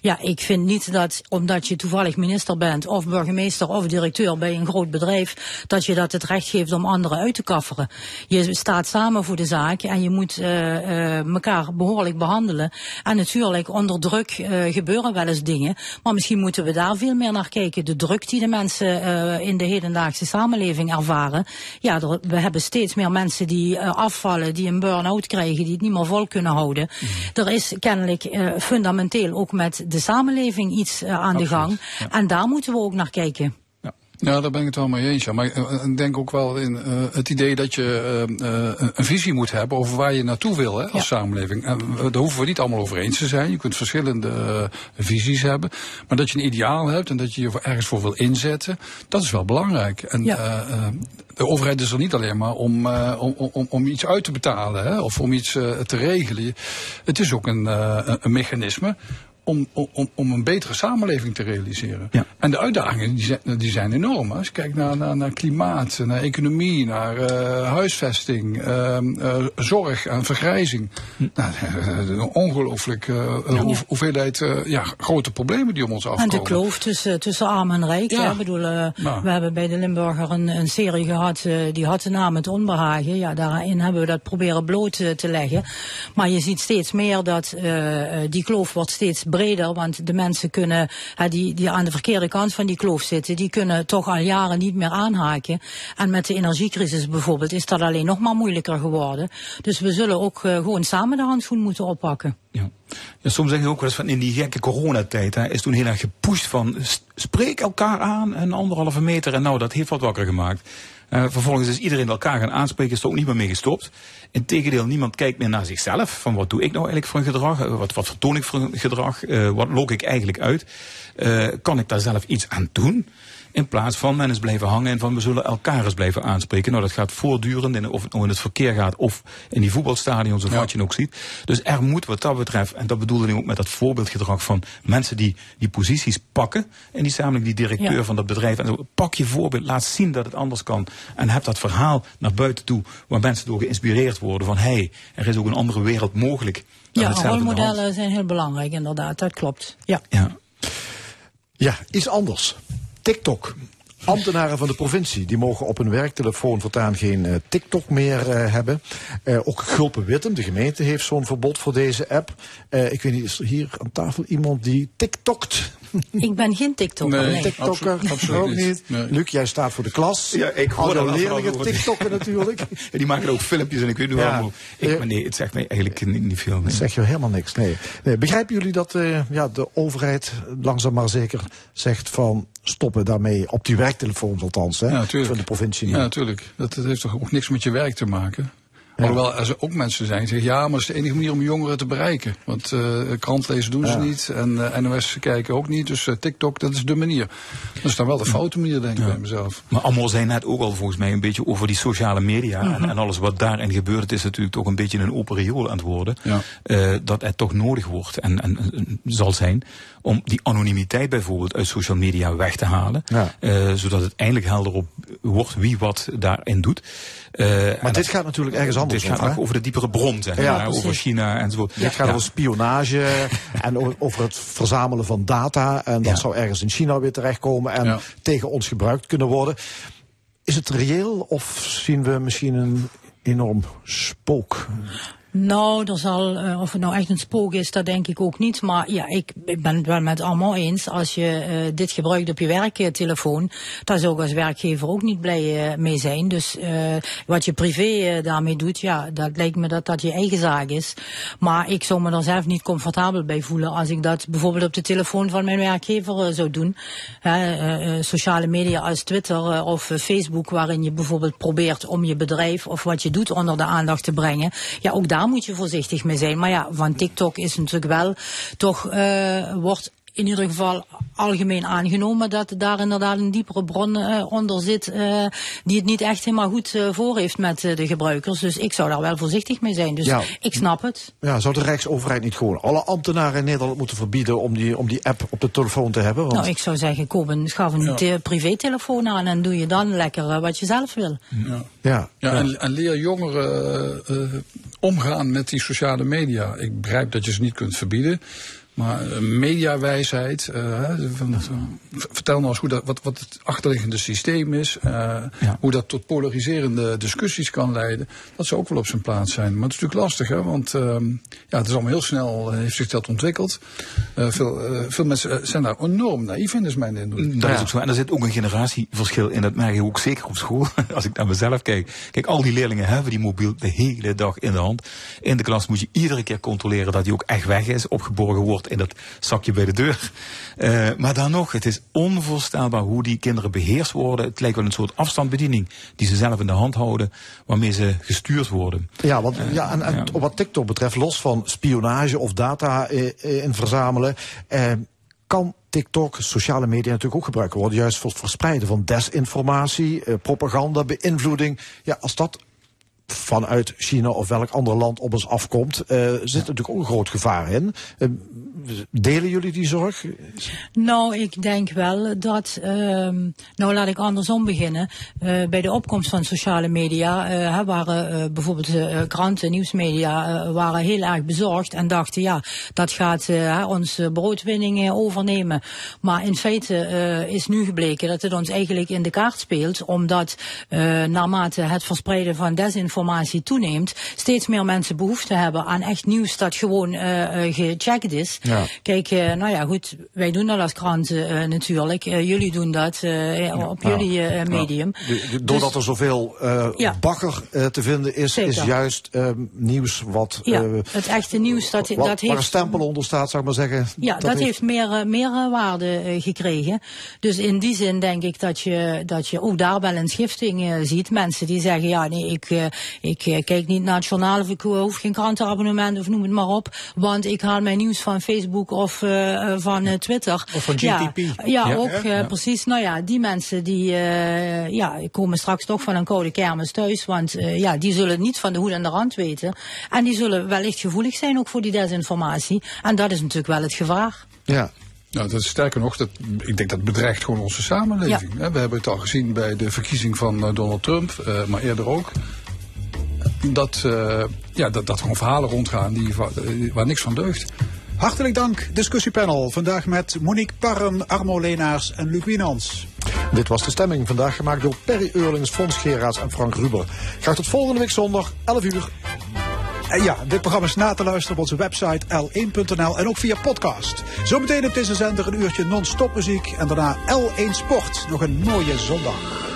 Ja, ik vind niet dat omdat je toevallig minister bent, of burgemeester of directeur bij een groot bedrijf, dat je dat het recht geeft om anderen uit te kafferen. Je je staat samen voor de zaak en je moet eh, eh, elkaar behoorlijk behandelen. En natuurlijk, onder druk eh, gebeuren wel eens dingen. Maar misschien moeten we daar veel meer naar kijken. De druk die de mensen eh, in de hedendaagse samenleving ervaren. Ja, er- we hebben steeds meer mensen die eh, afvallen, die een burn-out krijgen, die het niet meer vol kunnen houden. Er is kennelijk eh, fundamenteel ook met de samenleving iets eh, aan de gang. En daar moeten we ook naar kijken. Ja, daar ben ik het wel mee eens. Ja. Maar eh, ik denk ook wel in eh, het idee dat je eh, eh, een visie moet hebben over waar je naartoe wil hè, als samenleving. En daar hoeven we niet allemaal over eens te zijn. Je kunt verschillende eh, visies hebben. Maar dat je een ideaal hebt en dat je je ergens voor wil inzetten, dat is wel belangrijk. En Ja. eh, eh, de overheid is er niet alleen maar om, eh, om, om, om iets uit te betalen hè, of om iets eh, te regelen. Het is ook een, eh, een- een mechanisme om, om, om een betere samenleving te realiseren. En de uitdagingen die zijn, die zijn enorm. Als je kijkt naar, naar, naar klimaat, naar economie, naar eh, huisvesting, ehm, eh, zorg en vergrijzing. Nou, eh, een ongelooflijk eh, hoe- hoeveelheid eh, ja, grote problemen die om ons En afkomen. de kloof tussen, tussen arm en rijk. Ja. hè. Ik bedoel, Nou. we hebben bij de Limburger een, een serie gehad, eh, die had de naam Het Onbehagen. Ja, daarin hebben we dat proberen bloot te leggen. Maar je ziet steeds meer dat die kloof wordt steeds breder. Want de mensen kunnen, die, die aan de verkeerde kant van die kloof zitten, die kunnen toch al jaren niet meer aanhaken. En met de energiecrisis bijvoorbeeld is dat alleen nog maar moeilijker geworden. Dus we zullen ook eh, gewoon samen de handschoen moeten oppakken. Ja, soms zeg je ook wel eens van in die gekke coronatijd hè, is toen heel erg gepusht van spreek elkaar aan en anderhalve meter. En nou, dat heeft wat wakker gemaakt. Eh, vervolgens is iedereen elkaar gaan aanspreken, is er ook niet meer mee gestopt. Integendeel, niemand kijkt meer naar zichzelf. Van wat doe ik nou eigenlijk voor een gedrag? Eh, Wat, wat vertoon ik voor een gedrag? Eh, wat lok ik eigenlijk uit? Kan ik daar zelf iets aan doen? In plaats van men is blijven hangen en van we zullen elkaar eens blijven aanspreken. Nou, dat gaat voortdurend, in, of het nou in het verkeer gaat of in die voetbalstadions of wat je ook ziet. Dus er moet wat dat betreft, en dat bedoelde ik ook met dat voorbeeldgedrag van mensen die die posities pakken. En die samenleving, die directeur Ja. van dat bedrijf. En zo, pak je voorbeeld, laat zien dat het anders kan. En heb dat verhaal naar buiten toe, waar mensen door geïnspireerd worden van hé, hey, er is ook een andere wereld mogelijk. Ja, rolmodellen zijn heel belangrijk, inderdaad. Dat klopt. Ja. Ja, iets anders. TikTok. Ambtenaren van de provincie die mogen op hun werktelefoon voortaan geen eh, TikTok meer eh, hebben. Eh, ook Gulpen Wittem, de gemeente, heeft zo'n verbod voor deze app. Ik weet niet, is er hier aan tafel iemand die TikTokt? Ik ben geen TikToker. Nee, TikToker absoluut- absoluut ook niet. Luc, jij staat voor de klas. Ja, ik hoor Al leerlingen TikTokken natuurlijk. Ja, die maken ook filmpjes en ik weet niet Ja. waarom. Ik, maar nee, het zegt mij eigenlijk niet, niet veel. Dat Nee. zeg je helemaal niks. Nee. nee. Begrijpen jullie dat eh, ja, de overheid langzaam maar zeker zegt van stoppen daarmee op die werktelefoons althans, hè? Ja, natuurlijk. van de provincie niet. Ja, natuurlijk. Dat, dat heeft toch ook niks met je werk te maken. Alhoewel er ook mensen zijn die zeggen, ja, maar dat is de enige manier om jongeren te bereiken. Want eh krant lezen doen ze niet en eh, NOS kijken ook niet. Dus eh, TikTok, dat is de manier. Dat is dan wel de foute manier, denk ik bij mezelf. Maar Amor zei net ook al volgens mij een beetje over die sociale media Mhm. en, en alles wat daarin gebeurt. Het is natuurlijk toch een beetje een open riool aan het worden. Ja. Eh, dat het toch nodig wordt en, en, en zal zijn om die anonimiteit bijvoorbeeld uit social media weg te halen. Ja. Eh, zodat het eindelijk helder op wordt wie wat daarin doet. Eh, Maar dit gaat natuurlijk ergens anders Dit gaat over, over de diepere bron, zeg maar, over China enzovoort. Dit gaat over spionage en over het verzamelen van data. En dat zou ergens in China weer terechtkomen en tegen ons gebruikt kunnen worden. Is het reëel of zien we misschien een enorm spook? Nou, er zal, eh, of het nou echt een spook is, dat denk ik ook niet. Maar ja, ik, ik ben het wel met allemaal eens. Als je eh, dit gebruikt op je werktelefoon, daar zou ik als werkgever ook niet blij eh, mee zijn. Dus wat je privé daarmee doet, ja, dat lijkt me dat dat je eigen zaak is. Maar ik zou me er zelf niet comfortabel bij voelen als ik dat bijvoorbeeld op de telefoon van mijn werkgever zou doen. Sociale media als Twitter of Facebook, waarin je bijvoorbeeld probeert om je bedrijf of wat je doet onder de aandacht te brengen. Ja, ook daar moet je voorzichtig mee zijn. Maar ja, van TikTok is natuurlijk wel toch eh, wordt in ieder geval algemeen aangenomen dat daar inderdaad een diepere bron eh, onder zit eh, die het niet echt helemaal goed eh, voor heeft met eh, de gebruikers. Dus ik zou daar wel voorzichtig mee zijn. Dus Ja. ik snap het. Ja, zou de Rijksoverheid niet gewoon alle ambtenaren in Nederland moeten verbieden om die, om die app op de telefoon te hebben? Want Nou, ik zou zeggen, koop een, schaf een te- privételefoon aan en doe je dan lekker wat je zelf wil. Ja. ja, Ja, En, en leer jongeren omgaan met die sociale media. Ik begrijp dat je ze niet kunt verbieden. Maar eh, mediawijsheid, eh, van- v- vertel nou eens hoe dat, wat, wat het achterliggende systeem is, eh, hoe dat tot polariserende discussies kan leiden, dat zou ook wel op zijn plaats zijn. Maar het is natuurlijk lastig, hè, want ehm, ja, het is allemaal heel snel, heeft zich dat ontwikkeld. Eh, veel, eh, veel mensen zijn daar enorm naïef in, is mijn indruk. Dat is ook zo. En er zit ook een generatieverschil in. Dat merk je ook zeker op school. Als ik naar mezelf kijk. Kijk, al die leerlingen hebben die mobiel de hele dag in de hand. In de klas moet je iedere keer controleren dat die ook echt weg is. Opgeborgen wordt in dat zakje bij de deur. Eh, maar dan nog, het is onvoorstelbaar hoe die kinderen beheerst worden. Het lijkt wel een soort afstandsbediening die ze zelf in de hand houden. Waarmee ze gestuurd worden. Ja, want ja, en, wat TikTok betreft, los van spionage of data eh, eh, in verzamelen, eh, kan TikTok, sociale media natuurlijk ook gebruikt worden, juist voor het verspreiden van desinformatie, eh, propaganda, beïnvloeding. Ja, als dat vanuit China of welk ander land op ons afkomt, eh, zit natuurlijk ook een groot gevaar in. Delen jullie die zorg? Nou, ik denk wel dat, ehm, nou laat ik andersom beginnen. Eh, bij de opkomst van sociale media hè, waren eh, bijvoorbeeld kranten, nieuwsmedia, waren heel erg bezorgd en dachten ja, dat gaat onze broodwinning overnemen. Maar in feite is nu gebleken dat het ons eigenlijk in de kaart speelt, omdat naarmate het verspreiden van desinformatie toeneemt, steeds meer mensen behoefte hebben aan echt nieuws dat gewoon gecheckt is. Ja. Kijk, eh, nou ja, goed, wij doen dat als kranten eh, natuurlijk. Eh, jullie doen dat op jullie medium. De- doordat er zoveel eh, te vinden is, Zeker. is juist nieuws wat, Ja, het echte nieuws, dat, wat- dat waar een heeft... stempel onder staat, zou ik maar zeggen. Ja, dat, heeft meer, meer waarde gekregen. Dus in die zin denk ik dat je, dat je ook daar wel een schifting ziet. Mensen die zeggen, ja nee, ik, ik kijk niet naar het journaal of ik hoef geen krantenabonnement of noem het maar op. Want ik haal mijn nieuws van Facebook of eh, eh, van eh, Twitter. Of van Ja, GTP. Ja, Ja, ook ja, eh, precies. Nou ja, die mensen die eh, ja, komen straks toch van een koude kermis thuis. Want eh, ja, die zullen niet van de hoed en de rand weten. En die zullen wellicht gevoelig zijn ook voor die desinformatie. En dat is natuurlijk wel het gevaar. Ja. Nou, dat is sterker nog, dat, ik denk dat bedreigt gewoon onze samenleving. hè. We hebben het al gezien bij de verkiezing van Donald Trump, eh, maar eerder ook. Dat, eh, ja, dat, dat gewoon verhalen rondgaan die, wa- waar niks van deugt. Hartelijk dank, discussiepanel. Vandaag met Monique Parren, Armo Leenaars en Luc Wienans. Dit was de stemming, vandaag gemaakt door Perry Eurlings, Fons Geraas en Frank Ruber. Graag tot volgende week zondag, 11 uur. En ja, dit programma is na te luisteren op onze website l1.nl en ook via podcast. Zometeen op deze zender een uurtje non-stop muziek en daarna L1 Sport. Nog een mooie zondag.